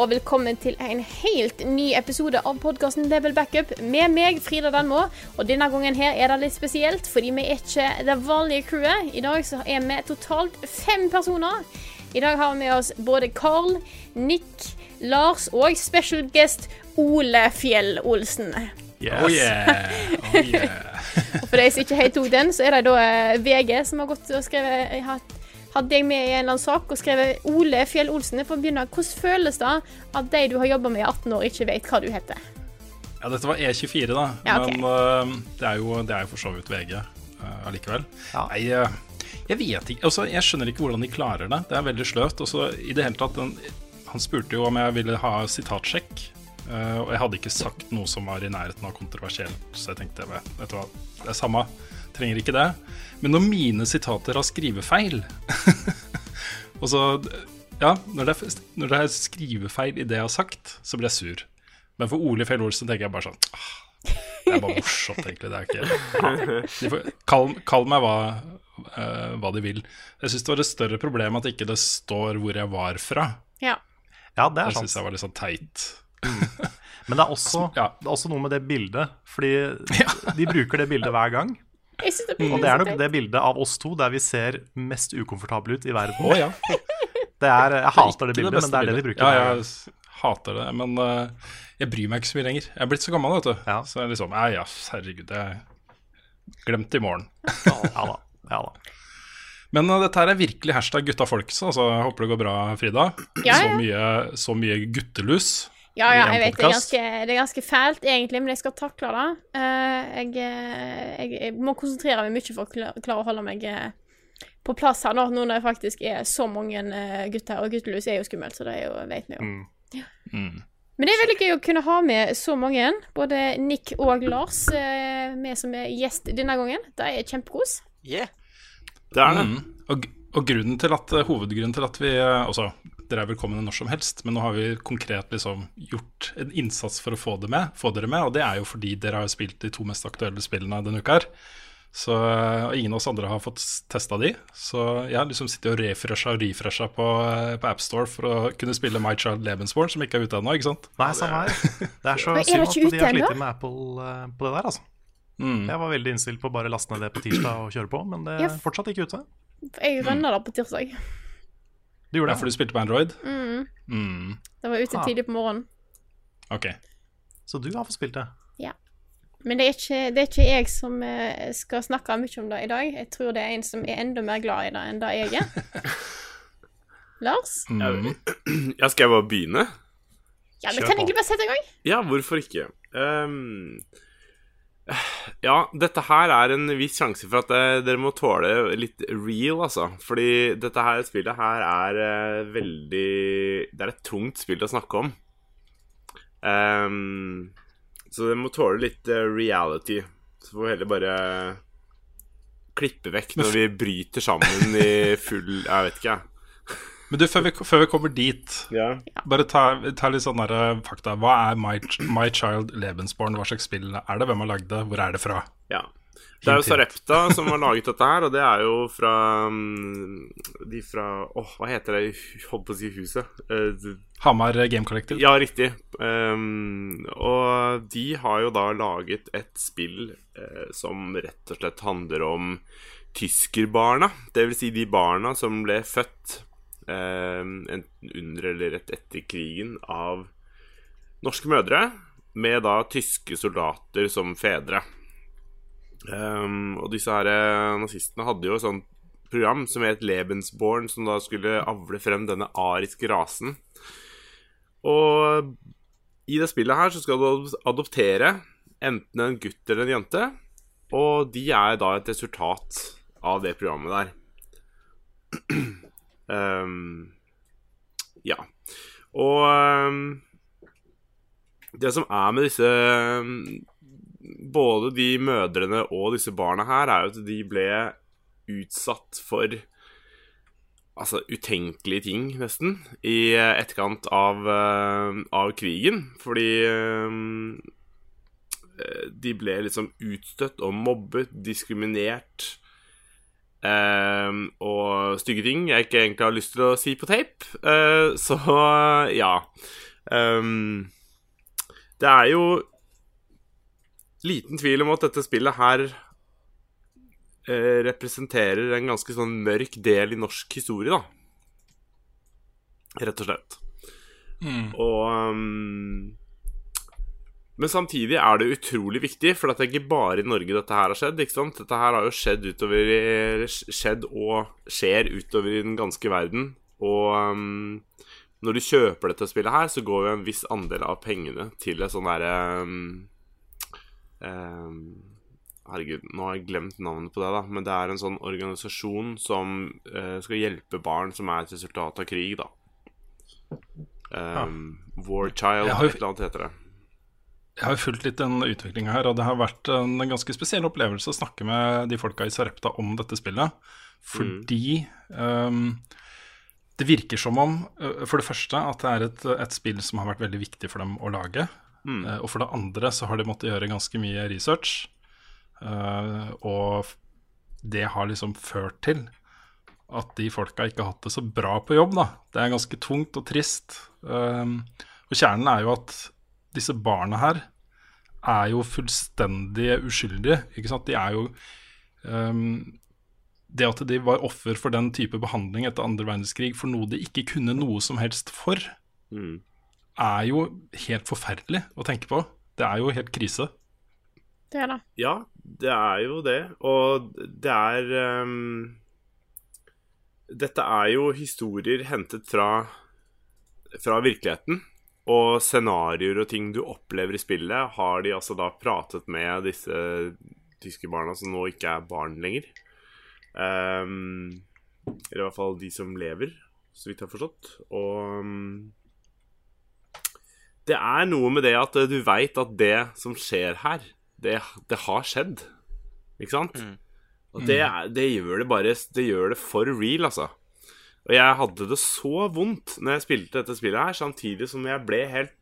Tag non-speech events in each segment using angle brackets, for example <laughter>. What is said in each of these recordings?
Og velkommen til en helt ny episode av podkasten Level Backup med meg, Frida Danmo. Og denne gangen her er det litt spesielt, fordi vi er ikke det vanlige crewet. I dag så er vi totalt fem personer. I dag har vi med oss både Carl, Nick, Lars og special guest Ole Fjell Olsen. Oh yeah. <laughs> Oh yeah. Og for de som ikke helt tok den, så er det da eh, VG som har gått og skrevet jeg har jeg med i en eller annen sak og skrevet Ole Fjell Olsen. For å begynne, hvordan føles det at de du har jobba med i 18 år, ikke vet hva du heter? Ja, dette var E24, da. Ja, okay. Men uh, det, er jo, det er jo for så vidt VG øh, allikevel. Nei, ja. jeg vet ikke altså, Jeg skjønner ikke hvordan de klarer det. Det er veldig sløvt. I det hele tatt den, Han spurte jo om jeg ville ha sitatsjekk. Uh, og jeg hadde ikke sagt noe som var i nærheten av kontroversielt, så jeg tenkte vet du hva, det er samme. Trenger ikke det. Men når mine sitater har skrivefeil <laughs> Og så Ja, når det, er, når det er skrivefeil i det jeg har sagt, så blir jeg sur. Men for Ole Fjell Olsen tenker jeg bare sånn ah, Det er bare morsomt, egentlig. Det er ikke de får, kall, kall meg hva, uh, hva de vil. Jeg syns det var et større problem at ikke det står hvor jeg var fra. Ja. Ja, det er Det syns sant. jeg var litt sånn teit. Men det er, også, <laughs> Ja. det er også noe med det bildet. Fordi <laughs> de bruker det bildet hver gang. Jeg synes det, Og det er nok det bildet av oss to der vi ser mest ukomfortable ut i verden. Oh, ja. <laughs> Det er, jeg hater det bildet, bildet, men det er det de bruker. Ja, jeg hater det, men uh, jeg bryr meg ikke så mye lenger. Jeg er blitt så gammel, vet du. Ja. Så jeg liksom ja, herregud, jeg glemte i morgen. <laughs> Ja da. Ja da. Men uh, dette her er virkelig hashtag gutta folks, altså jeg håper det går bra, Frida. Ja, Så, mye, så mye guttelus. Ja, ja, jeg vet det er, ganske, det er ganske fælt, egentlig, men jeg skal takle det. Eh, jeg, eh, jeg, jeg må konsentrere meg mye for å klare å holde meg eh, på plass her nå, nå når det faktisk er så mange gutter. Og guttelus er jo skummelt, så det er jo, vet vi jo. Mm. Mm. Men det er veldig gøy å kunne ha med så mange, både Nick og Lars, med som er gjest denne gangen. Det er kjempekos. Det er det. Mm. Og, og grunnen til at, hovedgrunnen til at vi også Altså, dere er velkomne når som helst, men nå har vi konkret liksom gjort en innsats for å få, det med, få dere med, og det er jo fordi dere har spilt de to mest aktuelle spillene denne uka her. Så, og ingen av oss andre har fått testa de, så jeg har liksom sittet og refresha og refresha på, på AppStore for å kunne spille My Child Lebensborn, som ikke er ute ennå, ikke sant? Nei, samme her. Det er så synd at de har slitt med Apple eh, på det der, altså. Mm. Jeg var veldig innstilt på å bare laste ned det på tirsdag og kjøre på, men det er fortsatt ikke ute. Jeg rønna det på tirsdag. Du gjorde Ja, det? for du spilte på Android? Mm. Mm. Det var ute Ah. tidlig på morgenen. Ok. Så du har fått spilt det? Men det er ikke, det er ikke jeg som eh, skal snakke mye om det i dag. Jeg tror det er en som er enda mer glad i det enn det jeg er. <laughs> Lars? Mm. <clears throat> Ja, skal jeg bare begynne? Ja, vi kan egentlig bare sette i gang. Ja, hvorfor ikke? Ehm, ja, dette her er en viss sjanse for at eh, dere må tåle litt real, altså. Fordi dette her spillet her er uh, veldig Det er et tungt spill å snakke om. Um, så dere må tåle litt uh, reality. Så får vi heller bare klippe vekk når vi bryter sammen i full Jeg vet ikke, jeg. Men du, før vi, før vi kommer dit, Ja. bare ta, ta litt sånn der, eh, fakta. Hva er My, My Child Lebensborn? Hva slags spill er det? Hvem har lagd det? Hvor er det fra? Ja. Det er jo. Sarepta <laughs> som har laget dette her, og det er jo fra mm, De fra Åh, hva heter det? Holdt på å si huset. Uh, Hamar Game Collective. ja, riktig. Um, og de har jo da laget et spill uh, som rett og slett handler om tyskerbarna. Det vil si de barna som ble født enten under eller rett etter krigen av norske mødre, med da tyske soldater som fedre. Um, og disse her eh, nazistene hadde jo et sånt program som het Lebensborn, som da skulle avle frem denne ariske rasen. Og i det spillet her så skal du adoptere enten en gutt eller en jente, og de er da et resultat av det programmet der. <clears throat> um, ja. Og um, det som er med disse Både de mødrene og disse barna her, er jo at de ble utsatt for altså, utenkelige ting, nesten, i etterkant av, uh, av krigen. Fordi uh, de ble liksom utstøtt og mobbet, diskriminert. Uh, og stygge ting jeg ikke egentlig har lyst til å si på tape. så ja. Um, det er jo liten tvil om at dette spillet her uh, representerer en ganske sånn mørk del i norsk historie, da. Rett og slett. Mm. Og um, Men samtidig er det utrolig viktig, for det er ikke bare i Norge dette her har skjedd. ikke sant? Dette her har jo skjedd utover Skjedd og skjer utover i den ganske verden. Og um, når du kjøper dette spillet her, så går jo en viss andel av pengene til et sånn derre um, um, Herregud, nå har jeg glemt navnet på det, da. Men det er en sånn organisasjon som uh, skal hjelpe barn som er et resultat av krig, da. Um, War Child, Jeg har jo- et eller annet heter det. Jeg har jo fulgt litt den utviklinga her, og det har vært en ganske spesiell opplevelse å snakke med de folka i Sarepta om dette spillet. Fordi ehm, det virker som om, øh, for det første, at det er et, et spill som har vært veldig viktig for dem å lage. Eh, og for det andre så har de måttet gjøre ganske mye research. Uh, og det har liksom ført til at de folka ikke har hatt det så bra på jobb, da. Det er ganske tungt og trist. Um, og kjernen er jo at disse barna her er jo fullstendig uskyldige, ikke sant. De er jo um, Det at de var offer for den type behandling etter andre verdenskrig for noe de ikke kunne noe som helst for, Mm. er jo helt forferdelig å tenke på. Det er jo helt krise. Det er det. Ja, det er jo det. Og det er um, Dette er jo historier hentet fra, fra virkeligheten. Og scenarioer og ting du opplever i spillet, har de altså da pratet med disse tyske barna som nå ikke er barn lenger. Um, eller i hvert fall de som lever, så vidt jeg har forstått. Og um, det er noe med det at du veit at det som skjer her, det, det har skjedd. Ikke sant? Og det, det gjør det bare Det gjør det for real, altså. Og jeg hadde det så vondt når jeg spilte dette spillet her, samtidig som jeg ble helt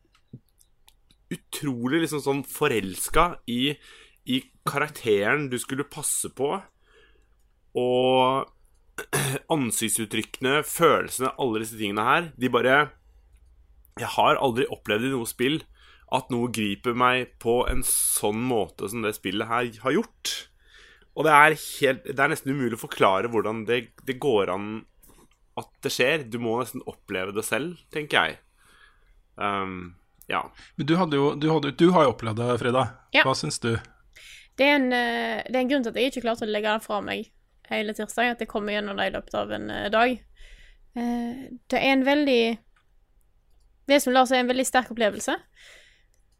utrolig liksom sånn forelska i, i karakteren du skulle passe på. Og <clears throat> ansiktsuttrykkene, følelsene, alle disse tingene her, de bare Jeg har aldri opplevd i noe spill at noe griper meg på en sånn måte som det spillet her har gjort. Og det er, helt, det er nesten umulig å forklare hvordan det, det går an at det skjer. Du må nesten oppleve det selv, tenker jeg. Um, ja. Men du, hadde jo, du, hadde, du har jo opplevd det, Frida. Ja. Hva syns du? Det er, en, eh, det er en grunn til at jeg ikke klarte å legge det fra meg hele tirsdag, at jeg kommer gjennom det i løpet av en eh, dag. Eh, Det er en veldig Det som lar seg en veldig sterk opplevelse.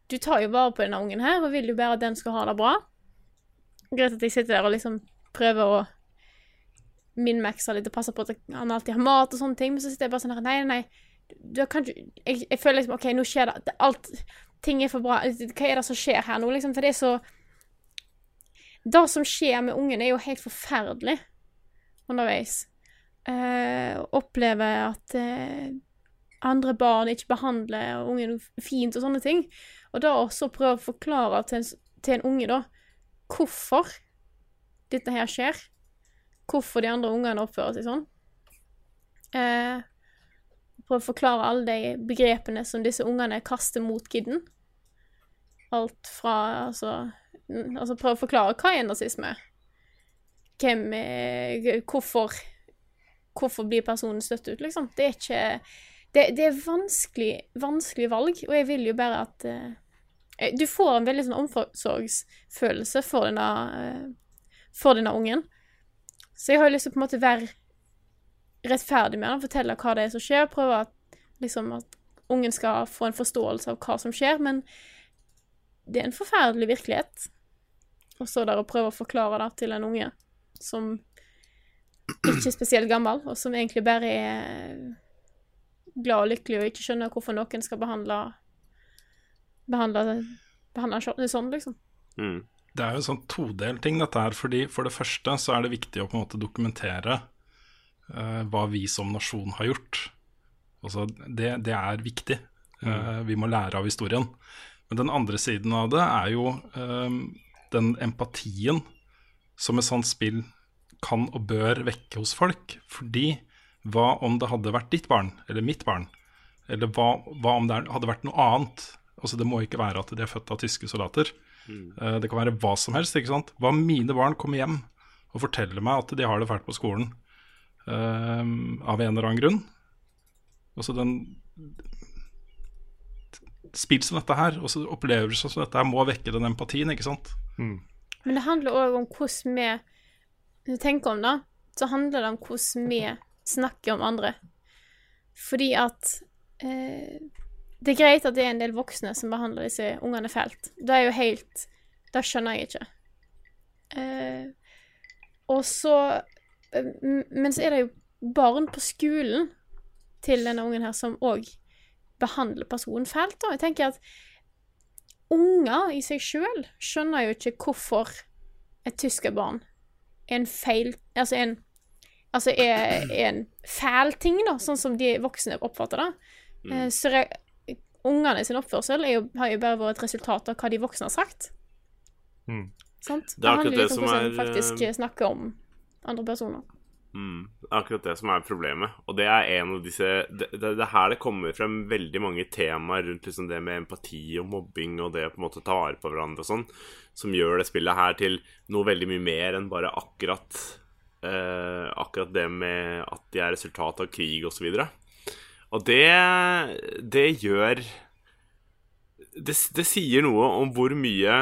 Du tar jo vare på denne ungen her, og vil jo bare at den skal ha det bra. Greit at jeg sitter der og liksom prøver å min-maxe litt og passe på at han alltid har mat og sånne ting, men så sitter jeg bare sånn her Nei, nei. Du kan ikke jeg, jeg føler liksom OK, nå skjer det. alt Ting er for bra. Hva er det som skjer her nå, liksom? For det er så det som skjer med ungen, er jo helt forferdelig underveis. Uh, oppleve at uh, andre barn ikke behandler ungen fint og sånne ting. Og da også prøve å forklare til en, til en unge, da, hvorfor dette her skjer. Hvorfor de andre ungene oppfører seg sånn. Eh, prøve å forklare alle de begrepene som disse ungene kaster mot kidden. Alt fra altså n- Altså prøve å forklare hva er nazisme. Hvem er Hvorfor Hvorfor blir personen støtt ut, liksom? Det er ikke Det, det er vanskelig, vanskelig valg, og jeg vil jo bare at eh, eh, Du får en veldig sånn omsorgsfølelse for denne eh, For denne ungen. Så jeg har lyst til å på en måte være rettferdig med han, fortelle hva det er som skjer, prøve at, liksom, at ungen skal få en forståelse av hva som skjer, men det er en forferdelig virkelighet. Og så der å prøve å forklare det til en unge som ikke er spesielt gammel, og som egentlig bare er glad og lykkelig og ikke skjønner hvorfor noen skal behandle behandle, behandle sånn, liksom. Mm. Det er jo en sånn todelt ting, dette her. fordi For det første så er det viktig å på en måte dokumentere uh, hva vi som nasjon har gjort. Altså, det, det er viktig. Uh, vi må lære av historien. Men den andre siden av det er jo eh, den empatien som et sånt spill kan og bør vekke hos folk. Fordi hva om det hadde vært ditt barn, eller mitt barn? Eller hva, hva om det hadde vært noe annet? Altså Det må ikke være at de er født av tyske soldater. Eh, Det kan være hva som helst. ikke sant? Hva om mine barn kommer hjem og forteller meg at de har det fælt på skolen eh, av en eller annen grunn? Altså den Spill som dette her, og opplevelser som dette her, må vekke den empatien, ikke sant? Men det handler òg om hvordan vi Når vi tenker om det, så handler det om hvordan vi snakker om andre. Fordi at eh, Det er greit at det er en del voksne som behandler disse ungene fælt. Det er jo helt Det skjønner jeg ikke. Eh, og så eh, Men så er det jo barn på skolen til denne ungen her som òg behandler personen fælt. Da. Jeg tenker at unger i seg sjøl skjønner jo ikke hvorfor et tyskerbarn er en feil Altså en Altså er, er en fæl ting, da, sånn som de voksne oppfatter det. Eh, Så ungene sin oppførsel jo, har jo bare vært et resultat av hva de voksne har sagt. Mm. Sant? Det akkurat handler det litt om som hvordan en faktisk eh, snakker om andre personer. Mm, det er akkurat det som er problemet. Og det er en av disse Det, det, det er her det kommer frem veldig mange temaer rundt liksom det med empati og mobbing og det å på en måte ta vare på hverandre og sånn, som gjør det spillet her til noe veldig mye mer enn bare akkurat eh, Akkurat det med at de er resultat av krig og så videre. Og det Det gjør det, det sier noe om hvor mye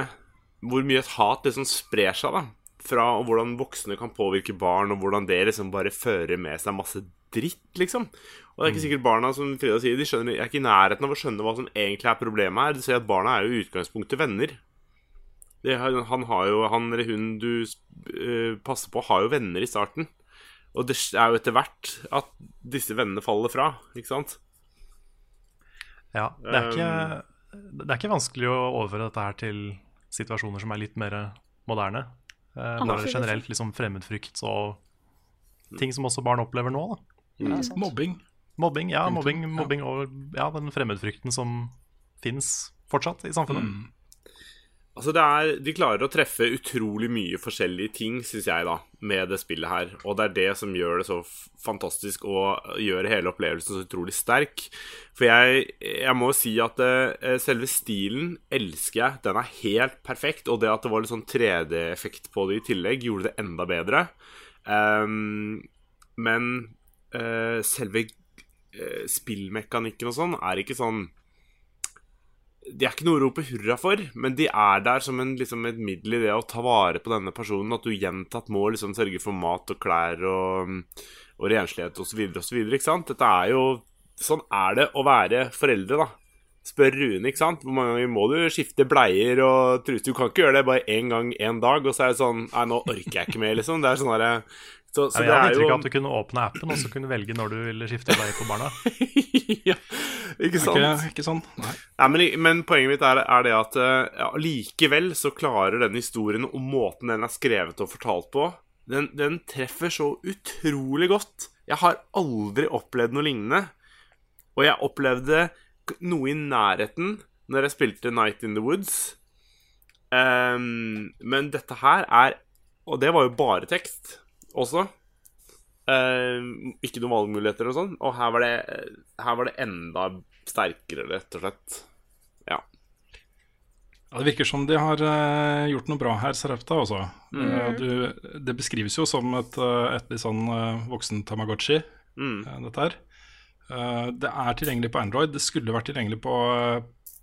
Hvor mye et hat liksom sprer seg, da fra hvordan voksne kan påvirke barn, og hvordan det liksom bare fører med seg masse dritt, liksom. Og det er ikke sikkert barna, som Frida sier, de skjønner, er ikke i nærheten av å skjønne hva som egentlig er problemet her. Du ser at barna er jo i utgangspunktet venner. Det, han har jo, han eller hun du uh, passer på, har jo venner i starten. Og det er jo etter hvert at disse vennene faller fra, ikke sant? Ja, det er, ikke, det er ikke vanskelig å overføre dette her til situasjoner som er litt mer moderne. Eh, bare generelt liksom fremmedfrykt og ting som også barn opplever nå. Da. Mobbing. Mobbing, ja, mobbing, mobbing og ja, den fremmedfrykten som fins fortsatt i samfunnet. Altså er, De klarer å treffe utrolig mye forskjellige ting, syns jeg, da, med det spillet her. Og det er det som gjør det så fantastisk og gjør hele opplevelsen så utrolig sterk. For jeg, jeg må si at eh, selve stilen elsker jeg. Den er helt perfekt. Og det at det var litt sånn 3D-effekt på det i tillegg, gjorde det enda bedre. Um, men uh, selve uh, spillmekanikken og sånn er ikke sånn de er ikke noe å rope hurra for, men de er der som en, liksom et middel i det å ta vare på denne personen. At du gjentatt må liksom sørge for mat og klær og, og renslighet osv. osv. Dette er jo Sånn er det å være foreldre, da. Spør Rune, ikke sant. Hvor mange ganger må du skifte bleier og truse? Du kan ikke gjøre det bare én gang én dag, og så er det sånn Nei, nå orker jeg ikke mer, liksom. Det er sånn derre så, så Ja, jeg har inntrykk av at du kunne åpne appen og så kunne velge når du ville skifte bleie på barna. <laughs> ja, Ikke sant? Ikke, ikke sånn? Nei. Nei, men, men poenget mitt er, er det at eh, ja, likevel så klarer den historien og måten den er skrevet og fortalt på, den, den treffer så utrolig godt. Jeg har aldri opplevd noe lignende. Og jeg opplevde noe i nærheten når jeg spilte Night in the Woods. Um, men dette her er Og det var jo bare tekst også. Ehm, ikke noen valgmuligheter og sånn. Og her var, det, her var det enda sterkere, rett og slett. Ja. Ja, Det virker som de har uh, gjort noe bra her, Sarepta. Også. Mm. Uh, du, det beskrives jo som et, et litt sånn uh, voksen Tamagotchi, Mm. dette her. Det er tilgjengelig på Android. Det skulle vært tilgjengelig på,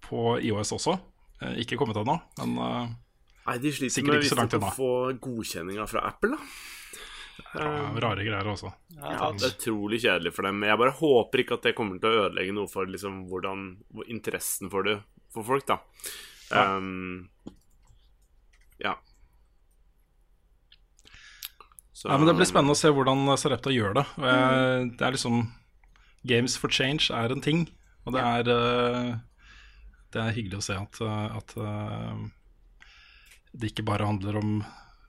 på IOS også. Ikke kommet ennå, men Nei, de sliter med å få godkjenninga fra Apple, da. Ja, rare greier også. Ja, det er utrolig kjedelig for dem. Jeg bare håper ikke at det kommer til å ødelegge noe for liksom, hvordan, interessen for det for folk, da. Ja. Um, ja. Så- Ja, men Det blir spennende å se hvordan Sarepta gjør det. Det er liksom Games for change er en ting, og det er eh, Det er hyggelig å se at, eh, at eh, det ikke bare handler om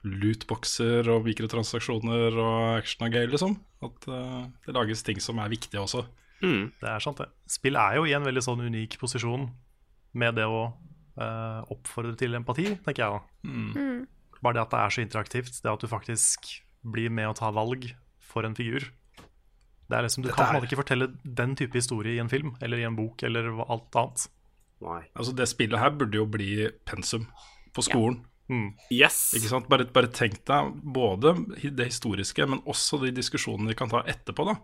lootboxer og mikrotransaksjoner og action og gøy, liksom. At uh, det lages ting som er viktige også. Mm. Det er sant, det. Spill er jo i en veldig sånn unik posisjon med det å uh, oppfordre til empati, tenker jeg da. Mm. Bare det at det er så interaktivt, det at du faktisk blir med å ta valg for en figur. Det er liksom, Du Dette kan er- ikke fortelle den type historie i en film eller i en bok eller alt annet. Nei. Altså Det spillet her burde jo bli pensum på skolen. Mm. Yes! Ikke sant? Bare, bare tenk deg både det historiske, men også de diskusjonene vi kan ta etterpå. da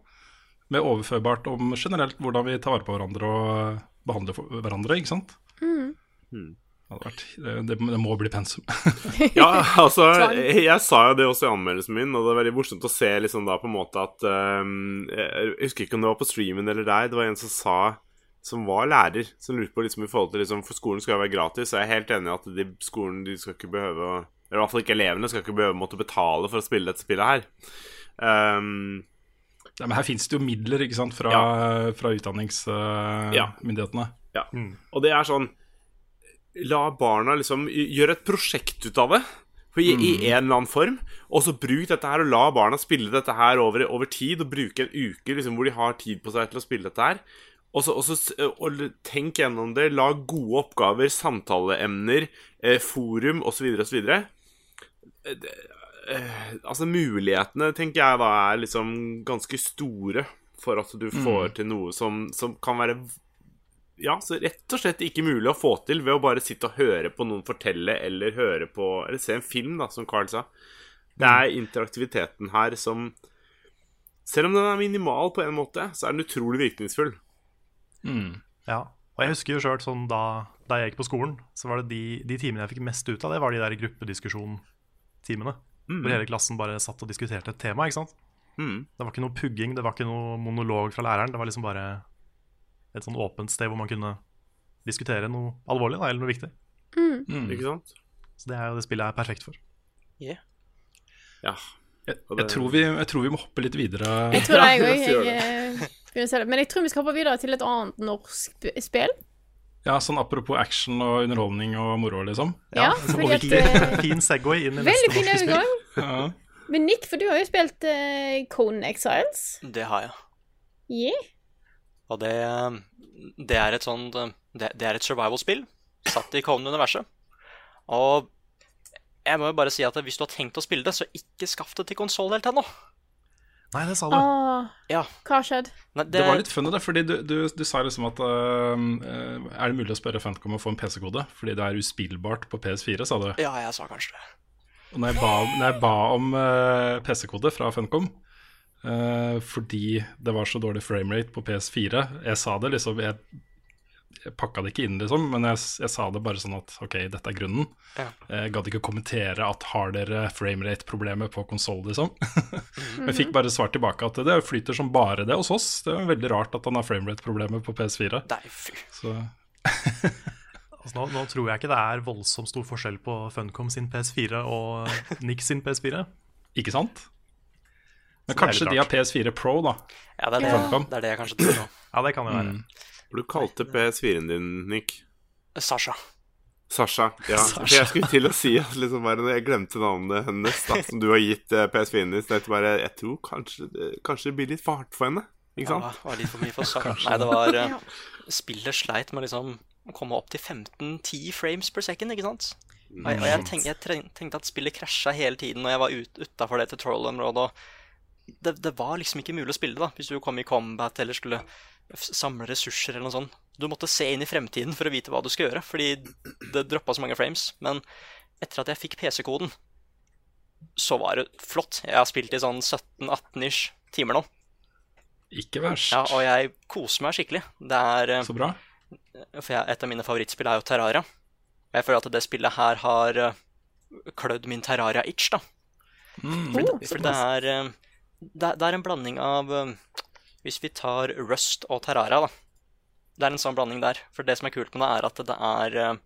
Med overførbart om generelt hvordan vi tar vare på hverandre og behandler hverandre. ikke sant? Mm. Mm. Det, vært, det, det må bli pensum. <laughs> Ja, altså, jeg, jeg sa jo det også i anmeldelsen min, og det er veldig morsomt å se liksom da på en måte at um, Jeg husker ikke om det var på streamen eller deg, det var en som sa som var lærer, som lurte på liksom i forhold til liksom, For skolen skal jo være gratis, og jeg er helt enig i at de, skolen de skal ikke behøve å Eller i hvert fall ikke elevene skal ikke behøve å måtte betale for å spille dette spillet her. Um, Ja, men her fins det jo midler ikke sant, fra, fra utdanningsmyndighetene. Ja. Og det er sånn La barna liksom gjøre et prosjekt ut av det. For i, I en eller annen form. Og så bruk dette her, og la barna spille dette her over, over tid. Og bruke en uke liksom, hvor de har tid på seg til å spille dette her. Og så, og så og tenk gjennom det. Lag gode oppgaver, samtaleemner, eh, forum osv. osv. Eh, altså mulighetene, tenker jeg da, er liksom ganske store for at du får til noe som, som kan være ja, så rett og slett ikke mulig å få til ved å bare sitte og høre på noen fortelle, eller høre på Eller se en film, da, som Carl sa. Det er interaktiviteten her som Selv om den er minimal på en måte, så er den utrolig virkningsfull. Ja, og jeg husker jo sjøl sånn da, da jeg gikk på skolen, så var det de, de timene jeg fikk mest ut av det, var de der gruppediskusjontimene. Hvor hele klassen bare satt og diskuterte et tema, ikke sant. Mm. Det var ikke noe pugging, det var ikke noe monolog fra læreren. Det var liksom bare et sånn åpent sted hvor man kunne diskutere noe alvorlig da, eller noe viktig. Ikke sant? Så det er jo det spillet jeg er perfekt for. Ja. Jeg, jeg, tror vi, jeg tror vi må hoppe litt videre. Jeg tror det, jeg òg. Eh, begynner å se det. Men jeg tror vi skal hoppe videre til et annet norsk spill. Ja, sånn Apropos action og underholdning og moro, liksom. Ja, ja fordi at, fin, eh, <laughs> fin Segway inn i Veldig neste fin norske spill. overgang. Ja. Men Nick, for du har jo spilt uh, Conan Exiles. Det har jeg. Yeah. Og det, det er et sånt Det, det er et survival-spill satt i Conan-universet. Og jeg må jo bare si at hvis du har tenkt å spille det, så ikke skaff det til konsoll helt ennå. Nei, det sa du. Ah, Ja. hva skjedde? Nei, Det var litt funny, det, fordi du, du, du sa liksom at øh, Er det mulig å spørre Funcom om å få en PC-kode? Fordi det er uspillbart på PS4, sa du. Ja, jeg sa kanskje det. Og når jeg ba, når jeg ba om uh, PC-kode fra Funcom uh, fordi det var så dårlig framerate på PS4 Jeg sa det liksom Jeg, jeg pakka det ikke inn, liksom, men jeg, jeg sa det bare sånn at ok, dette er grunnen. Ja. Jeg gadd ikke å kommentere at har dere framerate-problemer på konsoll, liksom. <laughs> Men jeg fikk bare svar tilbake at det flyter som bare det hos oss. Det er veldig rart at han har framerate-problemer på PS4. Nei, fy. Så <laughs> Altså, nå, nå tror jeg ikke det er voldsomt stor forskjell på Funcom sin PS4 og Nix sin PS4. ikke sant? Men kanskje de har. PS4 Pro, da. Ja, det er det, Funcom. det, er det jeg kanskje tror. Ja, det kan jo være. Du kalte PS4-en din, Nick. Sasha. Sasha. Ja, <laughs> for jeg skulle til å si at liksom bare jeg glemte navnet hennes, da, som du har gitt eh, PS4-en din, så jeg, bare, jeg tror kanskje, det- kanskje det blir litt for hardt for henne. Ikke sant? Ja, det var litt for mye for Sasha. <laughs> Nei, det var eh, <laughs> Spillet sleit med liksom å komme opp til 15-10 frames per second, ikke sant? Og jeg, og jeg, tenk, jeg tenkte at spillet krasja hele tiden når jeg var ut, utafor det tutorial-området. og det, det var liksom ikke mulig å spille da, hvis du kom i combat eller skulle samle ressurser eller noe sånt. Du måtte se inn i fremtiden for å vite hva du skal gjøre, fordi det droppa så mange frames. Men etter at jeg fikk PC-koden, så var det flott. Jeg har spilt i sånn 17-18-ish timer nå. Ikke verst. Ja, og jeg koser meg skikkelig. Det er eh, Så bra. For jeg, et av mine favorittspill er jo Terraria. Og jeg føler at det spillet her har eh, klødd min Terraria-itch, da. For, for det, er, eh, det, er- det er en blanding av Hvis vi tar Rust og Terraria, da. Det er en sånn blanding der. For det som er kult med det, er at det er eh,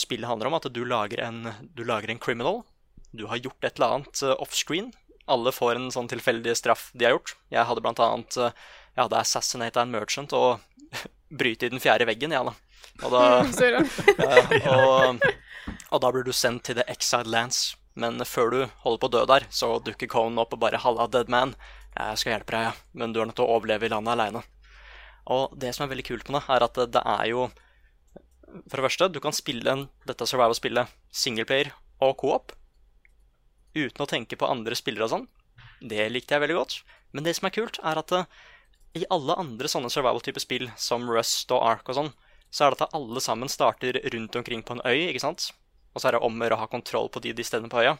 Spillet handler om at du lager en, du lager en criminal. Du har gjort et eller annet eh, offscreen. Alle får en sånn tilfeldig straff de har gjort. Jeg hadde blant annet eh, Jeg hadde assassinata en merchant og <laughs> bryte i den fjerde veggen, jeg, da. Og da, <laughs> <laughs> ja, og, og da blir du sendt til The Exiled Lands. Men før du holder på å dø der, så dukker Conan opp og bare 'Halla, dead man'. Jeg skal hjelpe deg, ja. men du er nødt til å overleve i landet aleine. Og det som er veldig kult med det, er at det, er jo For det første, du kan spille en, dette survival-spillet singleplayer og co-op uten å tenke på andre spillere og sånn. Det likte jeg veldig godt. Men det som er kult, er at eh, i alle andre sånne survival-type spill, som Rust og Ark og sånn, så er det at alle sammen starter rundt omkring på en øy, ikke sant? Og så er det om å gjøre å ha kontroll på de, de stedene på øya.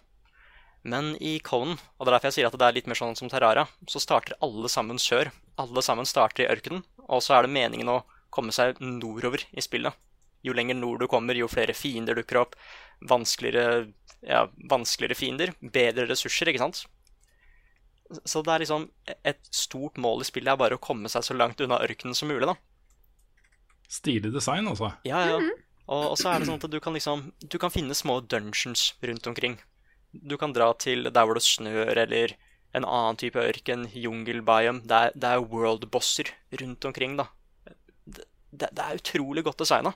Men i Conan, og det er derfor jeg sier at det er litt mer sånn som Terraria, så starter alle sammen sør. Alle sammen starter i ørkenen, og så er det meningen å komme seg nordover i spillet. Jo lenger nord du kommer, jo flere fiender dukker opp. Vanskeligere, ja, vanskeligere fiender, bedre ressurser, ikke sant? Så det er liksom et stort mål i spillet er bare å komme seg så langt unna ørkenen som mulig, da. Stilig design, altså. Ja, ja. Og, og så er det sånn at du kan liksom Du kan finne små dungeons rundt omkring. Du kan dra til der hvor det snør, eller en annen type ørken, jungelbiome. Det er, det er world-bosser rundt omkring, da. Det, det, er utrolig godt designa.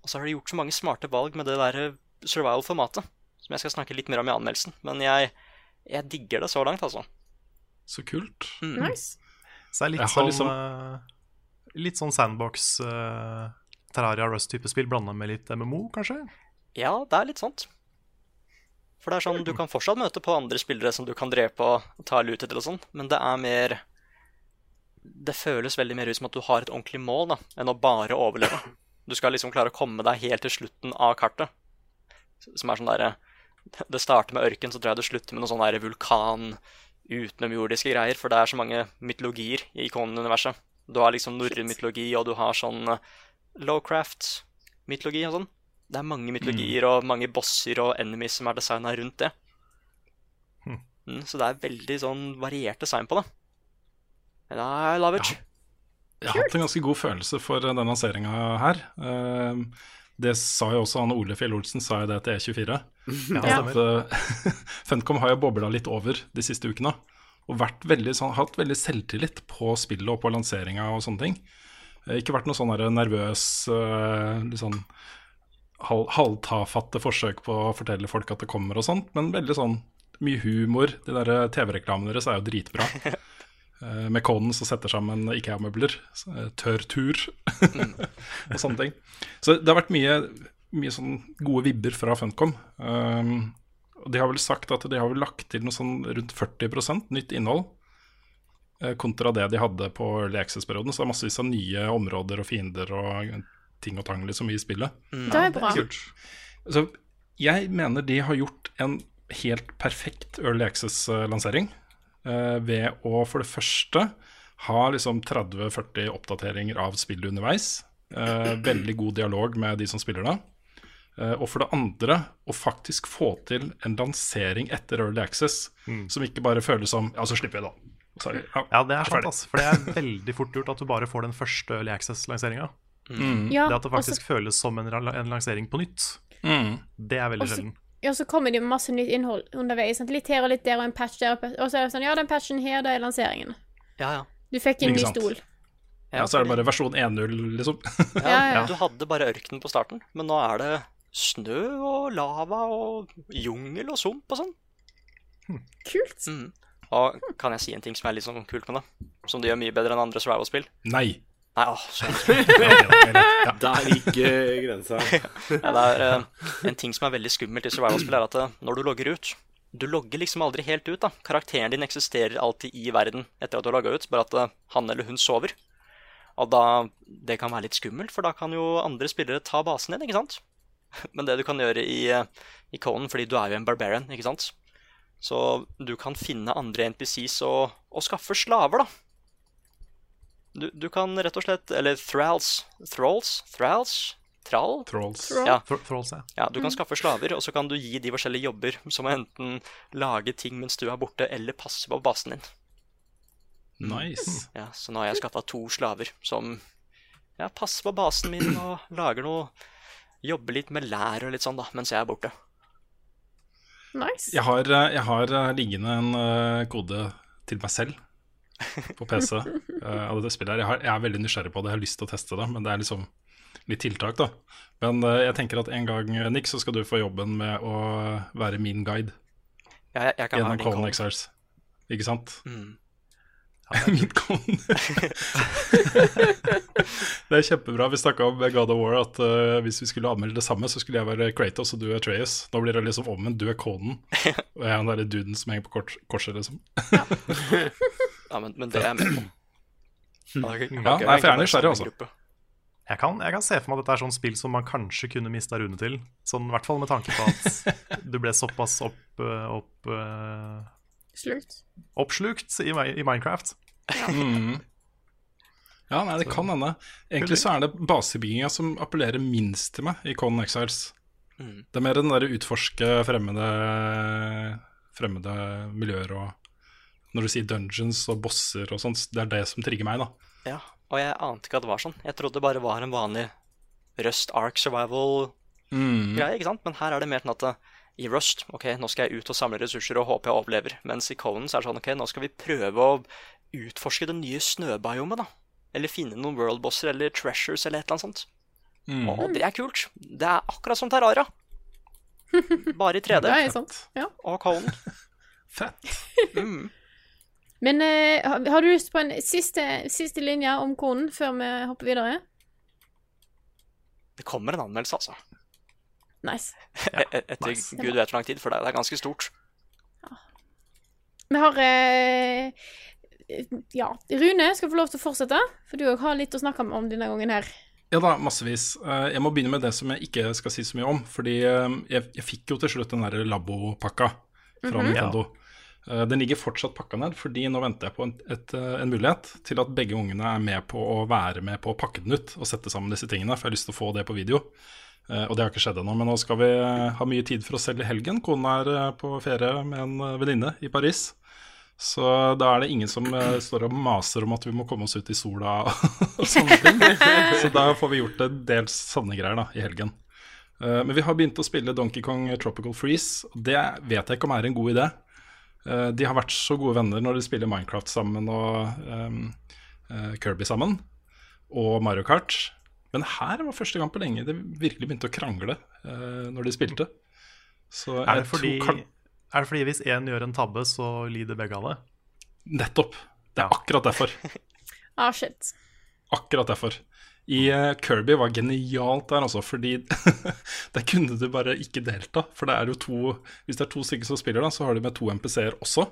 Og så har de gjort så mange smarte valg med det der survival-formatet, som jeg skal snakke litt mer om i anmeldelsen. Men jeg, jeg digger det så langt, altså. Så kult. Mm. Nice. Så det er litt sånn liksom- eh, Litt sånn sandbox, uh, Terraria Rust-type spill blanda med litt MMO, kanskje? Ja, det er litt sånt. For det er sånn, du kan fortsatt møte på andre spillere som du kan drepe og ta lut etter og sånn, men det er mer Det føles veldig mer ut som at du har et ordentlig mål, da, enn å bare overleve. Du skal liksom klare å komme deg helt til slutten av kartet. Som er sånn derre Det starter med ørken, så tror jeg det slutter med noe sånn vulkan, utenomjordiske greier, for det er så mange mytologier i Conan-universet. Du har liksom norrøn mytologi, og du har sånn eh, Lowcraft-mytologi og sånn. Det er mange mytologier og mange bosser og enemies som er designa rundt det. Mm, så det er veldig sånn variert design på det. And I love it. Jeg har hatt en ganske god følelse for den lanseringa her. Eh, Det sa jo også han Ole Fjell Olsen, sa jo det til E24. <laughs> Ja, at eh, <laughs> Funcom har jo bobla litt over de siste ukene. Og vært veldig, sånn, hatt veldig selvtillit på spillet og på lanseringa og sånne ting. Eh, Ikke vært noe sånn der nervøs, eh, litt sånn halvtafatte forsøk på å fortelle folk at det kommer og sånt, men veldig sånn mye humor. De der eh, TV-reklamene deres er jo dritbra. <laughs> Eh, Med Conan som setter sammen Ikea-møbler. eh, Tørr tur <laughs> og sånne ting. Så det har vært mye, mye sånn gode vibber fra Funcom. Um, og de har vel sagt at de har vel lagt til noe sånn rundt 40 nytt innhold. Kontra det de hadde på Early Access-perioden. Så det er massevis av nye områder og fiender og ting og tang liksom i spillet. Det er bra. Så jeg mener de har gjort en helt perfekt Early Access-lansering. uh, ved å for det første ha liksom 30-40 oppdateringer av spillet underveis. Uh, veldig god dialog med de som spiller det. Uh, og for det andre å faktisk få til en lansering etter Early Access som ikke bare føles som Ja, så slipper vi, da. Sorry. Ja, det er sant, altså. For det er veldig fort gjort at du bare får den første Early Access-lanseringa. Ja, Det at det faktisk også, føles som en, en lansering på nytt, Mm. det er veldig sjelden. Ja, så kommer det masse nytt innhold underveis. Sant? Litt her og litt der, og en patch der. Og så er det sånn Ja, den patchen her, det er lanseringen. Ja, ja. Du fikk en ny stol. Ja, så er det bare versjon 1.0, liksom. <laughs> Ja, Ja, ja. Du hadde bare ørkenen på starten, men nå er det snø og lava og jungel og sump og sånn. Kult. Mm. Og kan jeg si en ting som er litt sånn kult med det? Som de gjør mye bedre enn andre survival-spill? Nei. Nei, åh, <laughs> skjønner. Der gikk eh, grensa. <laughs> ja, det er, eh, En ting som er veldig skummelt i survival-spill, er at eh, når du logger ut Du logger liksom aldri helt ut. da Karakteren din eksisterer alltid i verden etter at du har logga ut, bare at eh, han eller hun sover. Og da Det kan være litt skummelt, for da kan jo andre spillere ta basen din, ikke sant? <laughs> Men det du kan gjøre i, eh, i Conan, fordi du er jo en barbarian, ikke sant? Så du kan finne andre NPCs og, og skaffe slaver, da. Du, du kan rett og slett Eller thralls. Thralls? Thralls? Trall? Trolls. Ja. Trolls, ja. ja. Du kan skaffe slaver, og så kan du gi de forskjellige jobber, som å enten lage ting mens du er borte, eller passe på basen din. Nice. Ja, Så nå har jeg skaffa to slaver som ja, passer på basen min og lager noe Jobber litt med lær og litt sånn, da, mens jeg er borte. Nice. Jeg har, eh, jeg har eh, liggende en eh, kode til meg selv på PC <laughs> eh, av dette spillet. her. Jeg, har, jeg er veldig nysgjerrig på det, jeg har lyst til å teste det, men det er liksom litt tiltak, da. Men uh, jeg tenker at en gang, Nick, så skal du få jobben med å være min guide Ja, jeg, jeg kan gjennom Colin. Exiles. Ikke sant? Mm. <laughs> Min kone. <laughs> det er kjempebra. Vi snakka om God of War at uh, hvis vi skulle anmelde det samme, så skulle jeg være Kratos og du er Treyas. Nå blir det liksom omvendt. Du er konen, <laughs> og jeg er den derre duden som henger på kors, korset, liksom. Ja, men, men det er jeg med på. Ja, det er. Ja, nei, for jeg er nysgjerrig, altså. Jeg kan, jeg kan se for meg at dette er sånn spill som man kanskje kunne mista Rune til. Sånn, I hvert fall med tanke på at <laughs> du ble såpass opp, eh, opp, eh, Slutt. oppslukt i, i Minecraft. Mm. Ja, nei, det kan hende. Egentlig så er det basebygginga som appellerer minst til meg i Conan Exiles. Mm. Det er mer den derre utforske fremmede, fremmede miljøer og Når du sier dungeons og bosser og sånt, det er det som trigger meg, da. Ja, og jeg ante ikke at det var sånn. Jeg trodde det bare var en vanlig Rust Ark Survival-greie, Mm. ikke sant? Men her er det mer sånn at eh, i Rust, ok, nå skal jeg ut og samle ressurser og håpe jeg overlever. Mens i Conan så er det sånn, ok, nå skal vi prøve å utforske det nye snøbiomet, da. Eller finne noen worldbosser eller treasures eller et eller annet sånt. Mm. Og det er kult. Det er akkurat som Terraria. <laughs> Bare i 3D. Det er sant. Ja. Og Conan. <laughs> Fett. <laughs> Mm. Men uh, har, du lyst på en siste, siste linje om konen før vi hopper videre? Det kommer en anmeldelse, altså. Nice. E- Etter nice. gud vet hvor lang tid, for det er ganske stort. Vi har eh, Ja, Rune skal få lov til å fortsette, for du òg har litt å snakke om denne gangen her. Ja da, massevis. Eh, Jeg må begynne med det som jeg ikke skal si så mye om. Fordi eh, jeg, jeg fikk jo til slutt den der labopakka fra fra -hmm. Nintendo. Eh, Den ligger fortsatt pakka ned, fordi nå venter jeg på en, et, eh, en mulighet til at begge ungene er med på å være med på å pakke den ut og sette sammen disse tingene. For jeg har lyst til å få det på video. Eh, Og det har ikke skjedd ennå. Men nå skal vi eh, ha mye tid for oss selv i helgen. Kona er eh, på ferie med en eh, venninne i Paris. Så da er det ingen som eh, står og maser om at vi må komme oss ut i sola <laughs> og sånne ting. Så da får vi gjort en del sanne greier da, i helgen. Eh, men vi har begynt å spille Donkey Kong Tropical Freeze. Det vet jeg ikke om er en god idé. Eh, de har vært så gode venner når de spiller Minecraft sammen og um, eh, Kirby sammen. Og Mario Kart. Men her var første gang på lenge det virkelig begynte å krangle uh, når de spilte. Så Er det, fordi, kan- er det fordi hvis én gjør en tabbe, så lider begge av det? Nettopp. Det er akkurat derfor. <laughs> Ah, shit. Akkurat derfor. I eh, Kirby var genialt der, altså, fordi <laughs> der kunne du bare ikke delta. For det er jo to Hvis det er to stykker som spiller, da, så har de med to MPC-er også.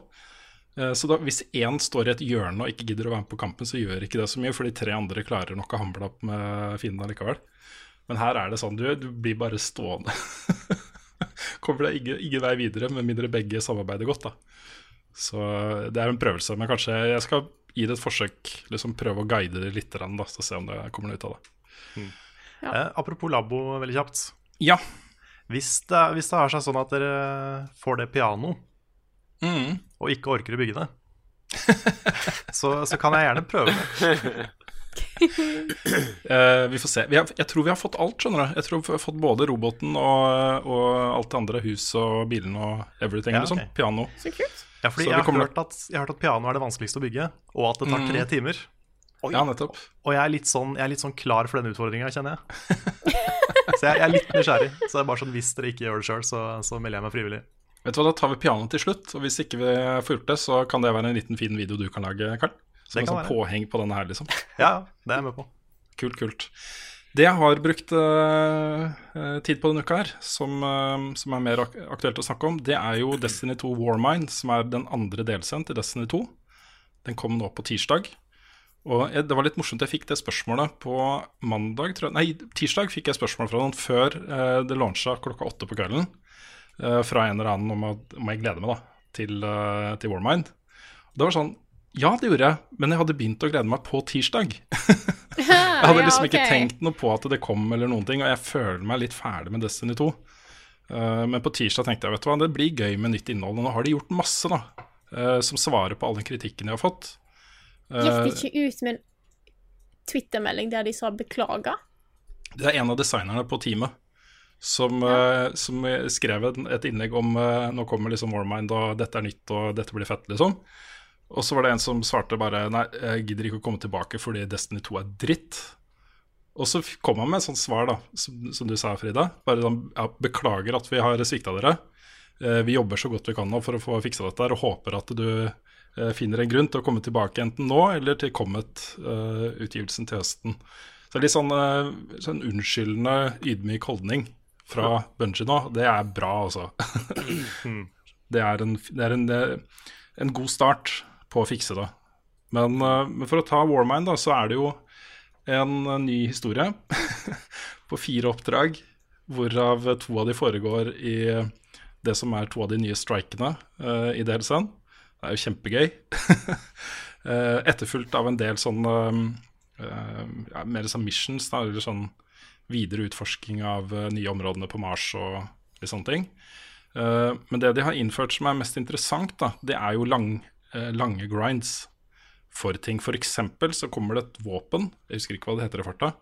Eh, Så da, hvis én står i et hjørne og ikke gidder å være med på kampen, så gjør ikke det så mye, for de tre andre klarer nok å hamle opp med fienden likevel. Men her er det sånn, du, du blir bare stående. <laughs> Kommer deg ingen, ingen vei videre, med mindre begge samarbeider godt, da. Så det er en prøvelse. Men kanskje jeg skal gi det et forsøk. Liksom Prøve å guide det litt, da, så se om det kommer noe ut av det. Eh, apropos labo, veldig kjapt. Ja. Hvis det, hvis det har seg sånn at dere får det piano, Mm. og ikke orker å bygge det, <laughs> så, så kan jeg gjerne prøve det. <laughs> <laughs> Eh, vi får se. Vi har, jeg tror vi har fått alt, skjønner du. Jeg tror vi har fått både roboten og, og alt det andre. Hus og bilene og everything. Ja, liksom. ok. Piano. Så kult. Ja, fordi Så jeg vi har, kommer- hørt at, jeg har hørt at piano er det vanskeligste å bygge, og at det tar tre Mm. timer. Ja, nettopp. Og jeg er litt sånn, jeg er litt sånn klar for den utfordringa, kjenner jeg. så jeg, jeg er litt nysgjerrig. Så det er bare sånn hvis dere ikke gjør det sjøl, så, så melder jeg meg frivillig. Vet du hva, Da tar vi pianoet til slutt. Og hvis ikke vi får gjort det, så kan det være en liten fin video du kan lage, Karl. Som en sånn være. påheng på denne her, liksom. <laughs> Ja, det er jeg med på. Kult, kult. Det jeg har brukt eh, eh, tid på denne uka her, som, uh, som er mer ak aktuelt å snakke om, det er jo Destiny 2 Warmind, som er den andre delscenen til Destiny 2. Den kom nå på tirsdag. Og jeg, det var litt morsomt, jeg fikk det spørsmålet på mandag, tror jeg. Nei, tirsdag fikk jeg spørsmål fra noen før eh, det lansa klokka åtte på kvelden. eh, fra en eller annen om, at, om jeg gleder meg da, til, uh, til Warmind. Det var sånn Ja, det gjorde jeg, men jeg hadde begynt å glede meg på tirsdag. <laughs> <laughs> Jeg hadde Ja, liksom ikke tenkt noe på at det kom, eller noen ting, og jeg føler meg litt ferdig med Destiny 2. Uh, men på tirsdag tenkte jeg vet du hva, det blir gøy med nytt innhold. Og nå har de gjort masse da, uh, som svarer på all den kritikken de har fått. Uh, Gikk de ikke ut med en Twitter-melding der de sa beklager? Det er en av designerne på teamet som, eh, som skrev et, innlegg om eh, nå kommer liksom Warmind, og dette er nytt, og dette blir fett, liksom. Og så var det en som svarte bare nei, jeg gidder ikke å komme tilbake fordi Destiny 2 er dritt. Og så kom han med et sånt svar, da, som, som du sa, Frida. Bare sånn ja, beklager at vi har svikta dere. Eh, vi jobber så godt vi kan nå for å få fiksa dette her, og håper at du eh, finner en grunn til å komme tilbake enten nå eller til Comet-utgivelsen til høsten. Så det er litt sånn, eh, sånn unnskyldende, ydmyk holdning fra Bungie nå. Det er bra, altså. <clears throat> det er, en, det er en, eh, en god start på å fikse det. Men, eh, men for å ta Warmind, da, så er det jo en ny historie <laughs> på fire oppdrag, hvorav to av de foregår i det som er to av de nye strikene uh, i DLC-en. Det er jo kjempegøy. <laughs> Eh, Etterfulgt av en del sånn eh, eh, ja, mer sånn missions, da, eller sånn videre utforsking av nye områdene på Mars og litt sånne ting. Men det de har innført som er mest interessant, da, det er jo lang, lange grinds for ting. Eksempel så kommer det et våpen, jeg husker ikke hva det heter i farta,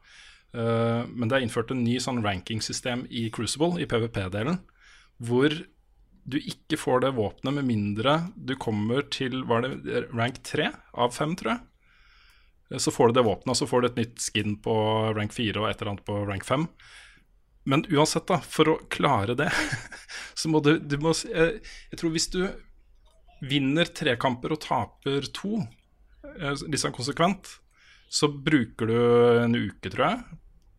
eh, men det er innført en ny sånn rankingsystem i Crucible, i PVP-delen, hvor du ikke får det våpenet med mindre du kommer til var det rank 3 av 5, tror jeg. Eh, Så får du det våpenet, og så får du et nytt skin på rank 4 og et eller annet på rank 5. Men uansett, da, for å klare det, <laughs> så må du, du må, jeg, jeg tror hvis du vinner tre kamper og taper to, eh, litt sånn konsekvent, så bruker du en uke, tror jeg,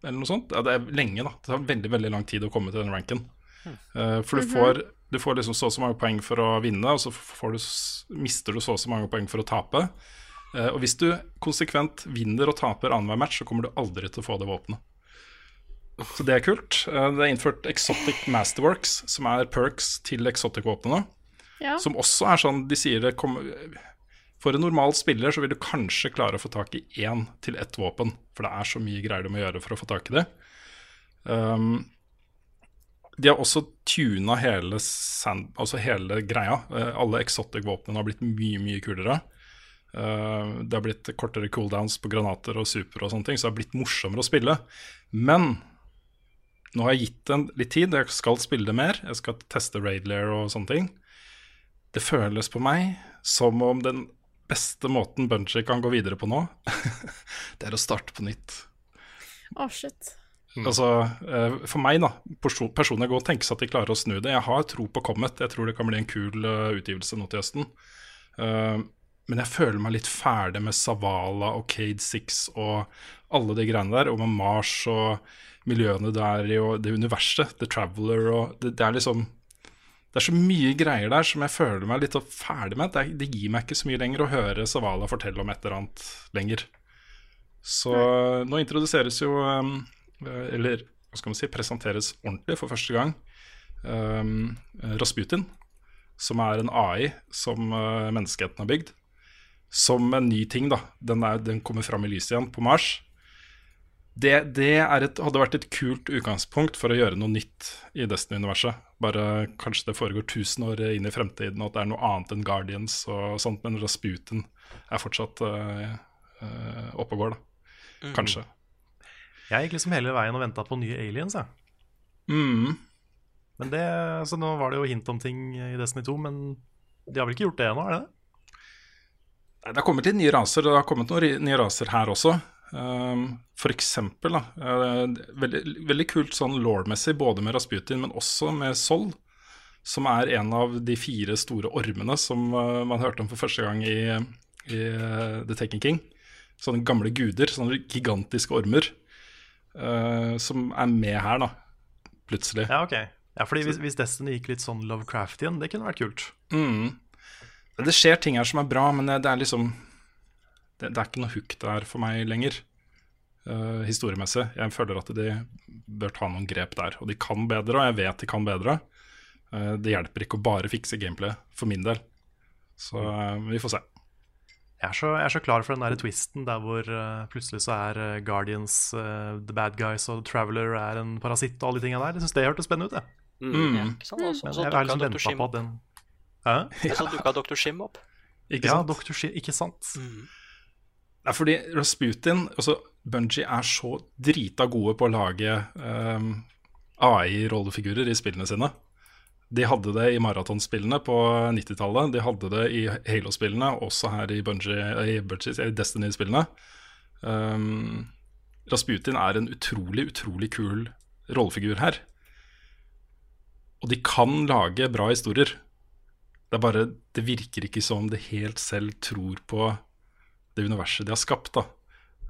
eller noe sånt. Ja, det er lenge, da. Det tar veldig veldig lang tid å komme til den ranken. Uh, For du Mhm. får, du får liksom så og så mange poeng for å vinne, og så får du, mister du så og så mange poeng for å tape. Uh, Og hvis du konsekvent vinner og taper annenhver match, så kommer du aldri til å få det våpenet. Så det er kult. Uh, Det er innført Exotic Masterworks, som er perks til Exotic-våpnene. Ja. Som også er sånn, de sier det kommer For en normal spiller så vil du kanskje klare å få tak i én til ett våpen. For det er så mye greier du må gjøre for å få tak i det. Um, de har også tuna hele, altså hele greia. Eh, alle exotic-våpnene har blitt mye, mye kulere. Uh, det har blitt kortere cooldowns på granater og super og sånne ting, så det har blitt morsommere å spille. Men nå har jeg gitt det litt tid, jeg skal spille det mer. Jeg skal teste raid layer og sånne ting. Det føles på meg som om den beste måten Bunji kan gå videre på nå, <laughs> det er å starte på nytt. Oh, shit. Altså, eh, For meg, da, perso- personlig godt tenkes at de klarer å snu det. Jeg har tro på Comet. Jeg tror det kan bli en kul eh, utgivelse nå til høsten. Eh, men jeg føler meg litt ferdig med Savala og Cade Six og alle de greiene der. Og med Mars og miljøene der i og det universet, The Traveler og det, det er liksom Det er så mye greier der som jeg føler meg litt så ferdig med. Det, gir meg ikke så mye lenger å høre Savala fortelle om et eller annet lenger. Så nå introduseres jo um, eh, Eller hva skal man si, presenteres ordentlig for første gang um, Rasputin, som er en AI som uh, menneskeheten har bygd. Som en ny ting, da. Den, er, den kommer fram i lyset igjen på Mars. Det, det er et, hadde vært et kult utgangspunkt for å gjøre noe nytt i Destiny-universet. Bare kanskje det foregår 1000 år inn i fremtiden, og at det er noe annet enn Guardians og sånt, men Rasputin er fortsatt uh, uh, oppe og går, da. Mm. Kanskje. Jeg gikk liksom hele veien og venta på nye aliens, jeg. Mm. Men det, så nå var det jo hint om ting i Destiny 2, men de har vel ikke gjort det ennå, er det det? Nei, Det har kommet litt nye raser, og det har kommet noen nye raser her også. Um, for eksempel, da, eh, veldig, veldig kult sånn law-messig, både med Rasputin, men også med Sol, som er en av de fire store ormene som uh, man hørte om for første gang i, i uh, The Taken King. Sånne gamle guder, sånne gigantiske ormer, uh, som er med her, da, plutselig. Ja, ok. Ja, fordi hvis, hvis Destiny gikk litt sånn Lovecraftian, det kunne vært kult. Mm. Det skjer ting her som er bra, men det det er liksom Det, det er ikke noe hook der for meg lenger, uh, historiemessig. Jeg føler at de bør ta noen grep der. Og de kan bedre, og jeg vet de kan bedre. Uh, det hjelper ikke å bare fikse gameplay, for min del. Så uh, vi får se. Jeg er, så, jeg er så klar for den der twisten der hvor uh, plutselig så er uh, Guardians, uh, The Bad Guys og Traveler er en parasitt og alle de tinga der. Jeg syns det hørtes spennende ut, jeg. Mm. Ja, ikke sant? altså. Men jeg har liksom venta på at den Hæ? Og så dukka Dr. Shim opp. Ikke ja, sant? Dr. Shim, ikke sant? Det fordi Rasputin altså Bungie er så drita gode på å lage um, AI-rollefigurer i spillene sine. De hadde det i maratonspillene på 90-tallet. De hadde det i Halo-spillene, også her i, i, Destiny-spillene. Um, Rasputin er en utrolig, utrolig kul rollefigur her. Og de kan lage bra historier. Det er bare Det virker ikke som det de helt selv tror på det universet de har skapt. da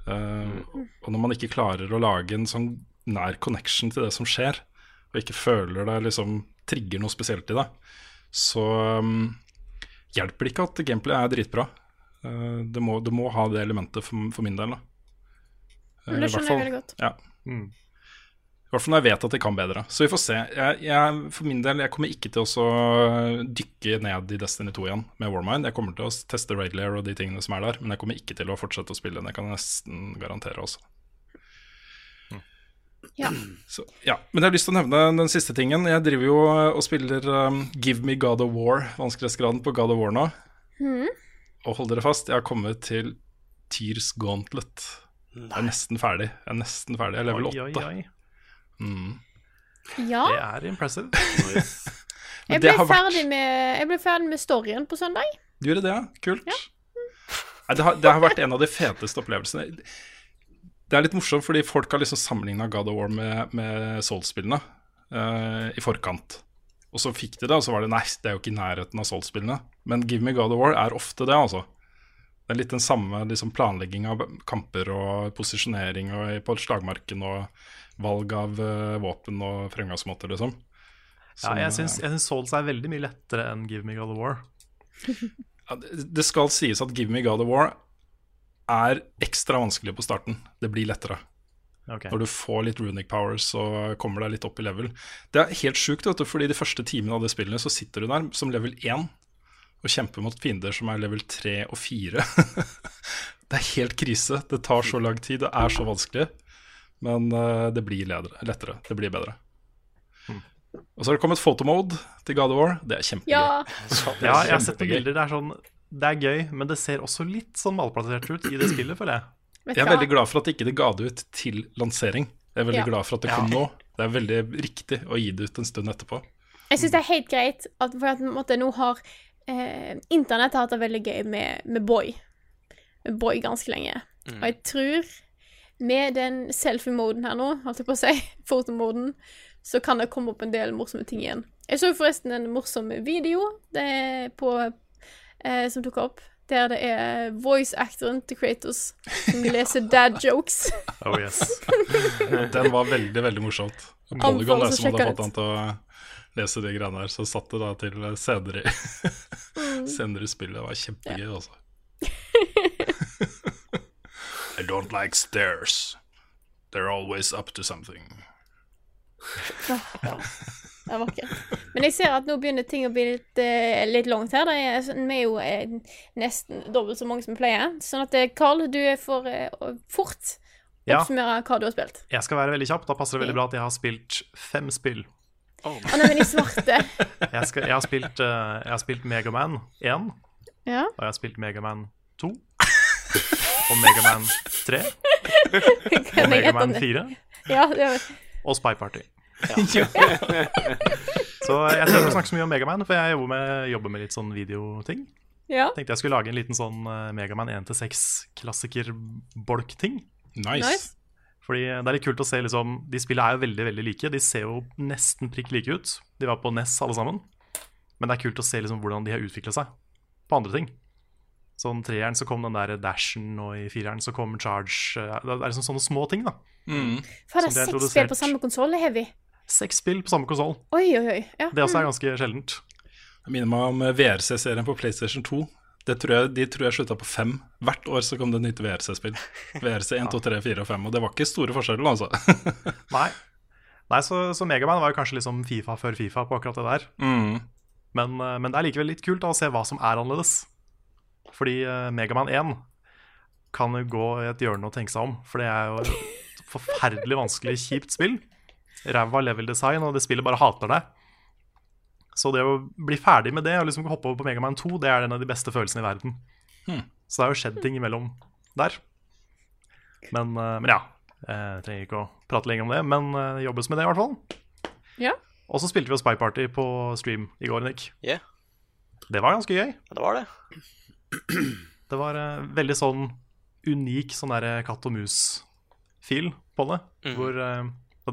Uh, Og når man ikke klarer å lage en sånn nær connection til det som skjer, og ikke føler det liksom trigger noe spesielt i deg, så um, hjelper det ikke at gameplay er dritbra. Uh, det, må, det må ha det elementet for, for min del. da Uh, det skjønner jeg veldig godt. Ja. I hvert fall når jeg vet at de kan bedre. Så vi får se. Jeg, jeg, for min del, jeg kommer ikke til å dykke ned i Destiny 2 igjen med Warmind. Jeg kommer til å teste Raidlair og de tingene som er der, men jeg kommer ikke til å fortsette å spille den. Det kan jeg nesten garantere også. Ja. Så, ja. Men jeg har lyst til å nevne den siste tingen. Jeg driver jo og spiller um, Give Me God of War, vanskelighetsgraden på God of War nå. Mm. Og hold dere fast, jeg har kommet til Tears Gauntlet. Jeg er nesten ferdig. Jeg er nesten ferdig. Jeg er level Oi, oi, oi. Mm. Ja. Det er impressive. Men <laughs> Jeg det ble, har vært- med, jeg ble ferdig med storyen på søndag. Du gjorde det, ja? Kult. Nei, det, har, det har vært en av de feteste opplevelsene. Det er litt morsomt, fordi folk har liksom sammenligna God of War med, med Souls-spillene uh, i forkant. Og så fikk de det, og så var det nei, det er jo ikke i nærheten av Souls-spillene. Men Give Me God of War er ofte det, altså. Det er litt den samme liksom, planlegging av kamper og posisjonering og, på slagmarken og valg av uh, våpen og fremgangsmåter, liksom. Ja, jeg eh, syns, jeg syns Souls er veldig mye lettere enn Give Me God of War. Ja, det det skal sies at Give Me God of War er ekstra vanskelig på starten. Det blir lettere. Okay. Når du får litt runic powers og kommer deg litt opp i level. Det er helt sjukt, vet du, fordi de første timene av det spillet så sitter du der som level 1 og kjempe mot fiender som er level 3 og 4. <laughs> det er helt krise. Det tar så lang tid, det er så vanskelig. Men uh, det blir ledere, lettere. Det blir bedre. Og så har det kommet photomode til God of War. Det er kjempegøy. Ja. <laughs> Er Ja, jeg har sett bilder. Det er, sånn, det er gøy, men det ser også litt sånn malplassert ut i det spillet, føler jeg. Jeg er veldig glad for at ikke det ga det ut til lansering. Jeg er veldig Ja. glad for at det kom nå. Det er veldig riktig å gi det ut en stund etterpå. Jeg syns det er helt greit at, for at på måte, nå har eh, internett har hatt det veldig gøy med, med Boy. Med Boy ganske lenge. Og jeg tror med den selfie-moden her nå, holdt jeg på å si, <laughs> fotomoden, så kan det komme opp en del morsomme ting igjen. Jeg så forresten en morsom video det på, eh, som tok opp, der det er voice-actoren til Kratos som leser dad jokes. <laughs> Oh yes. <laughs> Den var veldig, veldig morsomt. Polygon er som hadde fått han til å lese de greiene her. så satt det da til senere Mm. <laughs> senere i spillet. Det var kjempegøy, altså. <laughs> I don't like stairs. They're always up to something. Ja, det var ikke. Men jeg ser at nå begynner ting å bli litt, eh, litt langt her. Det er, sånn- vi er jo eh, nesten dobbelt så mange som vi pleier. Sånn at eh, Carl, du får eh, fort Ja. oppsummere hva du har spilt. Jeg skal være veldig kjapp. Da passer det veldig bra at jeg har spilt fem spill. Å nei, men i svarte. <laughs> Jeg, skal, jeg har spilt, uh, jeg har spilt Megaman 1, Ja. og jeg har spilt Megaman 2. Og Megaman 3. Kan Og Megaman 4. Ja, er, Og Spy Party. <laughs> Så jeg trenger ikke å snakke så mye om Megaman, for jeg jobber med, jobber med litt sånn videoting. ja. Tenkte jeg skulle lage en liten sånn eh, Megaman 1-6 klassiker-bolk-ting. Nice. Nice. Fordi det er litt kult å se liksom De spillene er jo veldig veldig like. De ser jo nesten prikk like ut. De var på NES alle sammen. Men det er kult å se liksom hvordan de har utvikla seg på andre ting. Sånn treeren så kom den der dashen, og i fireren så kom charge. eh, Det er liksom sånne små ting, da. Mm. For det er seks seks spill på samme konsoll, er heavy. Seks spill på samme konsoll. Oi, oi, oi. Ja. Det også er ganske sjeldent. Jeg minner meg om VRC-serien på PlayStation 2. Det tror jeg, de tror jeg slutta på fem. Hvert år så kom det nytt VRC-spill. VRC 1, 2, 3, 4 og 5. Og det var ikke store forskjeller, altså. <laughs> Nei. Nei, så, så Megaman var jo kanskje liksom Fifa før Fifa på akkurat det der. Mm. Men, eh, men det er likevel litt kult da, å se hva som er annerledes. Fordi uh, Megaman 1 kan jo gå i et hjørne og tenke seg om. For det er jo et forferdelig vanskelig, kjipt spill. Ræva level design, og det spillet bare hater deg. Så det å bli ferdig med det og liksom hoppe over på Megaman 2, det er en av de beste følelsene i verden. Hmm. Så det har jo skjedd ting imellom der. Men, uh, men ja. Jeg trenger ikke å prate lenger om det, men det jobbes med det i hvert fall. Ja. Og så spilte vi jo Spy Party på stream i går, Nick. Yeah. Det var ganske gøy. Det var det. Det var uh, veldig sånn unik sånn derre katt og mus-fil på det. Mm. Hvor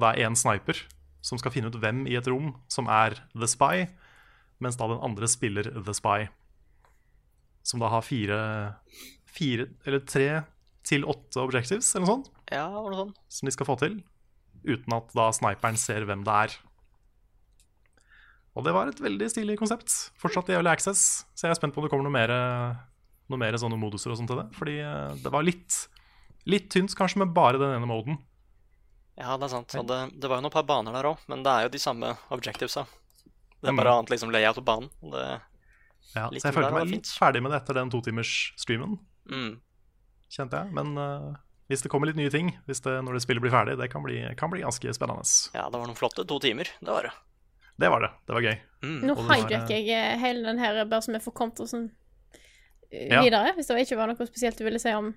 det er én sniper som skal finne ut hvem i et rom som er The Spy, mens da den andre spiller The Spy. Som da har fire, fire eller tre til åtte objectives, eller noe sånt, Ja, var det sånn? som de skal få til. Uten at da sniperen ser hvem det er. Og det var et veldig stilig konsept. Fortsatt i Early Access, så jeg er spent på om det kommer noe mer, noe mer sånne moduser og sånt til det. Fordi eh, det var litt, litt tynt kanskje med bare den ene moden. Ja, det er sant. Og det, det var jo noen par baner der òg, men det er jo de samme objectivesa. Det er Mm. bare annet liksom layout på banen. Det, Ja, så jeg følte meg litt ferdig med det etter den totimers-streamen, mm. kjente jeg. Men uh, hvis det kommer litt nye ting hvis det, når det spillet blir ferdig, det kan bli, kan bli ganske spennende. Ja, det var noen flotte to timer. Det var det. Det var det. Det var gøy. Mm. Nå hijacker jeg eh, hele den her bare som jeg får sånn eh, Ja. videre. Hvis det ikke var noe spesielt du ville si om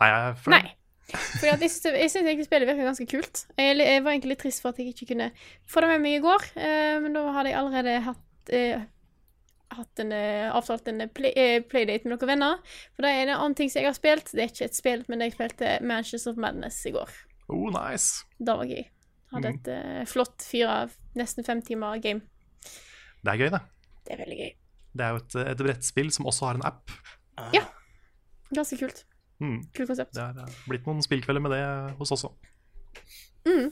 Nei, jeg, føler, Nei. For jeg syns jeg synes egentlig spillet virker ganske kult. Jeg, jeg var egentlig litt trist for at jeg ikke kunne få det med meg i går, eh, men da hadde jeg allerede hatt eh, hatt en, eh, avtalt en play, eh, playdate med noen venner. For det er en annen ting som jeg har spilt. Det er ikke et spill, men jeg spilte Mansions of Madness i går. Oh, nice. Det var gøy. Hadde Mhm. et eh, flott fire, nesten fem timer game. Det er gøy, det. Det er veldig gøy. Det er jo et, et brettspill som også har en app. Ja. Ganske kult. Mm. Kult konsept. Det er eh, blitt noen spillkvelder med det hos oss òg. Mm.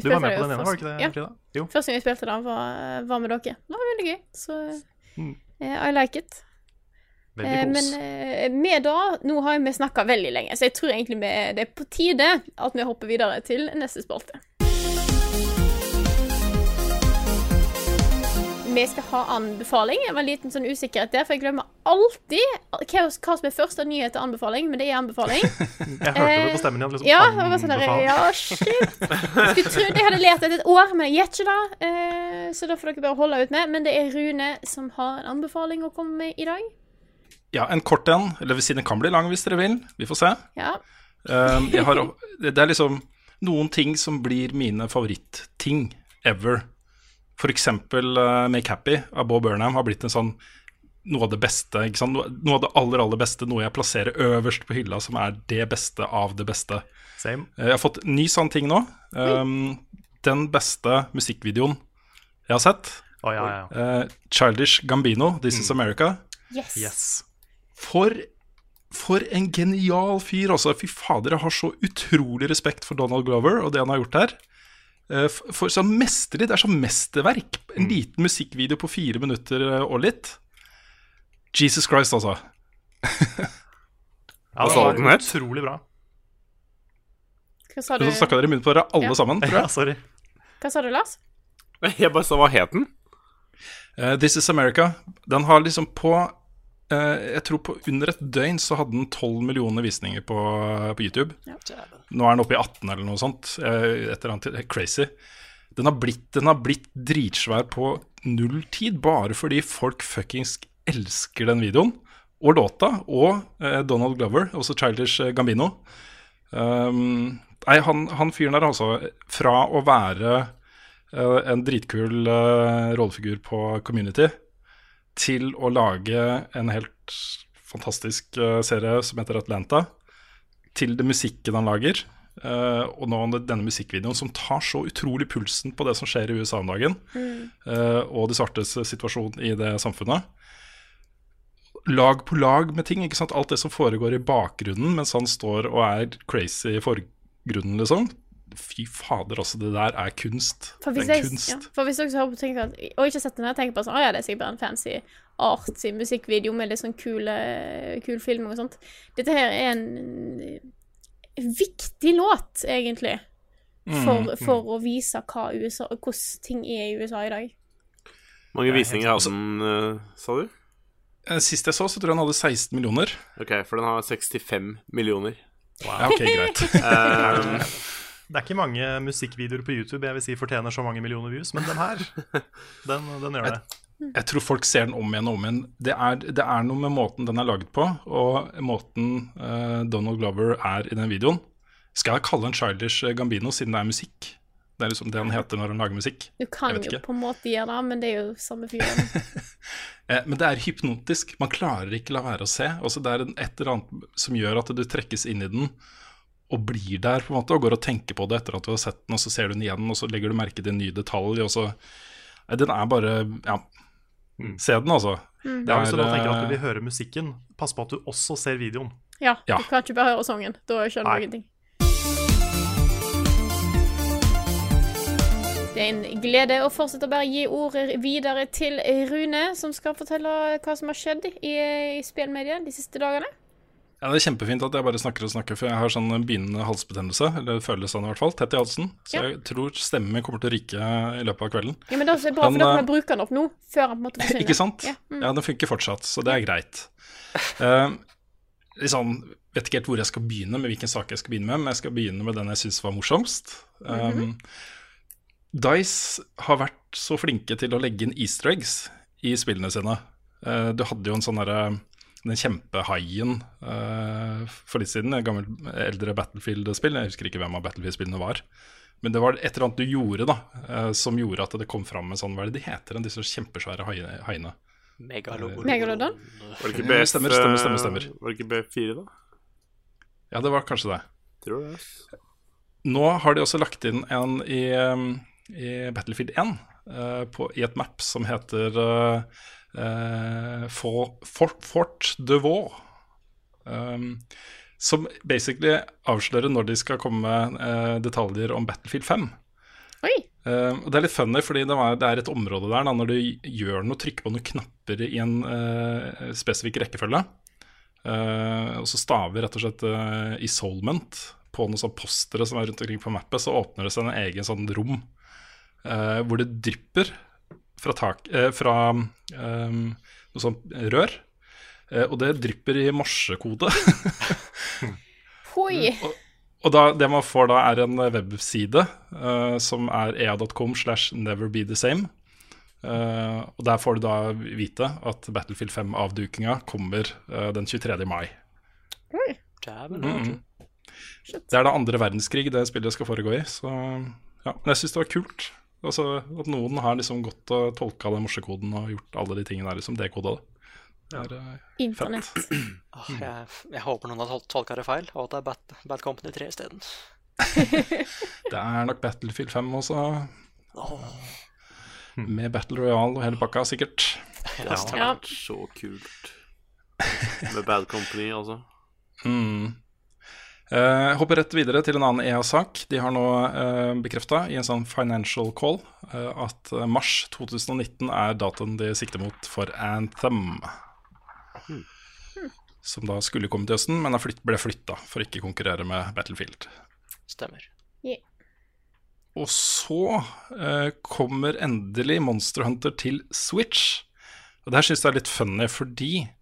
Du var med på den ene, var det ikke det, Ja. Frida? Jo. Første gang jeg spilte det, var, var med dere. Det var veldig gøy. Så Mm. eh, I like it. Eh, men eh, med da Nå har vi snakka veldig lenge, så jeg tror egentlig det er på tide at vi hopper videre til neste spalte. Vi skal ha anbefaling. Det var en liten sånn usikkerhet der, for jeg glemmer alltid hva, hva som er første nyhet til anbefaling, men det er anbefaling. <laughs> Jeg hørte det på stemmen din. Liksom, Ja, det var sånn der, ja, shit. Skulle trodd jeg hadde lært etter et år, men jeg gjør ikke det. Eh, så da får dere bare holde ut med. Men det er Rune som har en anbefaling å komme med i dag. Ja, en kort en. Eller hvis den kan bli lang hvis dere vil. Vi får se. Ja. Jeg har, det det er liksom noen ting som blir mine favorittting ever. Eksempel uh, Make Happy av Bob Burnham har blitt en sånn noe av det beste. Ikke sant? Noe, av det aller, aller beste. Noe jeg plasserer øverst på hylla som er det beste av det beste. Same. Uh, Jeg har fått ny sånn ting nå. Um, den beste musikkvideoen jeg har sett. Oh, ja, ja. Uh, Childish Gambino, This Is America. Yes. Yes. For, for en genial fyr, altså. Fy fader, jeg har så utrolig respekt for Donald Glover og det han har gjort her. Eh, For sånn mesterlig, Det er sånn mesterverk. En liten musikkvideo på fire minutter eh, og litt. Jesus Christ, altså. <laughs> Ja, det var utrolig bra. Hva sa du, Så snakka dere i munnen på dere alle Ja. sammen, tror <laughs> Ja, sorry. Hva sa du Lars? Jeg bare sa hva het den? Uh, This Is America. Den har liksom på Jeg tror på under et døgn så hadde den 12 millioner visninger på, på YouTube. Ja. Nå er den oppe i 18 eller noe sånt. eh, Et eller annet crazy. Den har, blitt, den har blitt dritsvær på null tid, bare fordi folk fuckings elsker den videoen. Og låta. Og eh, Donald Glover, også Childish eh, Gambino. Um, nei, han, han fyren der, altså. Fra å være uh, en dritkul uh, rollefigur på Community til å lage en helt fantastisk eh, serie som heter Atlanta til det musikken han lager. Uh, og nå denne musikkvideoen som tar så utrolig pulsen på det som skjer i USA om dagen. eh, og de svartes situasjon i det samfunnet. Lag på lag med ting. ikke sant? Alt det som foregår i bakgrunnen mens han står og er crazy i forgrunnen, liksom. Fy fader, altså. Det der er kunst. For Det hvis, kunst. jeg, ja, for hvis dere på tenker at, og ikke sett den her, tenker på sånn Å ja, det er sikkert bare en fancy artsy musikkvideo med litt sånn kule, kul film og sånt. Dette her er en viktig låt, egentlig, for, for å vise hva USA, hvordan ting er i USA i dag. Mange visninger hadde den, eh, sa du? Eh, Sist jeg så, så tror jeg den hadde 16 millioner. Ok, for den har 65 millioner. Ja, ok, greit. <laughs> Um, Det er ikke mange musikkvideoer på YouTube jeg vil si fortjener så mange millioner views, men den her, <laughs> den, den gjør det. Jeg tror folk ser den om igjen og om igjen. Det er, det er noe med måten den er laget på, og måten uh, Donald Glover er i den videoen. Skal jeg kalle den Childish Gambino siden det er musikk? Det er liksom det han heter når han lager musikk. Du kan jo ikke. på en måte gjøre det, men det er jo samme fyren. <laughs> Eh, men det er hypnotisk. Man klarer ikke la være å se. Også det er et eller annet som gjør at du trekkes inn i den og blir der på en måte, og går og tenker på det etter at du har sett den, og så ser du den igjen, og så legger du merke til en ny detalj. Og så, den er bare Ja, se den, altså. Mm. er hvis du da tenker at eh, du vil høre musikken, pass på at du også ser videoen. Ja, Ja. du kan ikke bare høre sangen. Da skjønner du ingenting. Det er en glede å fortsette å bare gi ordet videre til Rune, som skal fortelle hva som har skjedd i, i spillmediet de siste dagene. Ja, Det er kjempefint at jeg bare snakker og snakker, for jeg har sånn begynnende halsbetennelse. Eller føles sånn i hvert fall. Tett i halsen. Så Ja. jeg tror stemmen min kommer til å ryke i løpet av kvelden. Ja, men det er bra, for da kan eh, bruke den opp nå, før han måtte forsvinne. Ikke sant? Ja, mm. Ja, den funker fortsatt, så det er greit. Uh, liksom, vet ikke helt hvor jeg skal begynne, med hvilken sak jeg skal begynne med, men jeg skal begynne med den jeg syns var morsomst. Um, Dice har vært så flinke til å legge inn easter eggs i spillene sine. Uh, du hadde jo en sånn derre den kjempehaien uh, for litt siden, et gammelt eldre Battlefield-spill. Jeg husker ikke hvem av Battlefield-spillene var. Men det var et eller annet du gjorde da, uh, som gjorde at det kom fram en sånn Hva er det de heter, igjen, disse kjempesvære haiene? Megalodon. Megalodon? var det ikke Ja, BF, stemmer, stemmer, stemmer, stemmer. Var det ikke B4, da? Ja, det var kanskje det. Tror det. ass. Nå har de også lagt inn en i, i Battlefield 1 uh, på, i et map som heter uh, eh, Fort, Fort, Fort de Vaux. Um, som basically avslører når de skal komme med eh, detaljer om Battlefield 5. Oi! Uh, Det er litt funny, fordi det, var, det er et område der da, når du gjør noe, trykker på noen knapper i en uh, spesifikk rekkefølge. uh, og så staver rett og slett uh, isolement på noen sånne postere som er rundt omkring på mappet, så åpner det seg en egen sånn rom eh, hvor det drypper fra, tak, eh, fra eh, noe sånt rør. Eh, og det drypper i morsekode. <laughs> Hoi! Og da, det man får da, er en webside eh, som er ea.com slash never be the same. Eh, og der får du da vite at Battlefield 5-avdukinga kommer eh, den 23. mai. Oi. Mm. Det er da andre verdenskrig det spillet skal foregå i. Så ja, Men jeg syns det var kult. Altså, at noen har liksom gått og tolka den morsekoden og gjort alle de tingene der, liksom dekoda det. Er eh, Internett. Oh, <clears throat> jeg, jeg håper noen har tol- tolka det feil, og at det er Bad, Bad Company 3 isteden. <laughs> Det er nok Battlefield 5 også. Med Battle Royale og hele pakka, sikkert. Ja, Det har vært så kult. Med Bad Company, altså. Mm. Eh, hopper rett videre til en annen EA-sak. De har nå uh, bekrefta i en sånn financial call uh, at eh, mars 2019 er datoen de sikter mot for Anthem. Som da skulle komme til høsten, men flytt, ble flytta for å ikke konkurrere med Battlefield. Stemmer. Og så uh, kommer endelig Monster Hunter til Switch. Og det her syns jeg er litt funny, fordi eh,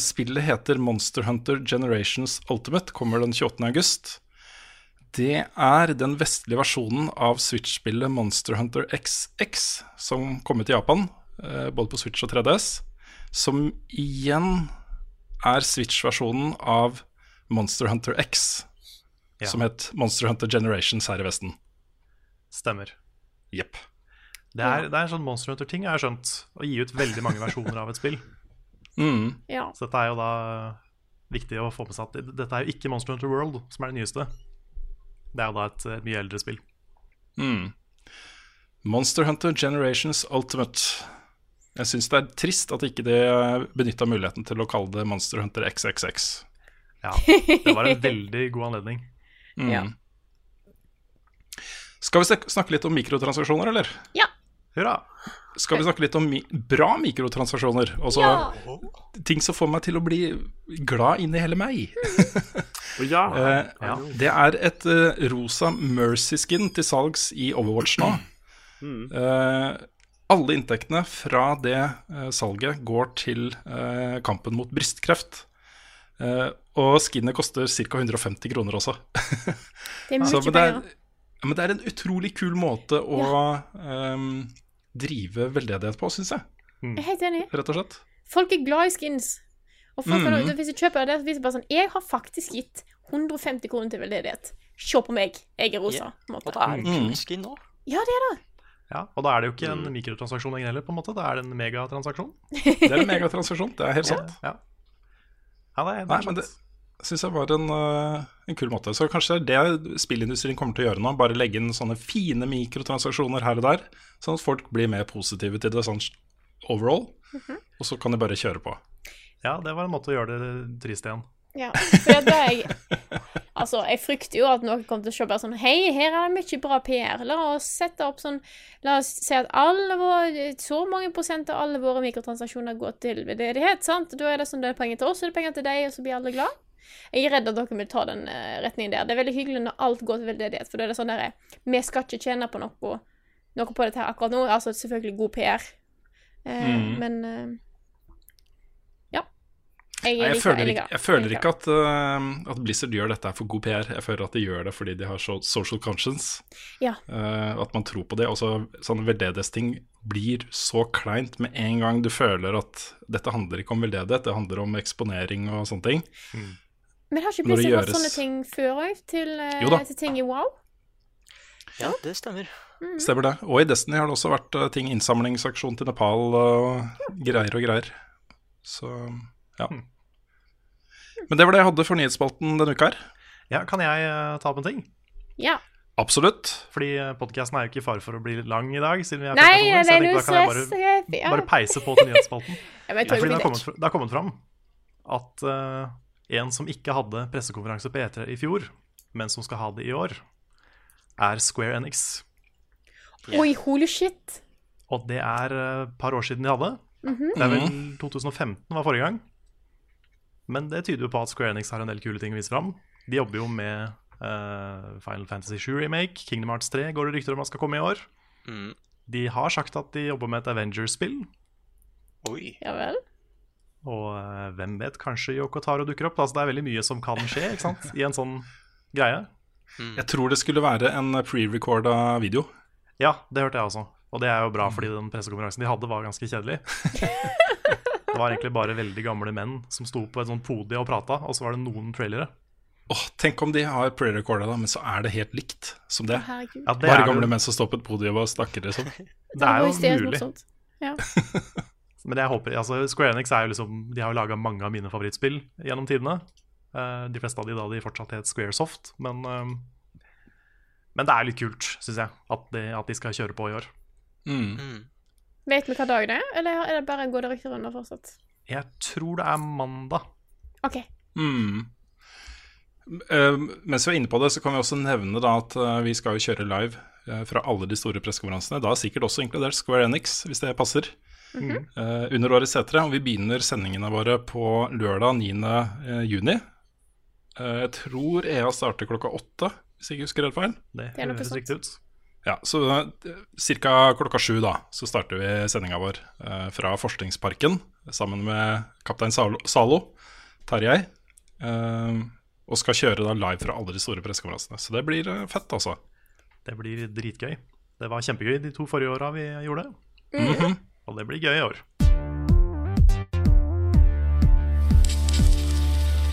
spillet heter Monster Hunter Generations Ultimate, kommer den 28. august. Det er den vestlige versjonen av Switch-spillet Monster Hunter XX, som kom ut i Japan, eh, både på Switch og 3DS. Som igjen er Switch-versjonen av Monster Hunter X, Ja. som het Monster Hunter Generations her i Vesten. Stemmer. Jepp. Det det er en sånn Monster Hunter-ting jeg har skjønt. Å gi ut veldig mange versjoner av et spill. Mm. Ja. Så dette er jo da viktig å få med seg at dette er jo ikke Monster Hunter World som er det nyeste. Det er jo da et, et mye eldre spill. Mm. Monster Hunter Generations Ultimate. Jeg syns det er trist at ikke de benytta muligheten til å kalle det Monster Hunter XXX. Ja, det var en veldig god anledning. Mm. Ja. Skal vi snakke litt om mikrotransaksjoner, eller? Ja. Hurra! Skal vi snakke litt om mi bra mikrotransaksjoner? Altså Ja. ting som får meg til å bli glad inni hele meg. <laughs> Ja, Eh, Det er et uh, rosa Mercy Skin til salgs i Overwatch nå. Eh, alle inntektene fra det salget går til eh, kampen mot brystkreft. Eh, og skinnet koster ca. 150 kroner også. Det er <laughs> mye er, penger. men det er en utrolig kul måte å ehm, drive veldedighet på, syns jeg. Jeg er helt enig. Rett og slett. Folk er glad i skins. Og folk, mm kan- hvis du kjøper det, så viser bare sånn Jeg har faktisk gitt 150 kroner til veldedighet. Se på meg, jeg er rosa. Yeah. Og det er en Mm. skin nå. Ja, det er det. Ja, Og da er det jo ikke en mikrotransaksjon lenger heller, på en måte. Da er det en megatransaksjon. Det er en megatransaksjon, det er helt sant. Ja, ja det er, det Nei, er men det syns jeg var en, eh, en kul måte. Så kanskje det er det spillindustrien kommer til å gjøre nå. Bare legge inn sånne fine mikrotransaksjoner her og der, sånn at folk blir mer positive til det sånn overall. Og så kan de bare kjøre på. Ja, det var en måte å gjøre det trist igjen. Ja, for det er jeg <laughs> Altså, jeg frykter jo at noen kommer til å se bare sånn Hei, her er det mye bra PR. La oss sette opp sånn La oss si at alle våre Så mange prosent av alle våre mikrotransaksjoner går til veldedighet, sant? Da er det sånn det er penger til oss, og det er penger til deg, og så blir alle glad. Jeg er redd at dere vil ta den eh, retningen der. Det er veldig hyggelig når alt går til veldedighet, for da er det sånn der Vi skal ikke tjene på noe, noe på dette her akkurat nå. Altså selvfølgelig god PR, eh, Mm. men eh, Ja. Jeg, Nei, jeg, liker- føler jeg ikke, liker- jeg føler ikke at, uh, at Blizzard gjør dette for god PR. Jeg føler at de gjør det fordi de har so- social conscience. Ja. Uh, at man tror på det. Også sånne veldedighetsting blir så kleint med en gang du føler at dette handler ikke om veldedighet, det handler om eksponering og sånne ting. Men har ikke Blizzard hatt sånne ting før òg? Til, eh, til ting i Wow? Ja, det stemmer. Stemmer det. Og i Destiny har det også vært eh, ting, innsamlingsaksjon til Nepal og greier og greier. Så ja. Men det var det jeg hadde for nyhetsspalten denne uka her. Ja, Kan jeg eh, ta opp en ting? Ja. Absolutt. Fordi podkasten er jo ikke i fare for å bli lang i dag. Siden vi er Nei, presentasjoner, så jeg tenkte da kan jeg bare, jeg- ja. bare peise på til nyhetsspalten. <laughs> Ja, men jeg Ja, fordi det har, kommet, det har kommet fram at eh, en som ikke hadde pressekonferanse på E3 i fjor, men som skal ha det i år, er Square Enix. Oi, holy shit. Og det er eh, et par år siden de hadde. Mhm. Det er vel 2015 var forrige gang. Men det tyder jo på at Square Enix har en del kule ting å vise fram. De jobber jo med uh, Final Fantasy 7 Remake. Kingdom Hearts 3 går det rykter om at skal komme i år. Mm. De har sagt at de jobber med et Avengers-spill. Oi. Ja vel. Og eh, hvem vet, kanskje Yoko Taro dukker opp. Altså, det er veldig mye som kan skje ikke sant? i en sånn greie. Jeg tror det skulle være en pre-recorda video. Ja, det hørte jeg også. Og det er jo bra, fordi den pressekonferansen de hadde, var ganske kjedelig. <laughs> det var egentlig bare veldig gamle menn som sto på et sånt podie og prata, og så var det noen trailere. Åh, tenk om de har pre-recorda, da, men så er det helt likt som det. Ja, det Bare er gamle menn som står på et podium og snakker, liksom. Det er jo mulig. Ja. <laughs> Men jeg håper, altså Square Enix er jo liksom De har jo laga mange av mine favorittspill gjennom tidene. Uh, de fleste av de da de fortsatt het Squaresoft. Men, uh, men det er litt kult, syns jeg, at de, at de skal kjøre på i år. Mm. Vet vi hva dag det er, eller er det bare går det rykter under fortsatt? Jeg tror det er mandag. OK. Mm. Uh, mens vi er inne på det, så kan vi også nevne da at eh, vi skal jo kjøre live eh, fra alle de store pressekonferansene. Da er sikkert også inkludert Square Enix, hvis det passer. Eh, under årets setere. Og vi begynner sendingene våre på lørdag 9. eh, juni. Eh, jeg tror EA starter klokka åtte, hvis jeg ikke husker helt feil. Det, Det er høres riktig ut. Ja, så ca. klokka sju da, så starter vi sendinga vår uh, fra Forskningsparken sammen med kaptein Zalo, Zalo Tarjei. Uh, og skal kjøre da live fra alle de store pressekonferansene. Så det blir eh, fett, altså. Det blir dritgøy. Det var kjempegøy de to forrige åra vi gjorde det. Mhm. Og det blir gøy i år.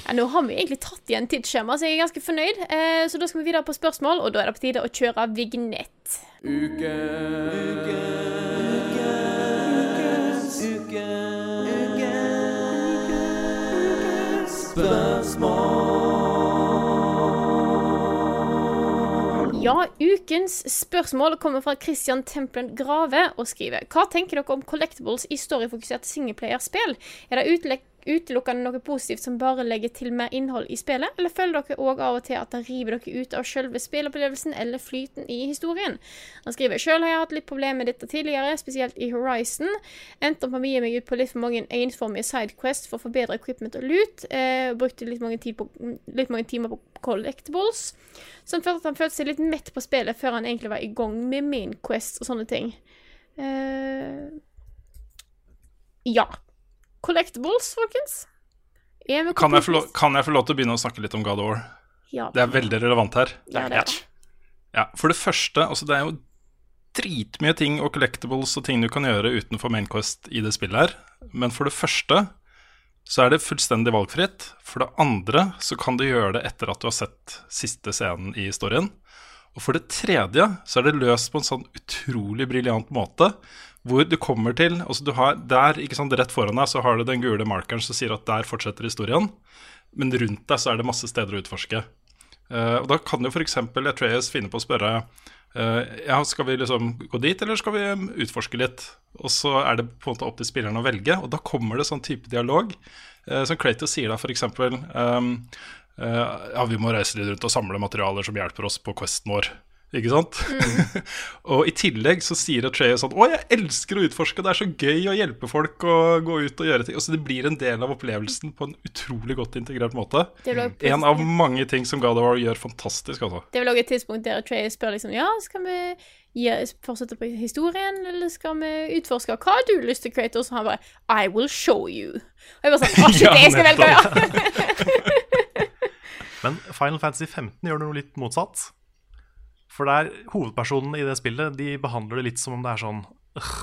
Ja, nå har vi egentlig tatt igjen tidsskjema, så jeg er ganske fornøyd. Eh, så da skal vi videre på spørsmål, og da er det på tide å kjøre vignett. Ja, ukens spørsmål kommer fra Christian Templen Grave og skriver Hva tenker dere om collectibles i storyfokusert singleplayerspill? Er det utelukkende noe positivt som bare legger til mer innhold i spillet, eller føler dere òg av og til at det river dere ut av selve spillopplevelsen eller flyten i historien? Han skriver sjøl har jeg hatt litt problemer med dette tidligere, spesielt i Horizon. Endte opp med å gi meg ut på litt for mange ensformige sidequests for å forbedre bedre equipment og loot. Eh, brukte litt mange, på, litt mange timer på collectibles. Som følte at han følte seg litt mett på spillet før han egentlig var i gang med main quest og sånne ting. Eh, ja. Collectibles, folkens. Kan jeg, få lov, kan jeg få lov til å begynne å snakke litt om God of War? Ja. Det er veldig relevant her. Ja, det er. Ja, For det første, altså det er jo dritmye ting og collectibles og ting du kan gjøre utenfor Mainquest i det spillet her. Men for det første så er det fullstendig valgfritt. For det andre så kan du gjøre det etter at du har sett siste scenen i historien. Og for det tredje så er det løst på en sånn utrolig briljant måte. Hvor du kommer til altså du har Der, ikke sant, rett foran deg, så har du den gule markeren som sier at der fortsetter historien. Men rundt deg så er det masse steder å utforske. Uh, og da kan jo f.eks. Atreas finne på å spørre uh, ja, skal vi liksom gå dit, eller skal vi utforske litt? Og så er det på en måte opp til spilleren å velge, og da kommer det sånn type dialog. Uh, som Kratos sier da f.eks. Um, ja, vi må reise litt rundt og samle materialer som hjelper oss på questen vår. Ikke sant? <laughs> og i tillegg så sier Atreas sånn Å, jeg elsker å utforske, det er så gøy å hjelpe folk og gå ut og gjøre ting. Og så det blir en del av opplevelsen på en utrolig godt integrert måte. Det En av mange ting som God of War gjør fantastisk, altså. Det er vel også et tidspunkt der Trey spør liksom Ja, skal vi fortsette på historien, eller skal vi utforske? Hva har du lyst til, Kratos? Og han bare I will show you. Og jeg bare sånn Å, shit, <laughs> Ja, jeg skal velge, ja! <laughs> Men Final Fantasy 15 gjør det noe litt motsatt. For der hovedpersonene i det spillet De behandler det litt som om det er sånn øh.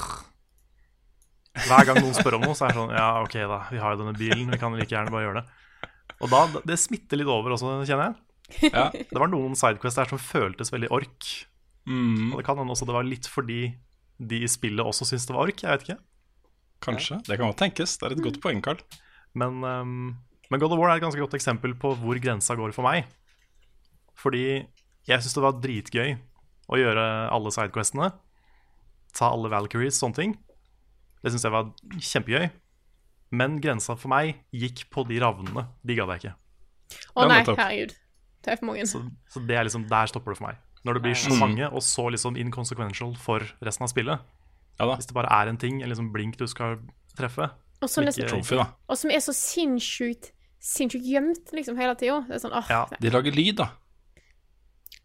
Hver gang noen spør om noe, så er det sånn Ja, ok, da. Vi har jo denne bilen. Vi kan like gjerne bare gjøre det. Og da, Det smitter litt over også, kjenner jeg. Ja. Det var noen sidequests der som føltes veldig ork. Mm. Og det kan hende også det var litt fordi de i spillet også syntes det var ork. Jeg vet ikke. Kanskje. Det kan godt tenkes. Det er et godt poeng, Carl. Men, um, men God of War er et ganske godt eksempel på hvor grensa går for meg. Fordi jeg syns det var dritgøy å gjøre alle sidequestene. Ta alle Valkyries, sånne ting. Det syns jeg var kjempegøy. Men grensa for meg gikk på de ravnene. De gadd jeg ikke. Å nei, herregud. Det er for mange. Så, så det er liksom, der stopper det for meg. Når det blir så mange, og så liksom inconsequential for resten av spillet. Hvis det bare er en ting, en liksom blink du skal treffe Og som, ikke- trofie, da. og som er så sinnssykt Sinnssykt gjemt liksom hele tida. Er sånn, Ja. De lager lyd, da.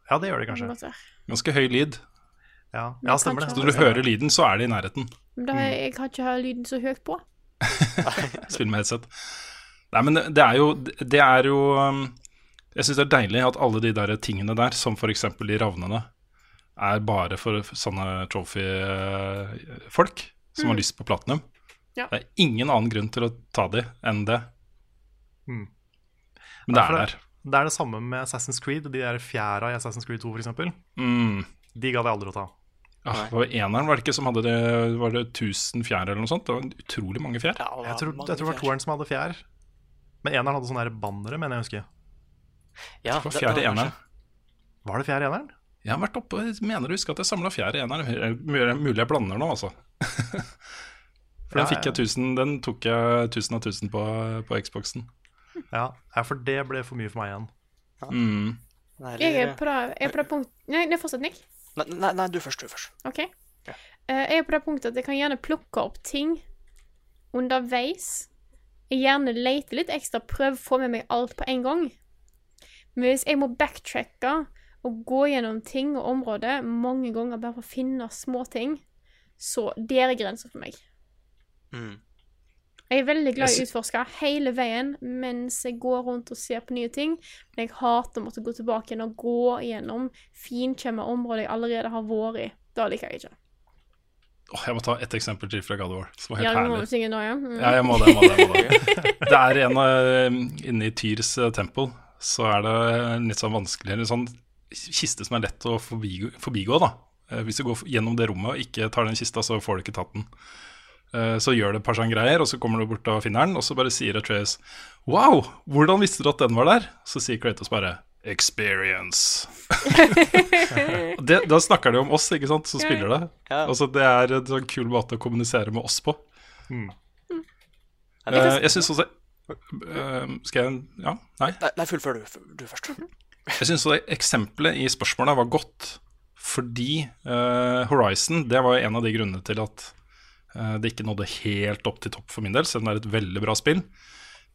Ja, det gjør de kanskje. Ganske høy lyd. Ja, ja stemmer det. Så når du hører lyden, så er det i nærheten. Men da, jeg kan ikke høre lyden så høyt på. <laughs> Spill med headset. Nei, men det er jo Det er jo um, Jeg syns det er deilig at alle de der tingene der, som f.eks. de ravnene, er bare for sånne trophy-folk som har Mm. lyst på platinum. Ja. Det er ingen annen grunn til å ta de enn det. Mm. Men det er der. Det er det samme med Assassin's Creed. De der fjæra i Assassin's Creed 2, f.eks. Mm. De gadd jeg aldri å ta. Ah, det var eneren, var det ikke, som hadde det Var det 1000 fjær eller noe sånt? Det var utrolig mange fjær. Jeg tror, jeg tror det var toeren som hadde fjær. Men eneren hadde sånne bannere, mener jeg å huske. Ja, Det var det- fjær i eneren. Var det fjær i eneren? Jeg har vært oppe og mener å huske at jeg samla fjær i eneren. Mulig mulig jeg blander nå, altså. <laughs> For den fikk jeg 1000 Den tok jeg 1000 av 1000 på, på Xboxen. Ja. ja, for det ble for mye for meg igjen. Mm. Nei, Jeg er på det, jeg er på det punkt Nei, nei, fortsett, Nick. Nei, nei, nei, du først, du først. OK. Ja. jeg er på det punktet at jeg kan gjerne plukke opp ting underveis. Jeg gjerne leter litt ekstra, prøve å få med meg alt på en gang. Men hvis jeg må backtracke og gå gjennom ting og områder mange ganger bare for å finne små ting, så der er grensa for meg. Mm. Jeg er veldig glad i å utforske hele veien mens jeg går rundt og ser på nye ting, men jeg hater å måtte gå tilbake igjen og gå gjennom finkjemma områder jeg allerede har vært i. Da liker jeg ikke. Oh, jeg må ta ett eksempel til fra God of War, som var Ja, helt må herlig. synge nå, ja. Mm. Ja, jeg må det. jeg må det, jeg må det. <laughs> det er en av Inne i Tyrs eh, tempel så er det en litt sånn vanskelig En sånn kiste som er lett å forbigå, forbigå da. Eh, Hvis du går gjennom det rommet og ikke tar den kista, så får du ikke tatt den. Eh, Så gjør det et par sånne greier, og så kommer du bort og finner den, og så bare sier Atreas Wow, hvordan visste du at den var der? Så sier Kratos bare Experience. <laughs> Det, da snakker de om oss, ikke sant, som spiller det. Altså, det er en sånn kul måte å kommunisere med oss på. Mm. Uh, jeg syns også uh, Skal jeg Ja? Nei? Nei, fullfør du, du først. <laughs> Jeg syns eksempelet i spørsmålet var godt, fordi uh, Horizon det var en av de grunnene til at det ikke nådde helt opp til topp for min del, selv om det er et veldig bra spill.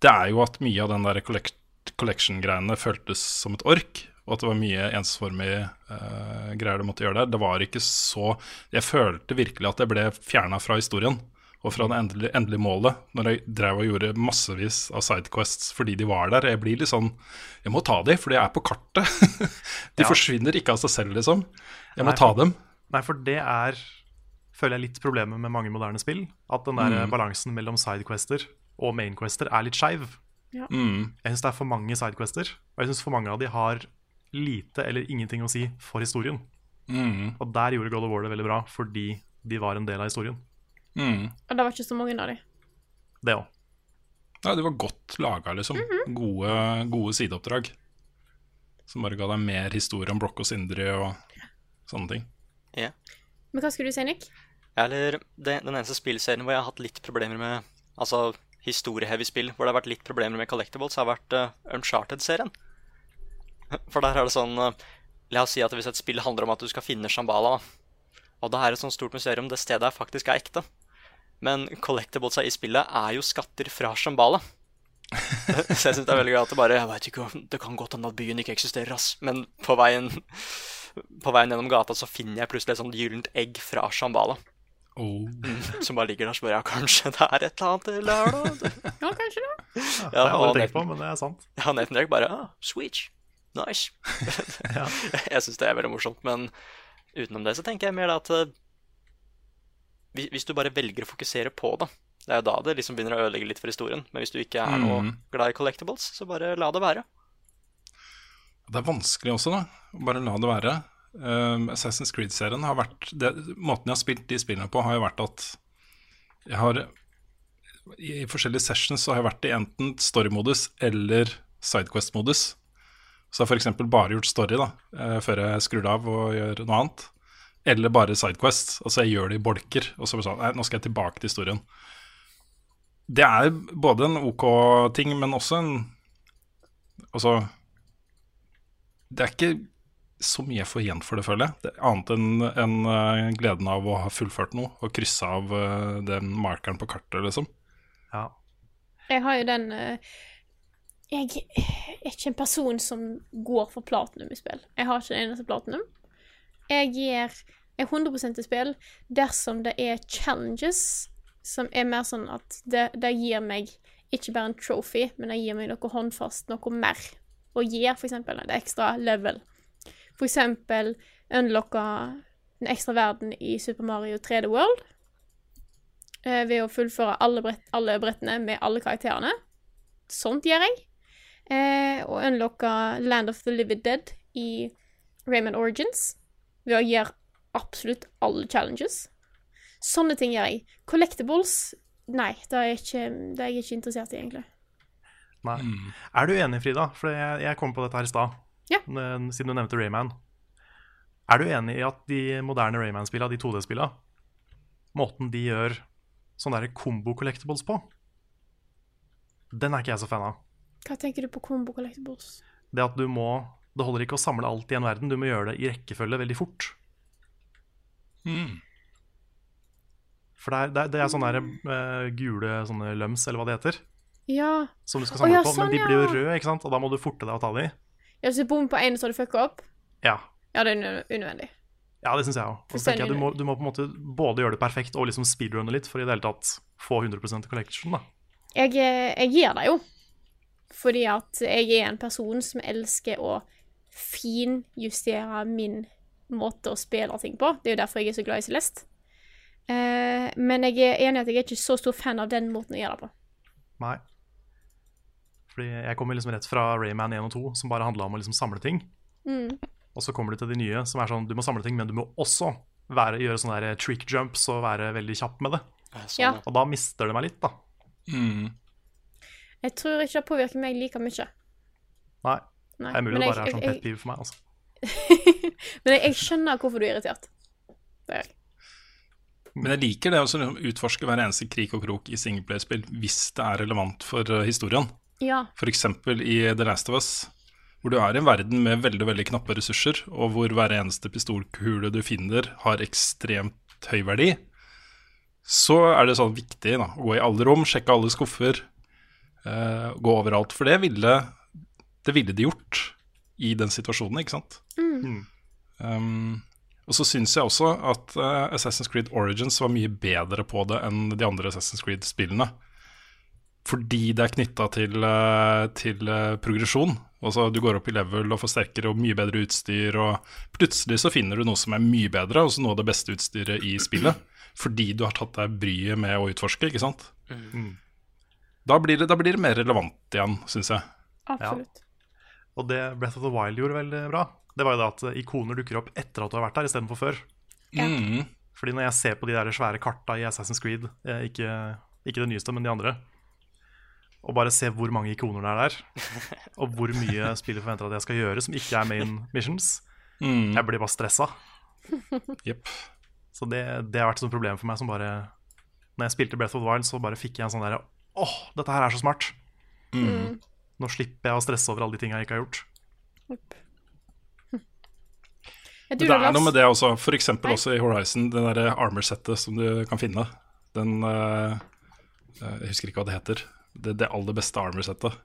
Det er jo at mye av den der collect collection-greiene føltes som et ork. og at det var mye ensformig uh, greier du måtte gjøre der. Det var ikke så Jeg følte virkelig at jeg ble fjerna fra historien og fra det endelige, endelige, målet, når jeg drev og gjorde massevis av sidequests fordi de var der. Jeg blir litt sånn Jeg må ta de, for de er på kartet. <laughs> de ja. forsvinner ikke av seg selv, liksom. Jeg må nei, ta dem. Nei, for det er føler jeg litt problemet med mange moderne spill. At den der mm. balansen mellom sidequester og mainquester er litt skeiv. Ja. Mm. Jeg syns det er for mange sidequester, og jeg syns for mange av de har lite eller ingenting å si for historien. Mm. Og der gjorde God of War det veldig bra, fordi de var en del av historien. Mm. Og det var ikke så mange av de. Det òg. Ja, de var godt laga, liksom. Mm -hmm. gode, gode sideoppdrag. Som bare ga deg mer historie om Brock og Sindre og sånne ting. Ja. Men hva skulle du si, Nick? Eller det, den eneste spillserien hvor jeg har hatt litt problemer med Altså historieheavy spill, hvor det har vært litt problemer med collectibles, har vært uh, Uncharted-serien. <laughs> For der er det sånn uh, La oss si at hvis et spill handler om at du skal finne Shambhala, og det er et sånt stort museum, det stedet er faktisk er ekte. Men collectiblesa i spillet er jo skatter fra Shambhala. <laughs> Så jeg syns det er veldig gøy at det bare Jeg vet ikke, Det kan godt hende at byen ikke eksisterer, ass. Men på veien, <laughs> på veien gjennom gata så finner jeg plutselig et sånt gyllent egg fra Shambhala. Oh. <laughs> Som bare ligger der så bare Ja, kanskje det er et eller annet der, da? <laughs> ja, kanskje det. Ja, det har jeg aldri tenkt på, men det er sant. Ja, Nathan Drake bare ah, Switch. Nice. <laughs> ja. Jeg syns det er veldig morsomt, men utenom det så tenker jeg mer at uh, hvis du bare velger å fokusere på det Det er jo da det liksom begynner å ødelegge litt for historien. Men hvis du ikke er noe mm. glad i collectibles, så bare la det være. Det er vanskelig også, da. Bare la det være. Um, Assassin's Creed-serien har vært det, Måten jeg har spilt de spillene på, har jo vært at jeg har I forskjellige sessions så har jeg vært i enten story-modus eller Sidequest-modus. Så jeg har f.eks. bare gjort story da, eh, før jeg skrur av og gjør noe annet. Eller bare Sidequest. Altså jeg gjør det i bolker. Og så sånn, nei, nå skal jeg tilbake til historien. Det er både en OK ting, men også en Altså Det er ikke så mye jeg får igjen for det, føler jeg. Det, annet enn en, uh, gleden av å ha fullført noe og krysse av uh, den markeren på kartet, liksom. Ja. Jeg har jo den uh, Jeg er ikke en person som går for platinum i spill. Jeg har ikke det eneste platinum. Jeg gir jeg 100% til spill dersom det er challenges som er mer sånn at det, det gir meg ikke bare en trophy, men det gir meg noe håndfast, noe mer. Og gir f.eks. et ekstra level. For eksempel unlocka den ekstra verden i Super Mario 3D World. Eh, ved å fullføre alle, brett, alle, brettene med alle karakterene. Sånt gjør jeg. Eh, og unlocka Land of the Livid Dead i Raymond Origins. Ved å gjøre absolutt alle challenges. Sånne ting gjør jeg. Collectibles Nei, det er, ikke, det er jeg ikke interessert i, egentlig. Nei. Mm. Er du enig, Frida? For jeg, jeg kom på dette her i stad, ja. siden du nevnte Rayman. Er du enig i at de moderne Rayman-spillene, de 2D-spillene, måten de gjør sånne der combo collectibles på, den er ikke jeg så fan av. Hva tenker du på combo collectibles? Det at du må Det holder ikke å samle alt i en verden, du må gjøre det i rekkefølge veldig fort. Mm. For det er, det er, det er sånne der, uh, gule sånne løms, eller hva det heter, ja. som du skal samle oh, ja, på. Sånn, men de blir jo røde, ikke sant? og da må du forte deg å ta de. Ja, Hvis du bommer på én, så har du fucka opp? Ja. Ja, det er unødvendig. Ja, det syns jeg òg. Du, må, du må på en måte både gjøre det perfekt og liksom speedrunne litt for i det hele tatt få 100 collection. da. Jeg, eh, jeg gir det jo. Fordi at jeg er en person som elsker å finjustere min måte å spille ting på. Det er jo derfor jeg er så glad i Celeste. Eh, men jeg er enig i at jeg er ikke så stor fan av den måten å gjøre det på. Nei. Fordi jeg kommer liksom rett fra Rayman 1 og 2, som bare handla om å liksom samle ting. Mm. Og så kommer du til de nye, som er sånn du må samle ting, men du må også være, gjøre sånne der trick jumps og være veldig kjapp med det. Sånn, ja. Og da mister det meg litt, da. Mm. Jeg tror ikke det påvirker meg like mye. Nei. Nei. Det er mulig det bare er sånn pet piv for meg, altså. <laughs> Men jeg, jeg, skjønner hvorfor du er irritert. Det er jeg. Men jeg liker det å liksom utforske hver eneste krik og krok i singleplayerspill hvis det er relevant for uh, historien. Ja. F.eks. i The Last of Us, hvor du er i en verden med veldig veldig knappe ressurser, og hvor hver eneste pistolkule du finner, har ekstremt høy verdi. Så er det sånn viktig da, å gå i alle rom, sjekke alle skuffer, uh, gå overalt. For det ville, det ville de gjort i den situasjonen, ikke sant? Mm. Um, og så syns jeg også at uh, Assassin's Creed Origins var mye bedre på det enn de andre Assassin's Creed-spillene. Fordi det er knytta til, uh, til uh, progresjon. Altså Du går opp i level og får sterkere og mye bedre utstyr, og plutselig så finner du noe som er mye bedre, også noe av det beste utstyret i spillet. Fordi du har tatt deg bryet med å utforske, ikke sant? Mm. Da, blir det, da blir det mer relevant igjen, syns jeg. Absolutt. Og det Breath of the Wild gjorde veldig bra, det var jo det at ikoner dukker opp etter at du har vært der, istedenfor før. Ja. Mm. Fordi når jeg ser på de der svære karta i Assassin's Creed, eh, ikke, ikke det nyeste, men de andre, og bare se hvor mange ikoner det er der, <laughs> og hvor mye spillet forventer at jeg skal gjøre som ikke er main missions, Mm. jeg blir bare stressa. <laughs> Yep. Så det, det har vært et sånt problem for meg som bare Når jeg spilte Breath of the Wild, så bare fikk jeg en sånn derre Åh, dette her er så smart! Mm. Nå slipper jeg å stresse over alle de tinga jeg ikke har gjort. Yep. <laughs> det er noe med det også, f.eks. Også i Horizon, det derre armor-settet som du kan finne. Den eh, eh, Jeg husker ikke hva det heter. Det, det aller beste armor-settet.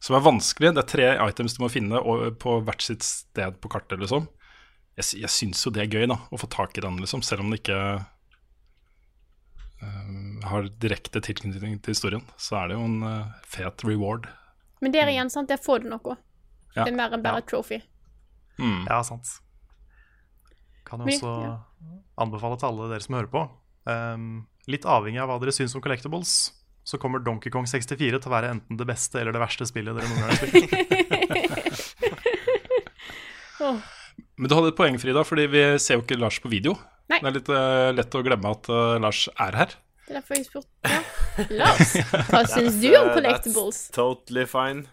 Som er vanskelig. Det er tre items du må finne på hvert sitt sted på kartet, liksom. Jeg, jeg syns jo det er gøy, da, å få tak i den, liksom, selv om det ikke uh, har direkte tilknytning til historien. Så er det jo en uh, fet reward. Men der igjen, sant, der får du noe. Ja. Det er mer enn bare et trophy. Mm. Ja, sant. Kan jo også ja. anbefale til alle dere som hører på. Um, litt avhengig av hva dere syns om collectibles, så kommer Donkey Kong 64 til å være enten det beste eller det verste spillet dere noen gang har spilt. <laughs> Men du hadde et poeng, Frida, fordi vi ser jo ikke Lars på video. Nei. Det er litt uh, lett å glemme at uh, Lars er her. det er derfor jeg spurte. Ja. Lars, hva <laughs> syns du om Uh, collectibles? That's totally fine.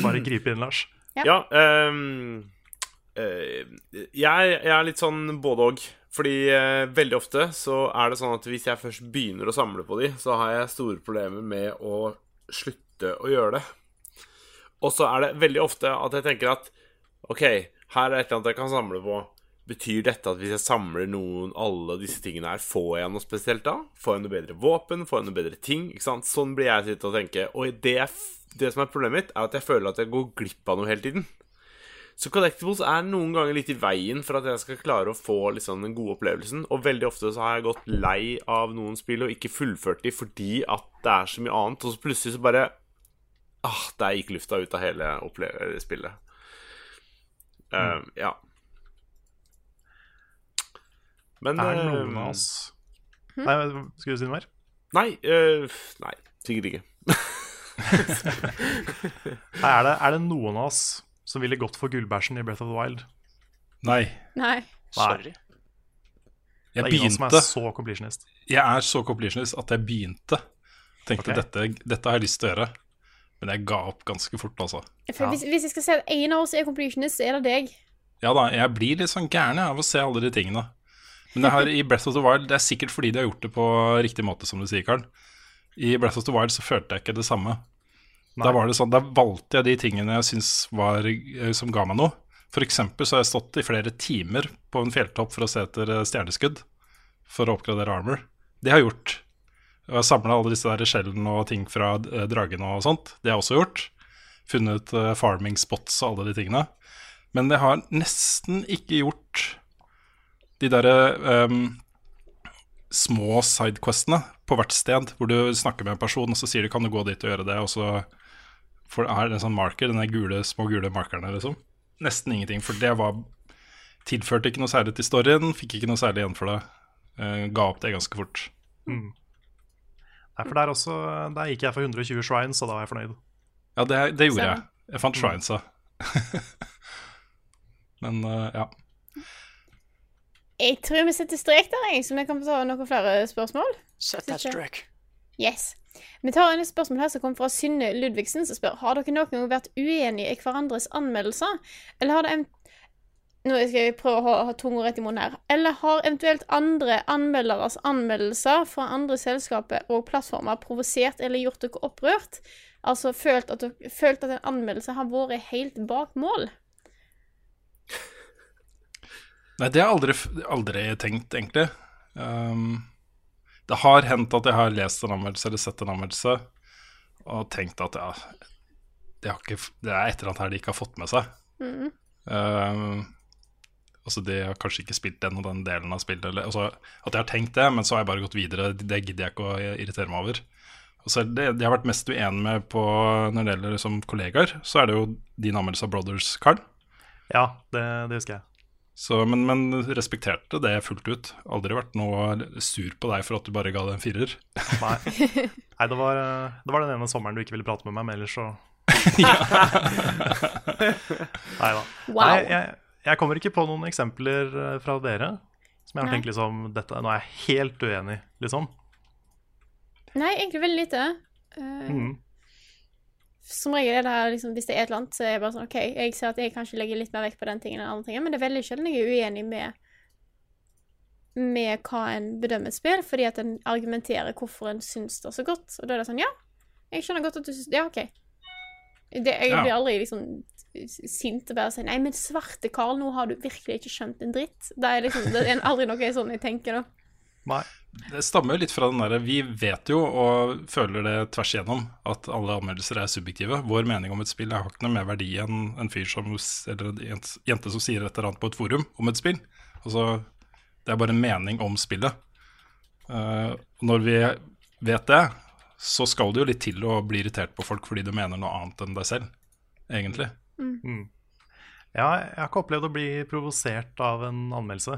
Bare gripe inn, Lars. Ja. Ja, um, eh, jeg, jeg er litt sånn både og. Fordi eh, veldig ofte så er det sånn at hvis jeg først begynner å samle på de, så har jeg store problemer med å slutte å gjøre det. Og så er det veldig ofte at jeg tenker at OK, her er et eller annet jeg kan samle på. Betyr dette at hvis jeg samler noen alle disse tingene her, får jeg noe spesielt da? Får jeg noe bedre våpen? Får jeg noe bedre ting? Ikke sant? Sånn blir jeg sittende og tenke. Og det, det som er problemet mitt, er at jeg føler at jeg går glipp av noe hele tiden. Så collectibles er noen ganger litt i veien for at jeg skal klare å få liksom, den gode opplevelsen. Og veldig ofte så har jeg gått lei av noen spill og ikke fullført de fordi at det er så mye annet. Og så plutselig så bare Ah, der gikk lufta ut av hele spillet. spillet. Eh, ja. Men Er det eh, noen av oss Nei, Skal du si noe mer? Nei, Uh, nei sikkert ikke. Nei, <laughs> er, det, er det noen av oss som ville gått for gullbæsjen i Breath of the Wild? Nei. Nei. Sorry. Det Jeg begynte, ingen av oss som begynte er så completionist. Jeg er så completionist at jeg begynte. Tenkte okay. dette, dette har jeg lyst til å gjøre. Men jeg ga opp ganske fort, altså. For hvis, hvis jeg skal si at en av oss er completionist, så er det deg. Ja da, jeg blir litt sånn gæren av å se alle de tingene. Men det her i Breath of the Wild Det er sikkert fordi de har gjort det på riktig måte, som du sier, Karl. I Breath of the Wild så følte jeg ikke det samme. Da var det sånn, da valgte jeg de tingene jeg syns var eh, som ga meg noe. Eksempel så har jeg stått i flere timer på en fjelltopp for å se etter eh, stjerneskudd. For å oppgradere armor. Det har jeg gjort. Og jeg har samla alle disse der skjellene og ting fra eh, dragene og sånt. Det har jeg også gjort. Funnet farming spots og alle de tingene. Men jeg har nesten ikke gjort de derre um, små sidequestene på hvert sted, hvor du snakker med en person, og så sier du 'kan du gå dit og gjøre det', og så er det en sånn marker, denne gule, små gule markerne, liksom. Nesten ingenting, for det var Tilførte ikke noe særlig til storyen, fikk ikke noe særlig igjen for det. Eh, ga opp det ganske fort. Mm. Nei, for der også Der gikk jeg for 120 shrines, og da var jeg fornøyd. Ja, det, det gjorde jeg. Jeg fant shrinesa. <laughs> Men uh, ja. Jeg tror vi setter strek der, jeg, så vi kan få ta noen flere spørsmål. Set that strike. Yes. Vi tar en spørsmål her som kommer fra Synne Ludvigsen, som spør Har dere noen gang vært uenige i hverandres anmeldelser, eller har det Nå skal jeg prøve å ha, ha tunga rett i munnen her. Eller har eventuelt andre anmelderes anmeldelser fra andre selskaper og plattformer provosert eller gjort dere opprørt? Altså følt at, dere, følt at en anmeldelse har vært helt bak mål? Nei, det har jeg aldri, aldri tenkt, egentlig. Um, det har hendt at jeg har lest en anmeldelse eller sett en anmeldelse og tenkt at ja, det, har ikke, det er et eller annet her de ikke har fått med seg. Mm. Uh, altså De har kanskje ikke spilt den og den delen av spillet. Eller, altså, at jeg har tenkt det, men så har jeg bare gått videre. Det gidder jeg ikke å irritere meg over. Og så er det, det jeg har vært mest uenig med på når det gjelder liksom, kollegaer, så er det jo din anmeldelse av Brothers, Carl. Ja, det, det husker jeg. Så, men, men, respekterte det fullt ut. Aldri vært noe sur på deg for at du bare ga det en firer. Nei, <laughs> Nei det, var, det, var, den ene sommeren du ikke ville prate med meg, men ellers så <laughs> <laughs> Nei da. Wow. Nei, jeg, jeg, kommer ikke på noen eksempler eh, fra dere som jeg har tenkt liksom dette, Nå er jeg helt uenig, liksom. Nei, egentlig veldig lite. Uh, mm. Som regel er det her, liksom, hvis det er et eller annet, så er jeg bare sånn OK, jeg ser at jeg kanskje legger litt mer vekt på den tingen enn andre ting, men det er veldig sjelden jeg er uenig med med hva en bedømmer et spill, fordi at en argumenterer hvorfor en syns det er så godt. Og da er det sånn Ja, jeg skjønner godt at du syns Ja, OK. Det, jeg blir aldri liksom sint og bare sier Nei, men svarte Karl, nå har du virkelig ikke skjønt en dritt. Det er liksom Det er aldri noe sånn jeg tenker, da. Nei. Det stammer litt fra den derre Vi vet jo og føler det tvers igjennom at alle anmeldelser er subjektive. Vår mening om et spill har ikke noe mer verdi enn en fyr som Eller en jente som sier et eller annet på et forum om et spill. Altså, det er bare en mening om spillet. Uh, når vi vet det, så skal det jo litt til å bli irritert på folk fordi du mener noe annet enn deg selv, egentlig. Mm. Mm. Ja, jeg har ikke opplevd å bli provosert av en anmeldelse.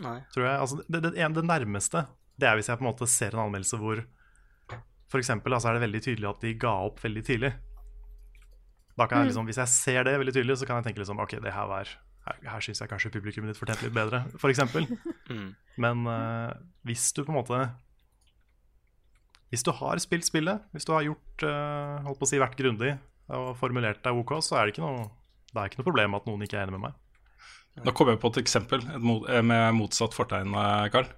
Nei. Tror jeg. Altså, det, det, det, nærmeste det er hvis jeg på en måte ser en anmeldelse hvor for eksempel, altså er det veldig tydelig at de ga opp veldig tidlig. Da kan jeg mm. liksom, Hvis jeg ser det veldig tydelig, så kan jeg tenke liksom, ok, det her var her, her syns jeg kanskje publikummet ditt fortjente litt bedre, f.eks. <laughs> Mm. Men uh, hvis du på en måte hvis du har spilt spillet, hvis du har gjort, uh, holdt på å si, vært grundig og formulert deg OK, så er det ikke noe, det er ikke noe problem at noen ikke er enig med meg. Da kommer jeg på et eksempel et mot, eh, med motsatt fortegn, eh, Karl.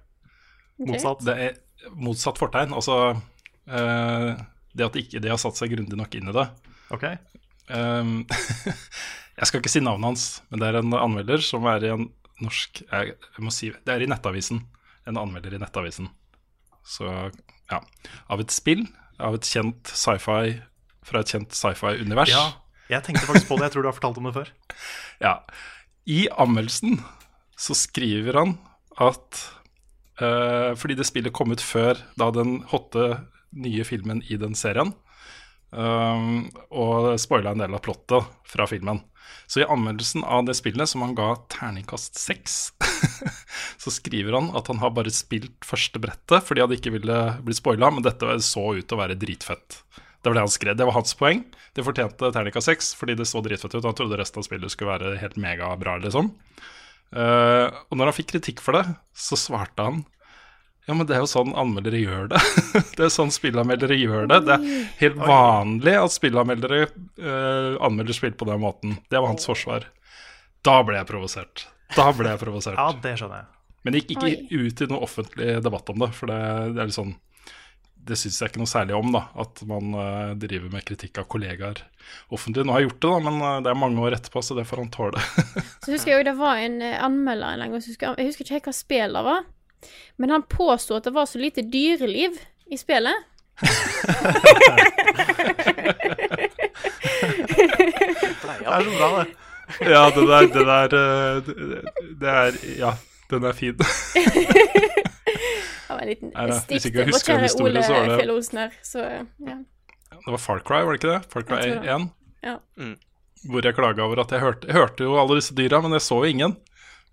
Okay. Motsatt? Det er motsatt fortegn. Altså uh, det at ikke de har satt seg grundig nok inn i det. Ok um, <laughs> Jeg skal ikke si navnet hans, men det er en anmelder som er i en norsk jeg, jeg må si, Det er i Nettavisen. En anmelder i Nettavisen. Så ja, av et spill, av et kjent sci-fi fra et kjent sci-fi-univers. Ja, jeg tenkte faktisk på det. Jeg tror du har fortalt om det før. <laughs> Ja. I anmeldelsen så skriver han at uh, fordi det spillet kom ut før da den hotte nye filmen i den serien, um, og spoila en del av plottet fra filmen. Så i anmeldelsen av det spillet, som han ga terningkast seks, <laughs> så skriver han at han har bare spilt første brettet fordi han ikke ville bli spoila, men dette så ut til å være dritfett. Det var det han skrev. Det var hans poeng. Det fortjente terningkast seks fordi det så dritfett ut. Han trodde resten av spillet skulle være helt megabra, liksom. Uh, og når han fikk kritikk for det, så svarte han ja, men det er jo sånn anmeldere gjør det. <laughs> det er sånn spillanmeldere gjør det. Det er helt vanlig at spillanmeldere uh, anmelder spill på den måten. Det var hans forsvar. Da ble jeg provosert. Da ble jeg provosert. ja, det skjønner jeg. Men gikk ikke Oi. ut i noe offentlig debatt om det, for det, det er litt sånn det syns jeg ikke noe særlig om, da, at man uh, driver med kritikk av kollegaer offentlig. Nå har jeg gjort det, da, men uh, det er mange år etterpå, så det får han tåle. <laughs> så husker jeg jo det var en uh, anmelder en gang, jeg husker, jeg husker ikke helt hva spillet det var, men han påsto at det var så lite dyreliv i spillet. det er så bra, det. Ja, det der, det der det, det er Ja, den er fin. <laughs> av en liten stift. Vår kjære Ole Fjell Osner. Så, ja. Det var Far Cry, var det ikke det? Far Cry 1. Ja. Mm. Hvor jeg klaga over at jeg hørte, jeg hørte jo alle disse dyra, men jeg så jo ingen.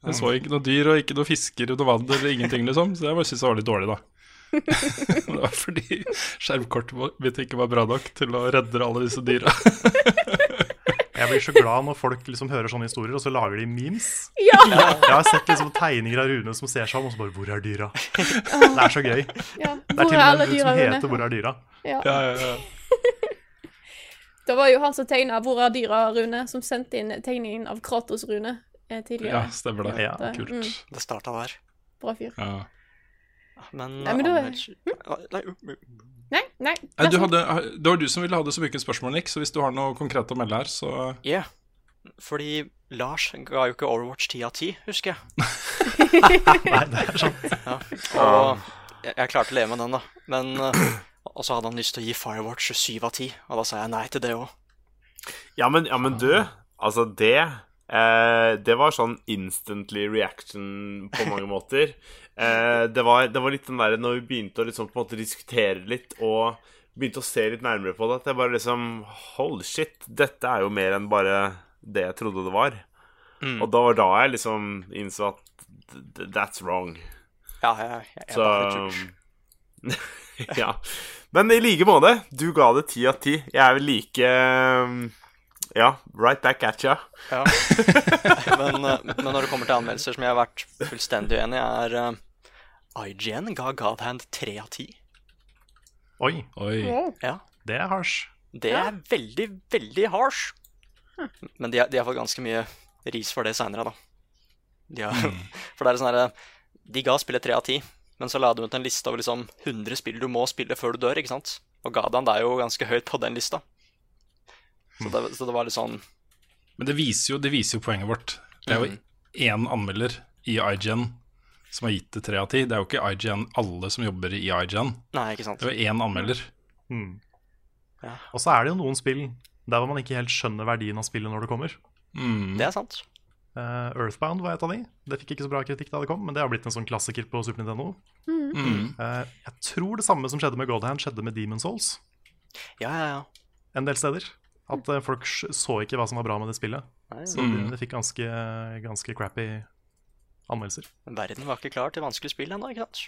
Jeg så ikke noe dyr og ikke noe fisker under vann eller ingenting, liksom. Så jeg syntes det var litt dårlig, da. <laughs> det var fordi skjermkortet mitt ikke var bra nok til å redde alle disse dyra. <laughs> Jeg blir så glad når folk liksom hører sånne historier, og så lager de memes. Ja. Jeg har sett liksom tegninger av Rune som ser seg om, og så bare 'Hvor er dyra?' Det er så gøy. Ja. Det er til og med en som heter 'Hvor er dyra?' Ja. Ja, ja, ja. <laughs> Det var jo han som tegna 'Hvor er dyra', Rune, som sendte inn tegningen av Kratos, Rune, eh, tidligere. Ja, stemmer det. Ja. det Kult. Mm. Det starta der. Bra fyr. Ja. Men, Nei, men da hm? Nei, nei. Du hadde, det var du som ville ha det som ukens Nick, så hvis du har noe konkret å melde her, så Ja. Yeah. Fordi Lars ga jo ikke Overwatch 10 av 10, husker jeg. <laughs> nei, det er sant. Ja. Og jeg, jeg, klarte å leve med den, da. Men Og så hadde han lyst til å gi Firewatch 7 av 10, og da sa jeg nei til det òg. Ja, men, ja, men du, Altså, det eh, Det var sånn instantly reaction på mange måter. Eh, det, var, det var litt den der når vi begynte å liksom på en måte diskutere litt og begynte å se litt nærmere på det, at jeg bare liksom Holy shit, dette er jo mer enn bare det jeg trodde det var. Mm. Og da var da jeg liksom innså at that's wrong. Ja, jeg, jeg, jeg Så. <laughs> Ja. Men i like måte, du ga det ti av ti. Jeg er vel like Ja, right back at ya. Ja. <laughs> men, eh, men når det kommer til anmeldelser som jeg har vært fullstendig uenig i, er uh, IGN ga Godhand tre av ti. Oi, Oi. Ja. det er harsh. Det er veldig, veldig harsh. Men de, har- de har fått ganske mye ris for det seinere, da. De har, <laughs> For det er sånn herre De ga spillet tre av ti, men så la de ut en liste over liksom 100 spill du må spille før du dør, ikke sant? Og Gadan er jo ganske høyt på den lista. Så det, så det var litt sånn Men det viser, jo, det viser jo poenget vårt. Det er jo én anmelder i IGN som har gitt det tre av ti. Det er jo ikke IGN alle som jobber i IGN. Nei, ikke sant. Det er jo én anmelder. Mm. Ja. Og så er det jo noen spill der hvor man ikke helt skjønner verdien av spillet når det kommer. Mm. Det er sant. Uh, Earthbound var et av de. Det fikk ikke så bra kritikk da det kom, men det har blitt en sånn klassiker på Super Nintendo. Mm. Uh, jeg tror det samme som skjedde med Godhand, skjedde med Demon Souls Ja, ja, ja. en del steder. At eh, folk så ikke hva som var bra med det spillet. Nei, Så det, det fikk ganske, ganske crappy anmeldelser. Verden var ikke klar til vanskelig spill ennå, ikke sant?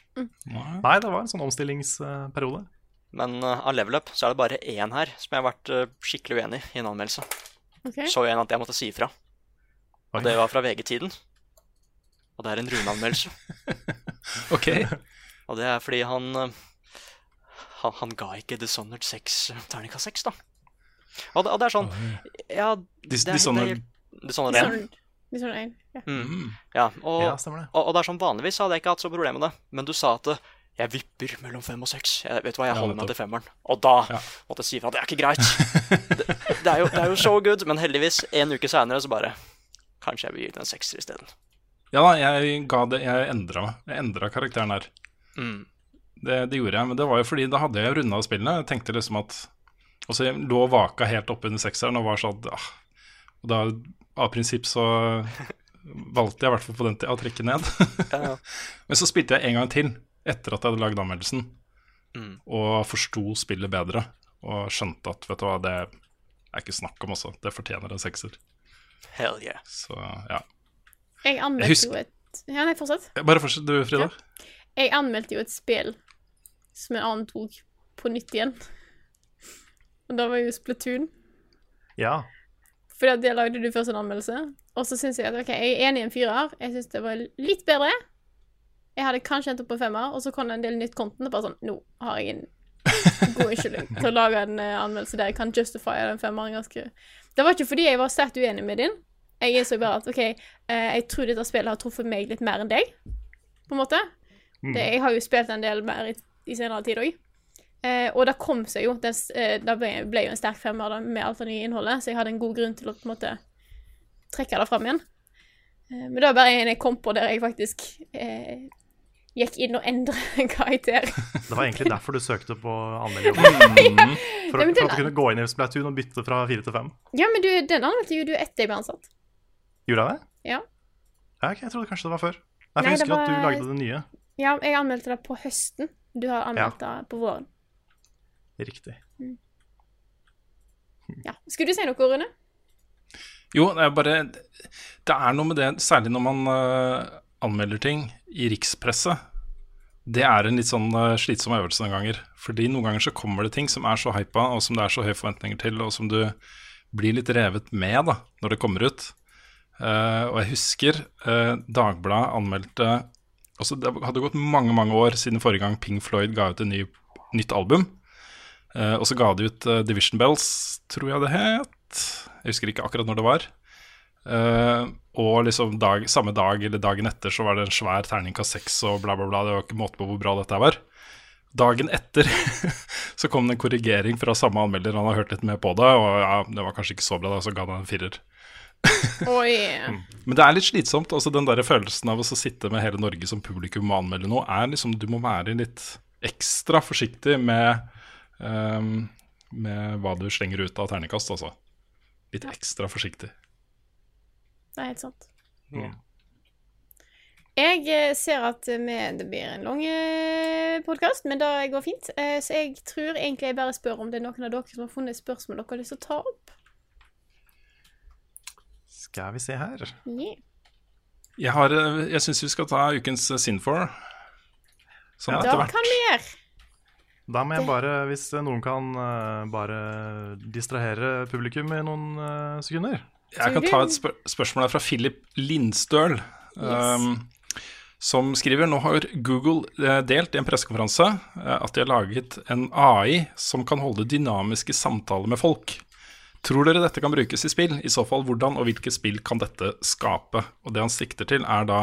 Nei, det var en sånn omstillingsperiode. Men uh, av level up så er det bare én her som jeg har vært uh, skikkelig uenig i en anmeldelse. Okay. Så en at jeg måtte si ifra. Oi. Og det var fra VG-tiden. Og det er en Rune-anmeldelse. <laughs> Ok. Og det er fordi han Han, han ga ikke Dishonored 6 eh, terningkast 6, da. Og det, og det er sånn Ja, det er, Dishonored- det er, Dishonored 1. Sånn, litt sånn en. Ja. Mm. Ja, og, Ja, og, og det er sånn vanligvis hadde jeg ikke hatt så problem med det, men du sa at eh, jeg vipper mellom fem og seks. Jeg vet du hva, jeg Ja, holder meg til femmeren. Og da Ja. måtte jeg si ifra. Det er ikke greit. <laughs> det, det, er jo, det er jo so good, men heldigvis, en uke seinere så bare Kanskje jeg vil gi den en sekser isteden. Ja da, jeg ga det Jeg endra meg. Jeg endra karakteren her. Mm. Det, det gjorde jeg, men det var jo fordi da hadde jeg runda spillene. Jeg tenkte liksom at Og så jeg lå og vaka helt oppe under sekseren og var sånn ah. Og da av prinsipp så valgte jeg i hvert fall på den tida å trekke ned. Ja, ja. <laughs> Men så spilte jeg en gang til etter at jeg hadde lagd anmeldelsen, Mm. og forsto spillet bedre. Og skjønte at vet du hva, det er ikke snakk om også. Det fortjener en sekser. Hell yeah. Så ja. Jeg anmeldte jo et Ja, nei, fortsett. Bare fortsett du, Frida. Jeg anmeldte jo et spill som en annen tok på nytt igjen. Og da var jo Splatoon. Ja. At det lagde du først en anmeldelse. Og så syns jeg at OK, jeg er enig i en firer. Jeg syns det var litt bedre. Jeg hadde kanskje endt opp på femmer, og så kom det en del nytt content. Og bare sånn Nå har jeg en god unnskyldning til å lage en eh, anmeldelse der jeg kan justify den femmeren ganske Det var ikke fordi jeg var sterkt uenig med din. Jeg innså bare at OK, eh, jeg tror dette spillet har truffet meg litt mer enn deg, på en måte. Det, jeg har jo spilt en del mer i, i senere tid òg. Eh, og det kom seg jo. Det, eh, det ble, ble jo en sterk femmer da, med alt det nye innholdet, så jeg hadde en god grunn til å på en måte trekke det fram igjen. Eh, men det var bare en jeg kom på der jeg faktisk eh, gikk inn og endret <laughs> en karakter. <laughs> Det var egentlig derfor du søkte på anmelderjobben. <laughs> For, Ja, for men at du kunne gå inn i Splatoon og bytte fra fire til fem. ja, men du, den anmeldte jo du etter jeg ble ansatt. Gjorde jeg det? Ja. Ja, okay, Jeg trodde kanskje det var før. Nei, for Nei, Jeg husker husker at du var- lagde det nye. Ja, jeg anmeldte det på høsten. Du har anmeldt det på våren. Riktig. Ja. Skulle du si noe, Rune? Jo, det er bare Det er noe med det, særlig når man uh, anmelder ting i rikspresse. Det er en litt sånn uh, slitsom øvelse noen ganger. Fordi noen ganger så kommer det ting som er så hypa, og som det er så høye forventninger til, og som du blir litt revet med da, når det kommer ut. Uh, og jeg husker Dagbladet anmeldte også, Det hadde gått mange mange år siden forrige gang Pink Floyd ga ut et ny, nytt album. Eh, og så ga de ut eh, Division Bells, tror jeg det het. Jeg husker ikke akkurat når det var. Eh, og liksom dag, samme dag eller dagen etter så var det en svær terningkast seks og bla, bla, bla. Det var ikke måte på hvor bra dette var. Dagen etter <laughs> så kom det en korrigering fra samme anmelder. Han har hørt litt mer på det, og ja, det var kanskje ikke så bra, da, så ga han en firer. <laughs> Oi. Men det er litt slitsomt. altså Den der følelsen av å sitte med hele Norge som publikum og anmelde noe, er liksom Du må være litt ekstra forsiktig med, ehm, med hva du slenger ut av ternekast, altså. Litt ekstra forsiktig. Det er helt sant. Ja. Jeg eh, ser at vi, det blir en lang podkast, men det går fint. Eh, Så jeg tror egentlig jeg bare spør om det er noen av dere som har funnet spørsmål dere har lyst til å ta opp. Skal vi se her. Yeah. Jeg, har, eh, jeg syns vi skal ta ukens eh, Sinfor. Sånn Ja. etter Det kan vi gjøre. Da må jeg bare, hvis noen kan eh, bare distrahere publikum i noen eh, sekunder. Jeg kan ta et spør spørsmål her fra Philip Lindstøl. Um, som skriver nå har Google eh, delt i en pressekonferanse eh, at de har laget en AI som kan holde dynamiske samtaler med folk. Tror dere dette kan brukes i spill? I så fall hvordan og hvilke spill kan dette skape? Og Det han sikter til, er da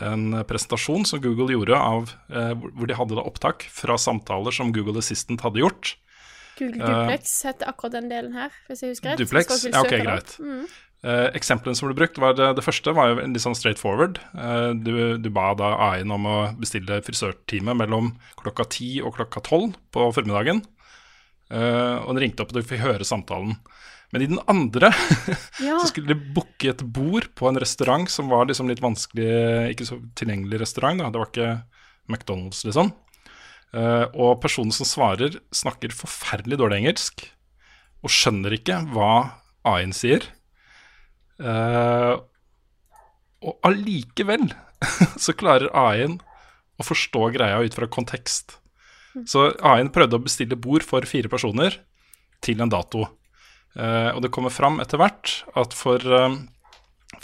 en presentasjon som Google gjorde av eh, hvor de hadde da opptak fra samtaler som Google Assistant hadde gjort. Google Duplex Duplex heter akkurat den delen her, hvis jeg husker rett. Duplex? Ja, ok, greit. Mm. Eh, eksemplene som ble brukt, var det, det første var jo litt sånn straight forward. Eh, du, du ba da AI-en om å bestille frisørtime mellom klokka ti og klokka tolv på formiddagen. Eh, og den ringte opp, og du fikk høre samtalen. Men i den andre <laughs> Ja. så skulle de booke et bord på en restaurant som var liksom litt vanskelig, ikke så tilgjengelig restaurant. da, Det var ikke McDonald's, liksom. Uh, og personen som svarer, snakker forferdelig dårlig engelsk og skjønner ikke hva AI-en sier. Uh, og allikevel <laughs> så klarer AI-en å forstå greia ut fra kontekst. Så AI-en prøvde å bestille bord for fire personer til en dato. Eh, og det kommer fram etter hvert at for, eh,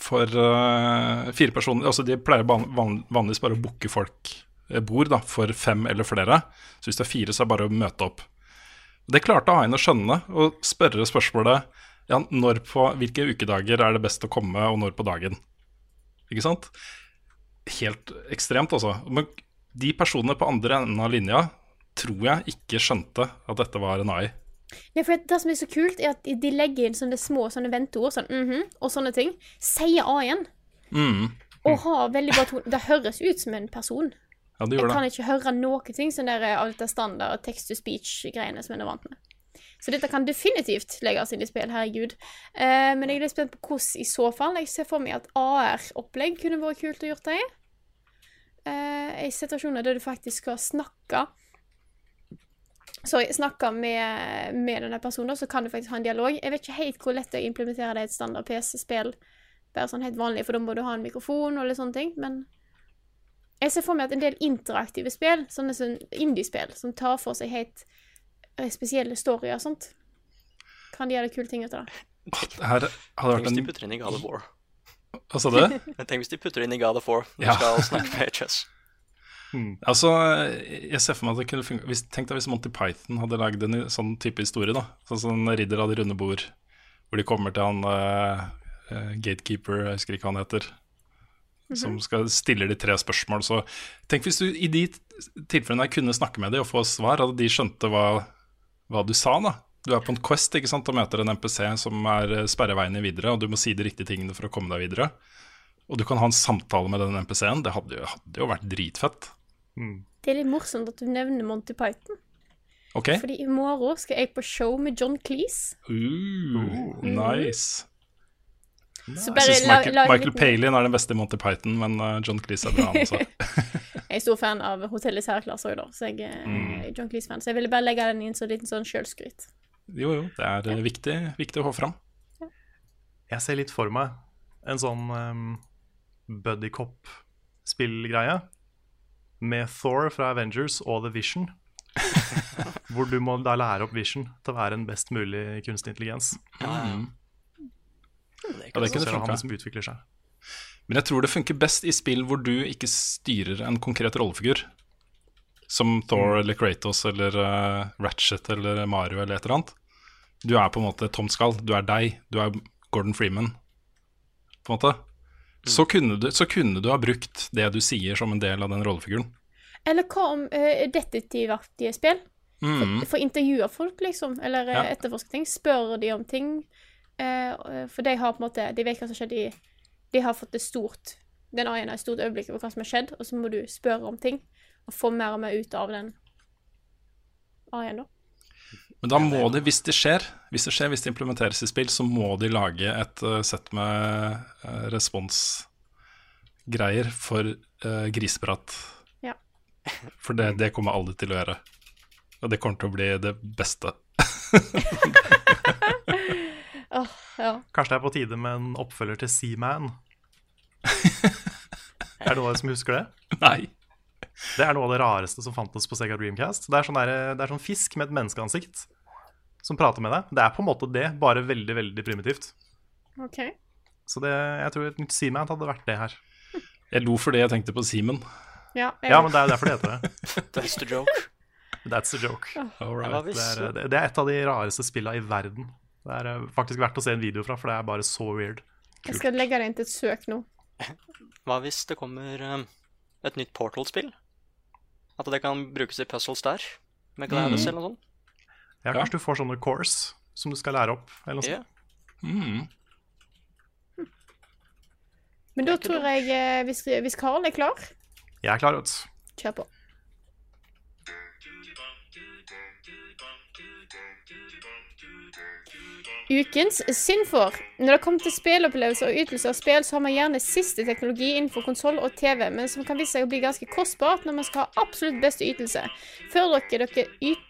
for eh, fire personer Altså de pleier van, van, vanligvis bare å booke folk bord da, for fem eller flere. Så hvis det er fire, så er det bare å møte opp. Det klarte AI-en å skjønne, og spørre spørsmålet ja, når på, hvilke ukedager er det best å komme, og når på dagen. Ikke sant? Helt ekstremt, altså. Men de personene på andre enden av linja tror jeg ikke skjønte at dette var en AI. Nei, for Det som er så kult, er at de legger inn sånne små sånne venteord sånn, mhm, og sånne ting. Sier A-en. Mm. Og har veldig bra tone. Det høres ut som en person. Ja, det Jeg gjør kan ikke høre noen ting sånn der av dette standard text to speech-greiene som en er vant med. Så dette kan definitivt legges inn i spill, herregud. Uh, men jeg er litt spent på hvordan i så fall. Jeg ser for meg at AR-opplegg kunne vært kult å gjøre det i. Uh, I situasjoner der du faktisk skal snakke Sorry, snakka med, med denne personen, så kan du faktisk ha en dialog. Jeg vet ikke helt hvor lett det er å implementere det i et standard PC-spill. Bare sånn helt vanlig, for da må du ha en mikrofon og litt sånne ting. Men jeg ser for meg at en del interaktive spill, sånne som indie-spill, som tar for seg helt eh, spesielle storyer og sånt, kan de gjøre kule ting ut av det. Her hadde <laughs> Tenk hvis de putter inn i God of War. Hva sa du? Tenk hvis de putter inn i God of War når Ja. skal snakke med HS. Altså, jeg ser for meg at det kunne hvis, Tenk deg hvis Monty Python hadde lagd en sånn type historie, da. Sånn som Ridder av det runde bord, hvor de kommer til han uh, eh, gatekeeper, jeg husker ikke hva han heter, som skal stiller de tre spørsmål. Så tenk hvis du i de tilfellene jeg kunne snakke med dem og få svar, at de skjønte hva, hva du sa, da. Du er på en quest ikke sant, og møter en MPC som er sperreveiene sperrer veien videre, og du må si de riktige tingene for å komme deg videre. Og du kan ha en samtale med den MPC-en. Det hadde jo, hadde jo vært dritfett. Det er litt morsomt at du nevner Monty Python. Okay. Fordi i morgen skal jeg på show med John Cleese. Uh, nice. Så Jeg bare syns la- Michael, Michael Palin er den beste Monty Python, men uh, John Cleese er bra, han <laughs> også. Jeg er stor fan av Hotell i særklasse òg, da. Så jeg er Mm. John Cleese-fan. Så jeg ville bare legge den inn som en liten sånn sjølskryt. Jo, jo, det er ja. viktig, viktig å få fram. Jeg ser litt for meg en sånn um, buddy cop-spillgreie med Thor fra Avengers og The Vision. <laughs> hvor du må da lære opp Vision til å være en best mulig kunstig intelligens. Mm. Det Ja, det kunne funka. som utvikler seg. Men jeg tror det funker best i spill hvor du ikke styrer en konkret rollefigur. Som Thor eller Kratos eller uh, Ratchet eller Mario eller et eller annet. Du er på en måte Tom Skall. Du er deg. Du er Gordon Freeman. På en måte. Så kunne, du, så kunne du ha brukt det du sier som en del av den rollefiguren. Eller hva om uh, detektivaktige spill? Mm. For intervjuer folk, liksom, eller uh, Ja. etterforsker ting. Spør de om ting. Uh, for de har på en måte De vet hva som skjedde i De har fått det stort Den A-en har et stort øyeblikk over hva som har skjedd, og så må du spørre om ting. Og få mer og mer ut av den A-en, da. Men da må de, hvis det skjer, hvis det skjer, hvis det implementeres i spill, så må de lage et uh, sett med uh, responsgreier for uh, griseprat. Ja. <laughs> For det, det kommer alle til å gjøre. Og det kommer til å bli det beste. <laughs> oh, ja. Kanskje det er på tide med en oppfølger til Seaman? <laughs> er det noen som husker det? Nei. Det er noe av det rareste som fantes på Sega Dreamcast. Det er sånn, der, det er sånn fisk med et menneskeansikt som prater med deg. Det er på en måte det, bare veldig, veldig primitivt. Ok. Så det, jeg tror et nytt Seaman hadde vært det her. Jeg lo fordi jeg tenkte på Simen. Ja, ja, men det er derfor det heter det. <laughs> That's the joke. That's the joke. Right. Det, er, det, er, et av de rareste spillene i verden. Det er eh, faktisk verdt å se en video fra, for det er bare så weird. Kult. Jeg skal legge det inn til et søk nå. Hva hvis det kommer um, et nytt Portal-spill? At det kan brukes i puzzles der? Med Gladys mm. eller noe sånt? Ja, kanskje ja. du får sånne course som du skal lære opp, eller noe yeah. sånt. Mm. Men da tror jeg, eh, hvis, hvis Karl er klar Jeg er klar, vet du. Kjør på. Ukens Sinfor. Når det kommer til spillopplevelser og ytelser av spill, så har man gjerne siste teknologi innenfor konsoll og TV, men som kan vise seg å bli ganske kostbart når man skal ha absolutt beste ytelse. Foretrekker dere, yt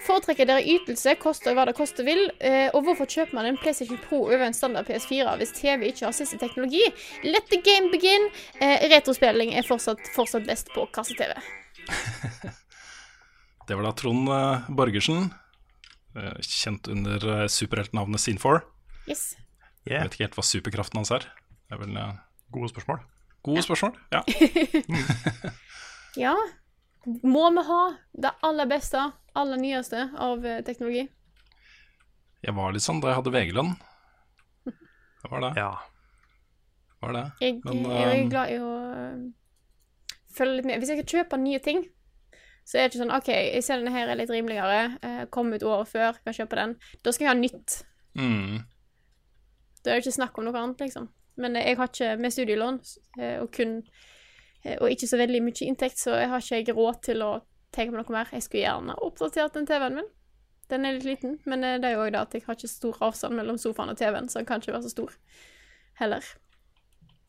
foretrekker dere ytelse, koster hva det koster vil, eh, og hvorfor kjøper man en PlayStation Pro over en standard PS4 hvis TV ikke har siste teknologi? Let the game begin. Eh, retrospilling er fortsatt, fortsatt best på kasse-TV. <laughs> det var da Trond uh, Borgersen Eh, kjent under eh, superheltnavnet Sin4. Yes. Yeah. Jeg vet ikke helt hva superkraften hans er. Det er vel, uh... Gode spørsmål. Gode ja. spørsmål, ja. <laughs> <laughs> ja. Må vi ha det aller beste, aller nyeste av teknologi? Jeg var litt sånn da jeg hadde VG-lønn. Det var det. Ja. Var det. Jeg, Men, jeg er glad i å følge litt med. Hvis jeg skal kjøpe nye ting, så er det ikke sånn OK, jeg ser denne her er litt rimeligere, eh, kom ut året før, kan kjøpe den. Da skal jeg ha nytt. Mm. Da er det ikke snakk om noe annet, liksom. Men eh, jeg har ikke med studielån eh, og kun eh, Og ikke så veldig mye inntekt, så jeg har ikke råd til å tenke på noe mer. Jeg skulle gjerne oppdatert den TV-en min. Den er litt liten, men det er jo òg det at jeg har ikke stor avstand mellom sofaen og TV-en, så den kan ikke være så stor heller.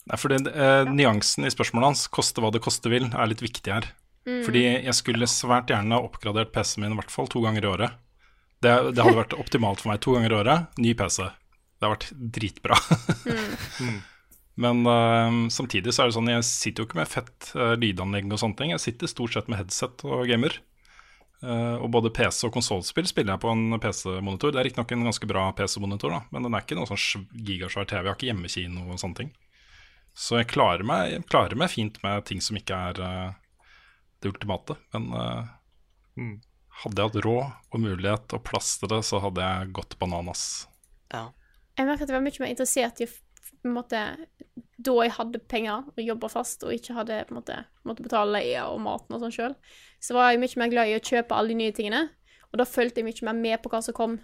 Nei, for eh, ja. Nyansen i spørsmålet hans, koste hva det koste vil, er litt viktig her. Mm. Fordi jeg skulle svært gjerne oppgradert PC-en min i hvert fall to ganger i året. Det, det, hadde vært optimalt for meg. To ganger i året, ny PC. Det har vært dritbra. mm. <laughs> Men uh, samtidig så er det sånn, jeg sitter jo ikke med fett uh, lydanlegg og sånne ting. Jeg sitter stort sett med headset og gamer. Uh, og både PC og konsollspill spiller jeg på en PC-monitor. Det er riktignok en ganske bra PC-monitor, men den er ikke noe sånn gigasvær TV. Jeg har ikke hjemmekino og sånne ting. Så jeg klarer meg, jeg klarer meg fint med ting som ikke er det ultimate. Men uh, mm. hadde jeg hatt råd og mulighet og plass til det, så hadde jeg gått bananas. Ja. Jeg merker at jeg var mye mer interessert i på en måte, da jeg hadde penger og jobba fast og ikke hadde på en måte, måtte betale leia og maten og sånn sjøl, så var jeg mye mer glad i å kjøpe alle de nye tingene. Og da fulgte jeg mye mer med på hva som kom.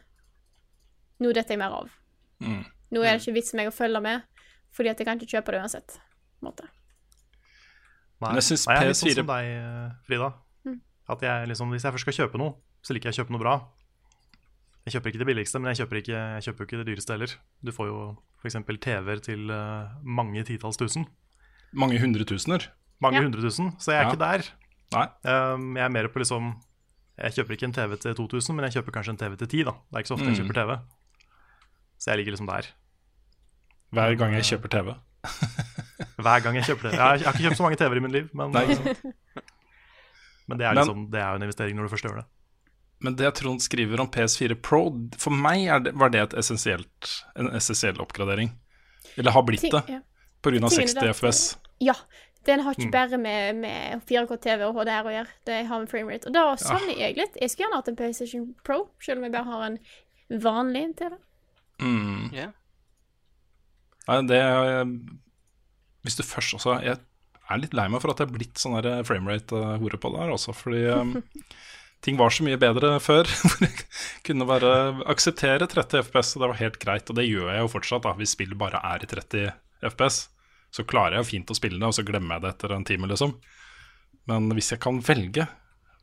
Nå detter jeg mer av. Mm. Nå er det ikke vits meg å følge med, fordi at jeg kan ikke kjøpe det uansett. På en måte. Nei, jeg, Nei, jeg er litt sånn som deg, eh, Frida. Mm. At jeg liksom, Hvis jeg først skal kjøpe noe, så liker jeg å kjøpe noe bra. Jeg kjøper ikke det billigste, men jeg kjøper ikke, jeg kjøper ikke det dyreste heller. Du får jo f.eks. TV-er til uh, mange titalls tusen. Mange hundretusener? Mange ja. hundre tusen, så jeg er ja. ikke der. Nei. Um, jeg er mer på liksom Jeg kjøper ikke en TV til 2000, men jeg kjøper kanskje en TV til 10. da Det er ikke så ofte mm. jeg kjøper TV. Så jeg ligger liksom der. Hver gang jeg kjøper TV? <laughs> Hver gang jeg kjøper det. Jeg har, ikke kjøpt så mange TV-er i mitt liv, men, men, det, er liksom, det er jo en investering når du først gjør det. Men det Trond skriver om PS4 Pro, for meg det, var det en essensiell oppgradering. Eller har blitt det, ja. pga. 60 FPS. Ja. Den har ikke mm. bare med, med 4K-TV og HDR å gjøre. Det har med framerate. Og da savner ja. jeg litt. Jeg skulle gjerne hatt en PlayStation Pro, selv om jeg bare har en vanlig TV. Mm. Yeah. Nei, det hvis du først også Jeg er litt lei meg for at jeg er blitt sånn framerate-hore på det her også, fordi um, <laughs> ting var så mye bedre før. <laughs> Hvor jeg kunne bare akseptere 30 FPS, og det var helt greit. Og det gjør jeg jo fortsatt, da, hvis spillet bare er i 30 FPS. Så klarer jeg fint å spille det, og så glemmer jeg det etter en time, liksom. Men hvis jeg kan velge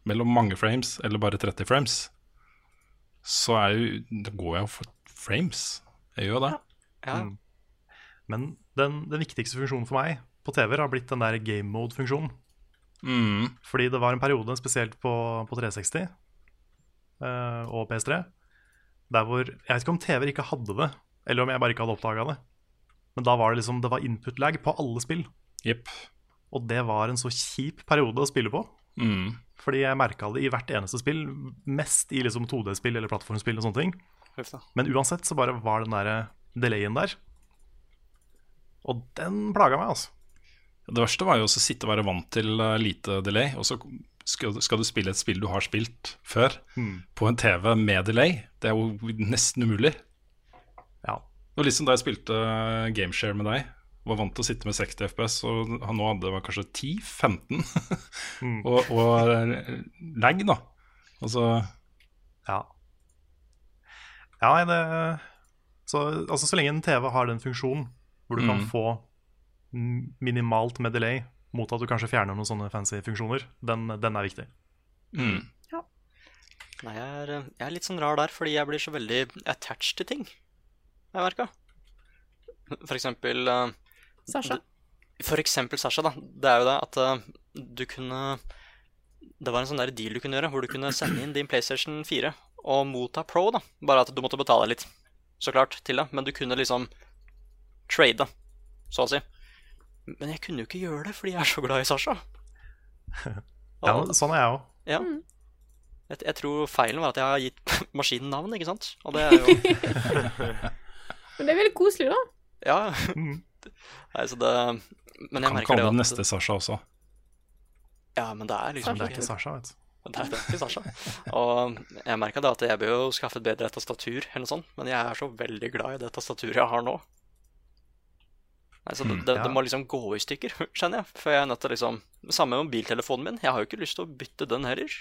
mellom mange frames eller bare 30 frames, så er jo, går jeg jo for frames. Jeg gjør det. Ja. Mm. Men den, den viktigste funksjonen for meg på TV-er har blitt den der game mode-funksjonen. Mm. Fordi det var en periode, spesielt på, på 360 uh, og PS3, der hvor Jeg vet ikke om TV-er ikke hadde det, eller om jeg bare ikke hadde oppdaga det. Men da var det liksom Det var input lag på alle spill. Yep. Og det var en så kjip periode å spille på. Mm. Fordi jeg merka det i hvert eneste spill, mest i liksom 2D-spill eller plattformspill og sånne ting. Men uansett så bare var den der delayen der. Og den plaga meg, altså. Det verste var jo å sitte og være vant til eh, lite delay, og så skal, skal du spille et spill du har spilt før, Mm. på en TV med delay. Det er jo nesten umulig. Ja. Var litt da jeg spilte eh, Gameshare med deg. Var vant til å sitte med 60 FPS, og han nå hadde det kanskje 10-15. Mm. <laughs> og, og eh, lag, da. Altså Ja. Ja, det så, altså, så lenge en TV har den funksjonen hvor du kan Mm. få minimalt med delay mot at du kanskje fjerner noen sånne fancy funksjoner, den, den er viktig. mm. Nei, jeg er, jeg er litt sånn rar der, fordi jeg blir så veldig attached til ting. Har jeg merka. For eksempel uh, Sasha. For eksempel Sasha, da. Det er jo det at uh, du kunne Det var en sånn der deal du kunne gjøre, hvor du kunne sende inn din PlayStation 4 og motta Pro, da. Bare at du måtte betale litt, så klart, til det. Men du kunne liksom trade, så å si. Men jeg kunne jo ikke gjøre det, fordi jeg er så glad i Sasha. <laughs> Ja, sånn er jeg òg. Ja. Jeg, jeg tror feilen var at jeg har gitt <laughs> maskinen navn, ikke sant? Og det er jo <laughs> Men det er veldig koselig, da. Ja. Mm. Nei, så det Men jeg Kan merker kalle Kan kalle den neste Sasha også. Ja, men det er liksom Sasha. det er ikke Sasha, vet du. Det er, det er ikke Sasha. Og jeg merka at jeg bør jo skaffe et bedre tastatur, eller noe sånt, men jeg er så veldig glad i det tastaturet jeg har nå. Nei, så det, det, ja. det må liksom gå i stykker, <laughs> skjønner jeg. For jeg er nødt til liksom Samme med mobiltelefonen min. Jeg har jo ikke lyst til å bytte den heller.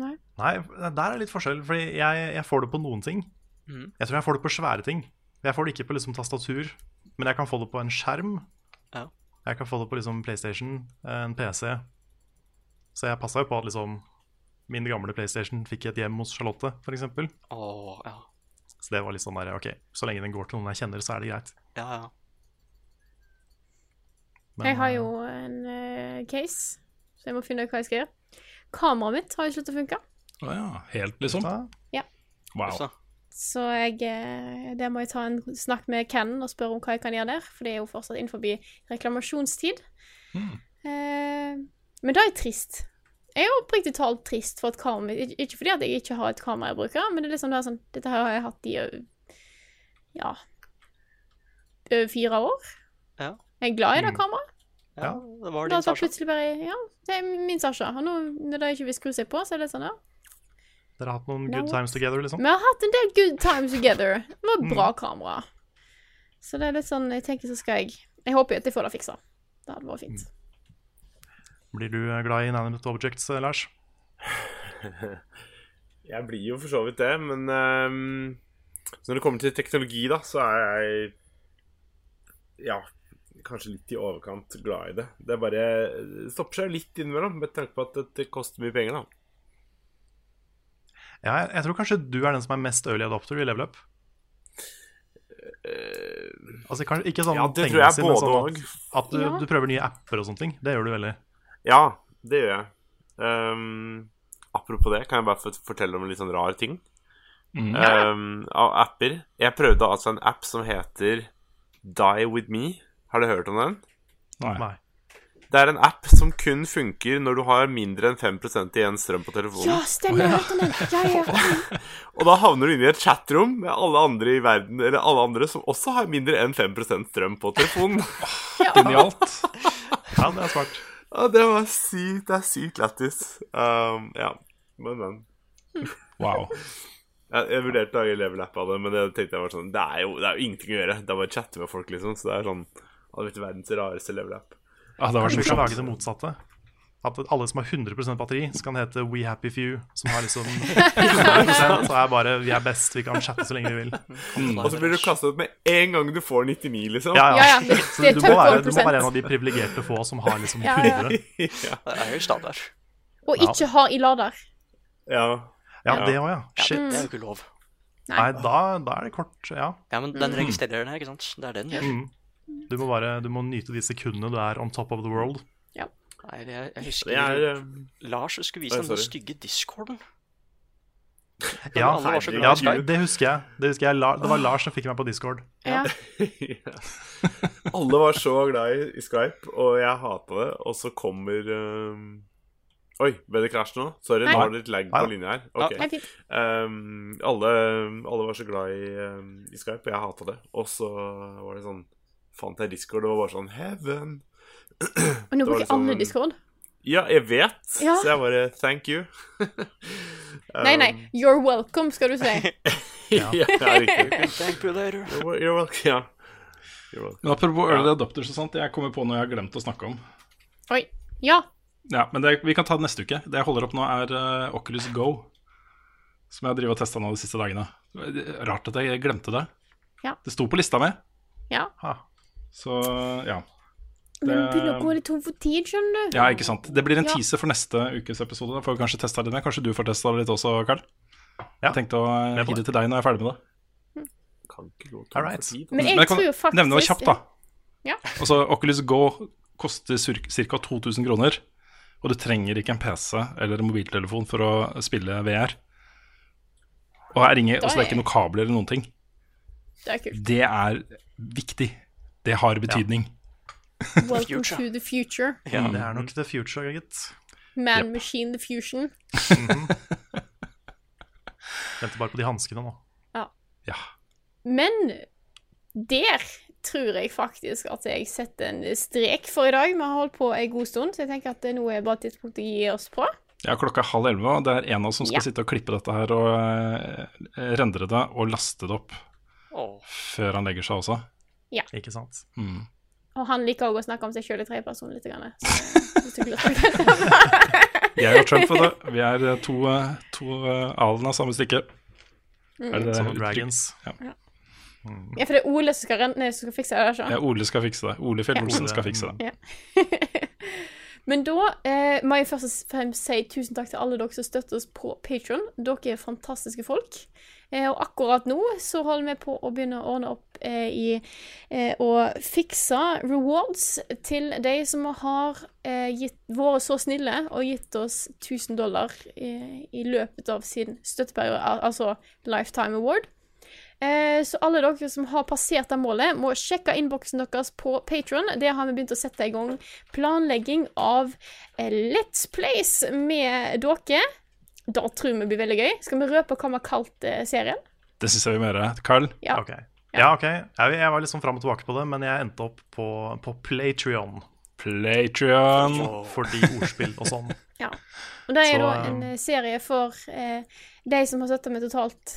Nei. Nei, der er litt forskjell, fordi jeg, jeg får det på noen ting. Mm. Jeg tror jeg får det på svære ting. Jeg får det ikke på liksom tastatur, men jeg kan få det på en skjerm. Ja. Jeg kan få det på liksom PlayStation, en PC. Så jeg passa jo på at liksom min gamle PlayStation fikk et hjem hos Charlotte, f.eks. Åh, ja. Så det var litt sånn der, ok, så lenge den går til noen jeg kjenner, så er det greit. Ja, ja. Men, Jeg har eh, jo en uh, case, så jeg må finne ut hva jeg skal gjøre. Kameraet mitt har jo sluttet å funke, Å ja, helt, liksom? Ja. Wow. Så, jeg, eh, det må jeg ta en snakk med Ken og spørre om hva jeg kan gjøre der, for det er jo fortsatt innenfor reklamasjonstid. Mm. Eh, men det er trist. Jeg er oppriktig talt trist for et kamera Ikke fordi at jeg ikke har et kamera jeg bruker, men det er liksom det er sånn, dette her har jeg hatt i ja over fire år. Ja. Jeg er glad i det Mm. kameraet. Ja, det var din Sasha. plutselig bare Ja, det er min Sasha. Og nå når de ikke vil skru seg på, så er det sånn, ja. Dere har hatt noen good times together, liksom? Vi har hatt en del good times together. Det var Mm. bra kamera. Så det er litt sånn Jeg tenker så skal jeg Jeg håper jo at jeg får det fiksa. Det hadde vært fint. Blir du glad i inanimate objects, eh, Lars? <laughs> Jeg blir jo for så vidt det, men um, når det kommer til teknologi, da, så er jeg ja, kanskje litt i overkant glad i det. Det bare stopper seg litt innimellom med tanke på at det, koster mye penger, da. Ja, jeg, jeg tror kanskje du er den som er mest early adopter i level up. Altså, kanskje, ikke sånn Ja, det tror jeg både sånn at, at du, Ja. du prøver nye apper og sånne ting. Det gjør du veldig. Ja, det gjør jeg. Um, apropos det, kan jeg bare fortelle om en litt sånn rar ting? Mm. Um, av apper. Jeg prøvde altså en app som heter Die With Me. Har du hørt om den? Nei. Nei. Det er en app som kun funker når du har mindre enn 5% igjen strøm på telefonen. Ja, stemmer. Jeg har hørt om den. Ja, ja, ja. <laughs> Og da havner du inne i et chatrom med alle andre i verden Eller alle andre som også har mindre enn 5% strøm på telefonen. <laughs> Genialt. Ja, det er smart. Ja, det var sykt. Det er sykt lættis. Um, ja. Men, men. Wow. Jeg, jeg vurderte å lage level-app av det, men det tenkte jeg var sånn Det er jo, det er jo ingenting å gjøre. Det er bare å chatte med folk, liksom. Så det er sånn Hadde blitt verdens rareste level-app. Ja, det var så vi skal lage morsomt. det motsatte. At alle som har 100% batteri, det hete We Happy Few. Som har liksom <laughs> 100% Så er bare Vi er best, vi kan chatte så lenge vi vil. Og så blir du kastet ut med en gang du får 99, liksom. Ja, Ja, ja. ja. Det, det du må, være, du må være en av de privilegerte få som har liksom Ja, ja. 100. ja. Det er jo standard. Og ikke har i lader. ja. Ja, det òg, ja. Shit. Det er jo ikke lov. Nei, da, da er det kort, ja. Ja, men den registrerer det, ikke sant? Det er det den gjør. Mm. Du må bare du må nyte de sekundene du er on top of the world. Nei, jeg, jeg husker er eh, Lars skulle vise Oi, den stygge discorden. <laughs> Ja, ja det husker jeg. Det, husker jeg. Det var Lars som fikk meg på Discord. <laughs> Ja. Alle var så glad i, i Skype, og jeg hata det. Og så kommer um... Oi, ble det krasj nå? Sorry, Nei. nå var det litt lag på linja her. Okay. Um, alle, alle var så glad i, um, i Skype, og jeg hata det. Og så var det sånn Fant jeg Discord, og det var bare sånn Heaven. <clears throat> Og nå bruker liksom alle Discord. Ja, jeg vet, Ja. så jeg bare Thank you. <laughs> Nei, nei. You're welcome, skal du si. <laughs> ja, ja, riktig. <laughs> Thank you later. You're, you're welcome. Ja. You're welcome. Men apropos early adopters og sånt, jeg kommer på noe jeg har glemt å snakke om. Oi. Ja. Ja, men det, vi kan ta det neste uke. Det jeg holder opp nå, er uh, Oculus Go. Som jeg har testa nå de siste dagene. Rart at jeg glemte det. Ja. Det sto på lista mi, Ja. Så ja. Men det begynner å gå litt tom for tid, skjønner du. Ja, ikke sant. Det blir en Ja. teaser for neste ukes episode. Da får vi kanskje testa det ned. Kanskje du får testa det litt også, Karl? Ja. Jeg tenkte å eh, gi det til deg når jeg er ferdig med det. Kan ikke gå tom right. for tid. Men jeg jeg kan tror faktisk nevne noe kjapt, da. Ja. Altså, Oculus Go koster ca. 2000 kroner. Og du trenger ikke en PC eller en mobiltelefon for å spille VR. Og er ringer Da altså, det er er- ikke noe kabler eller noen ting. Det er kult. Det er viktig. Det har betydning. <laughs> Welcome to the future. Ja. Det er nok the future, gitt. Man Machine the Fusion. <laughs> Venter bare på de hanskene nå. Ja. Men der tror jeg faktisk at jeg setter en strek for i dag. Vi har holdt på en god stund, så jeg tenker at det nå er bare et tidspunkt å gi oss på. Ja, klokka er halv elleve, og det er en av oss som skal Ja. sitte og klippe dette her og uh, rendre det og laste det opp oh. før han legger seg også. Ikke sant? Mm. Og han liker òg å snakke om seg sjøl i tredjeperson litt. Grann, <laughs> det. Jeg og Trump, vet du. Vi er eh, to, eh, to eh, alen av samme stykke. Er det det Som? Dragons. Ja, for det er Ole som skal, renne, som skal fikse det. Ja. Ole skal fikse det. Ole Fjell-Olsen Ja. skal fikse det. <laughs> Men da eh, må jeg først og fremst si tusen takk til alle dere som støtter oss på Patron. Dere er fantastiske folk. Eh, og akkurat nå så holder vi på å begynne å ordne opp eh, i eh, å fikse rewards til de som har eh, gitt, vært så snille og gitt oss 1000 dollar eh, i løpet av sin støtteperiode, al- altså Lifetime Award. Eh, Så alle dere som har passert det målet, må sjekke innboksen deres på Patron. Der har vi begynt å sette i gang planlegging av eh, Let's Plays med dere. Da tror vi blir veldig gøy. Skal vi røpe hva vi har kalt eh, serien? Det syns jeg vi må gjøre. Carl? Ja. Okay. Ja, ok. Jeg, jeg var litt sånn fram og tilbake på det, men jeg endte opp på, på Playtrion. Playtrion. Fordi ordspill og sånn. <laughs> Ja. Og det er Så, da en eh, serie for eh, de som har støtta meg totalt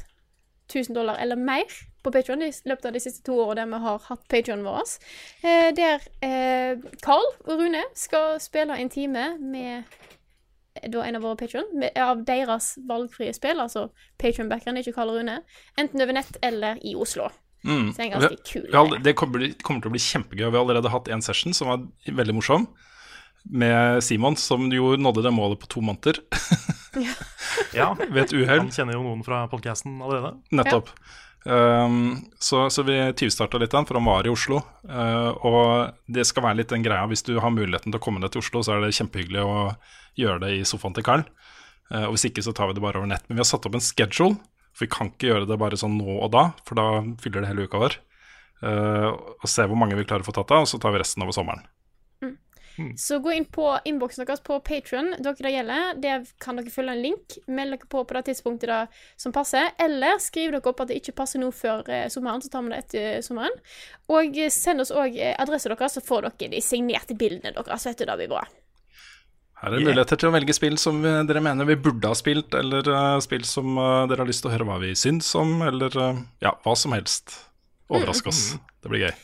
1000 dollar eller mer på Patreon i løpet av de siste to årene der vi har hatt Patreon vår. Eh, der eh, Carl og Rune skal spille en time med eh, da en av våre Patreon, av deres valgfrie spill, altså Patreon-backeren, ikke Carl og Rune, enten over nett eller i Oslo. Mm. Så det er en ganske kul greie. Det kommer, kommer til å bli kjempegøy. Vi har allerede hatt en session som var veldig morsom. Med Simon, som jo nådde det målet på to måneder <laughs> Ja, ved et uhell. Han kjenner jo noen fra podcasten allerede. Nettopp. Um, så, så vi tyvstarta litt den, for han var i Oslo. Uh, og det skal være litt den greia, hvis du har muligheten til å komme deg til Oslo, så er det kjempehyggelig å gjøre det i sofaen til Carl. Uh, og hvis ikke, så tar vi det bare over nett. Men vi har satt opp en schedule, for vi kan ikke gjøre det bare sånn nå og da, for da fyller det hele uka vår. Uh, og se hvor mange vi klarer å få tatt av, og så tar vi resten over sommeren. Så gå inn på innboksen deres på Patron, dere det gjelder. Der kan dere følge en link. Meld dere på på det tidspunktet da, som passer. Eller skriv dere opp at det ikke passer nå før eh, sommeren, så tar vi det etter sommeren. Og eh, send oss òg eh, adressen deres, så får dere de signerte bildene deres. Vet du, det blir bra. Her er det muligheter til å velge spill som dere mener vi burde ha spilt, eller spill som dere har lyst til å høre hva vi syns om, eller ja, hva som helst. Overrask oss. Det blir gøy.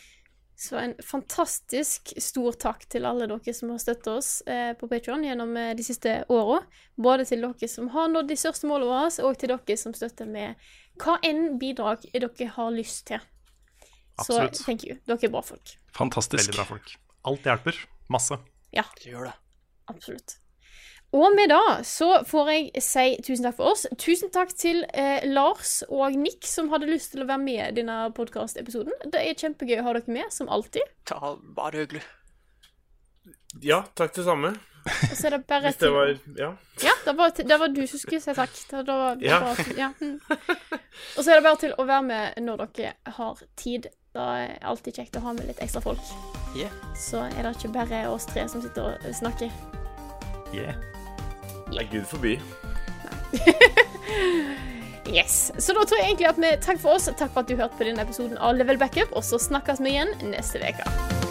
Så en fantastisk stor takk til alle dere som har støttet oss eh, på Patreon gjennom eh, de siste åra. Både til dere som har nådd de største målene våre, og til dere som støtter med hva enn bidrag dere har lyst til. Absolutt. Så thank you. Dere er bra folk. Fantastisk. Veldig bra folk. Alt hjelper. Masse. Ja, Det gjør det. absolutt. Og med det så får jeg si tusen takk for oss. Tusen takk til eh, Lars og Nick som hadde lyst til å være med i denne podkastepisoden. Det er kjempegøy å ha dere med, som alltid. Ta, bare hyggelig. Ja, takk det samme. Og så er det bare Hvis det var Ja. Ja, det var, det var du som skulle si takk. Det, det var, det Ja. var, ja. mm. Og så er det bare til å være med når dere har tid. Det er alltid kjekt å ha med litt ekstra folk. Yeah. Så er det ikke bare oss tre som sitter og snakker. Yeah. Nei, gud forby. <laughs> Yes. Så da tror jeg egentlig at vi Takk for oss. Takk for at du hørte på denne episoden av Level Backup, og så snakkes vi igjen neste uke.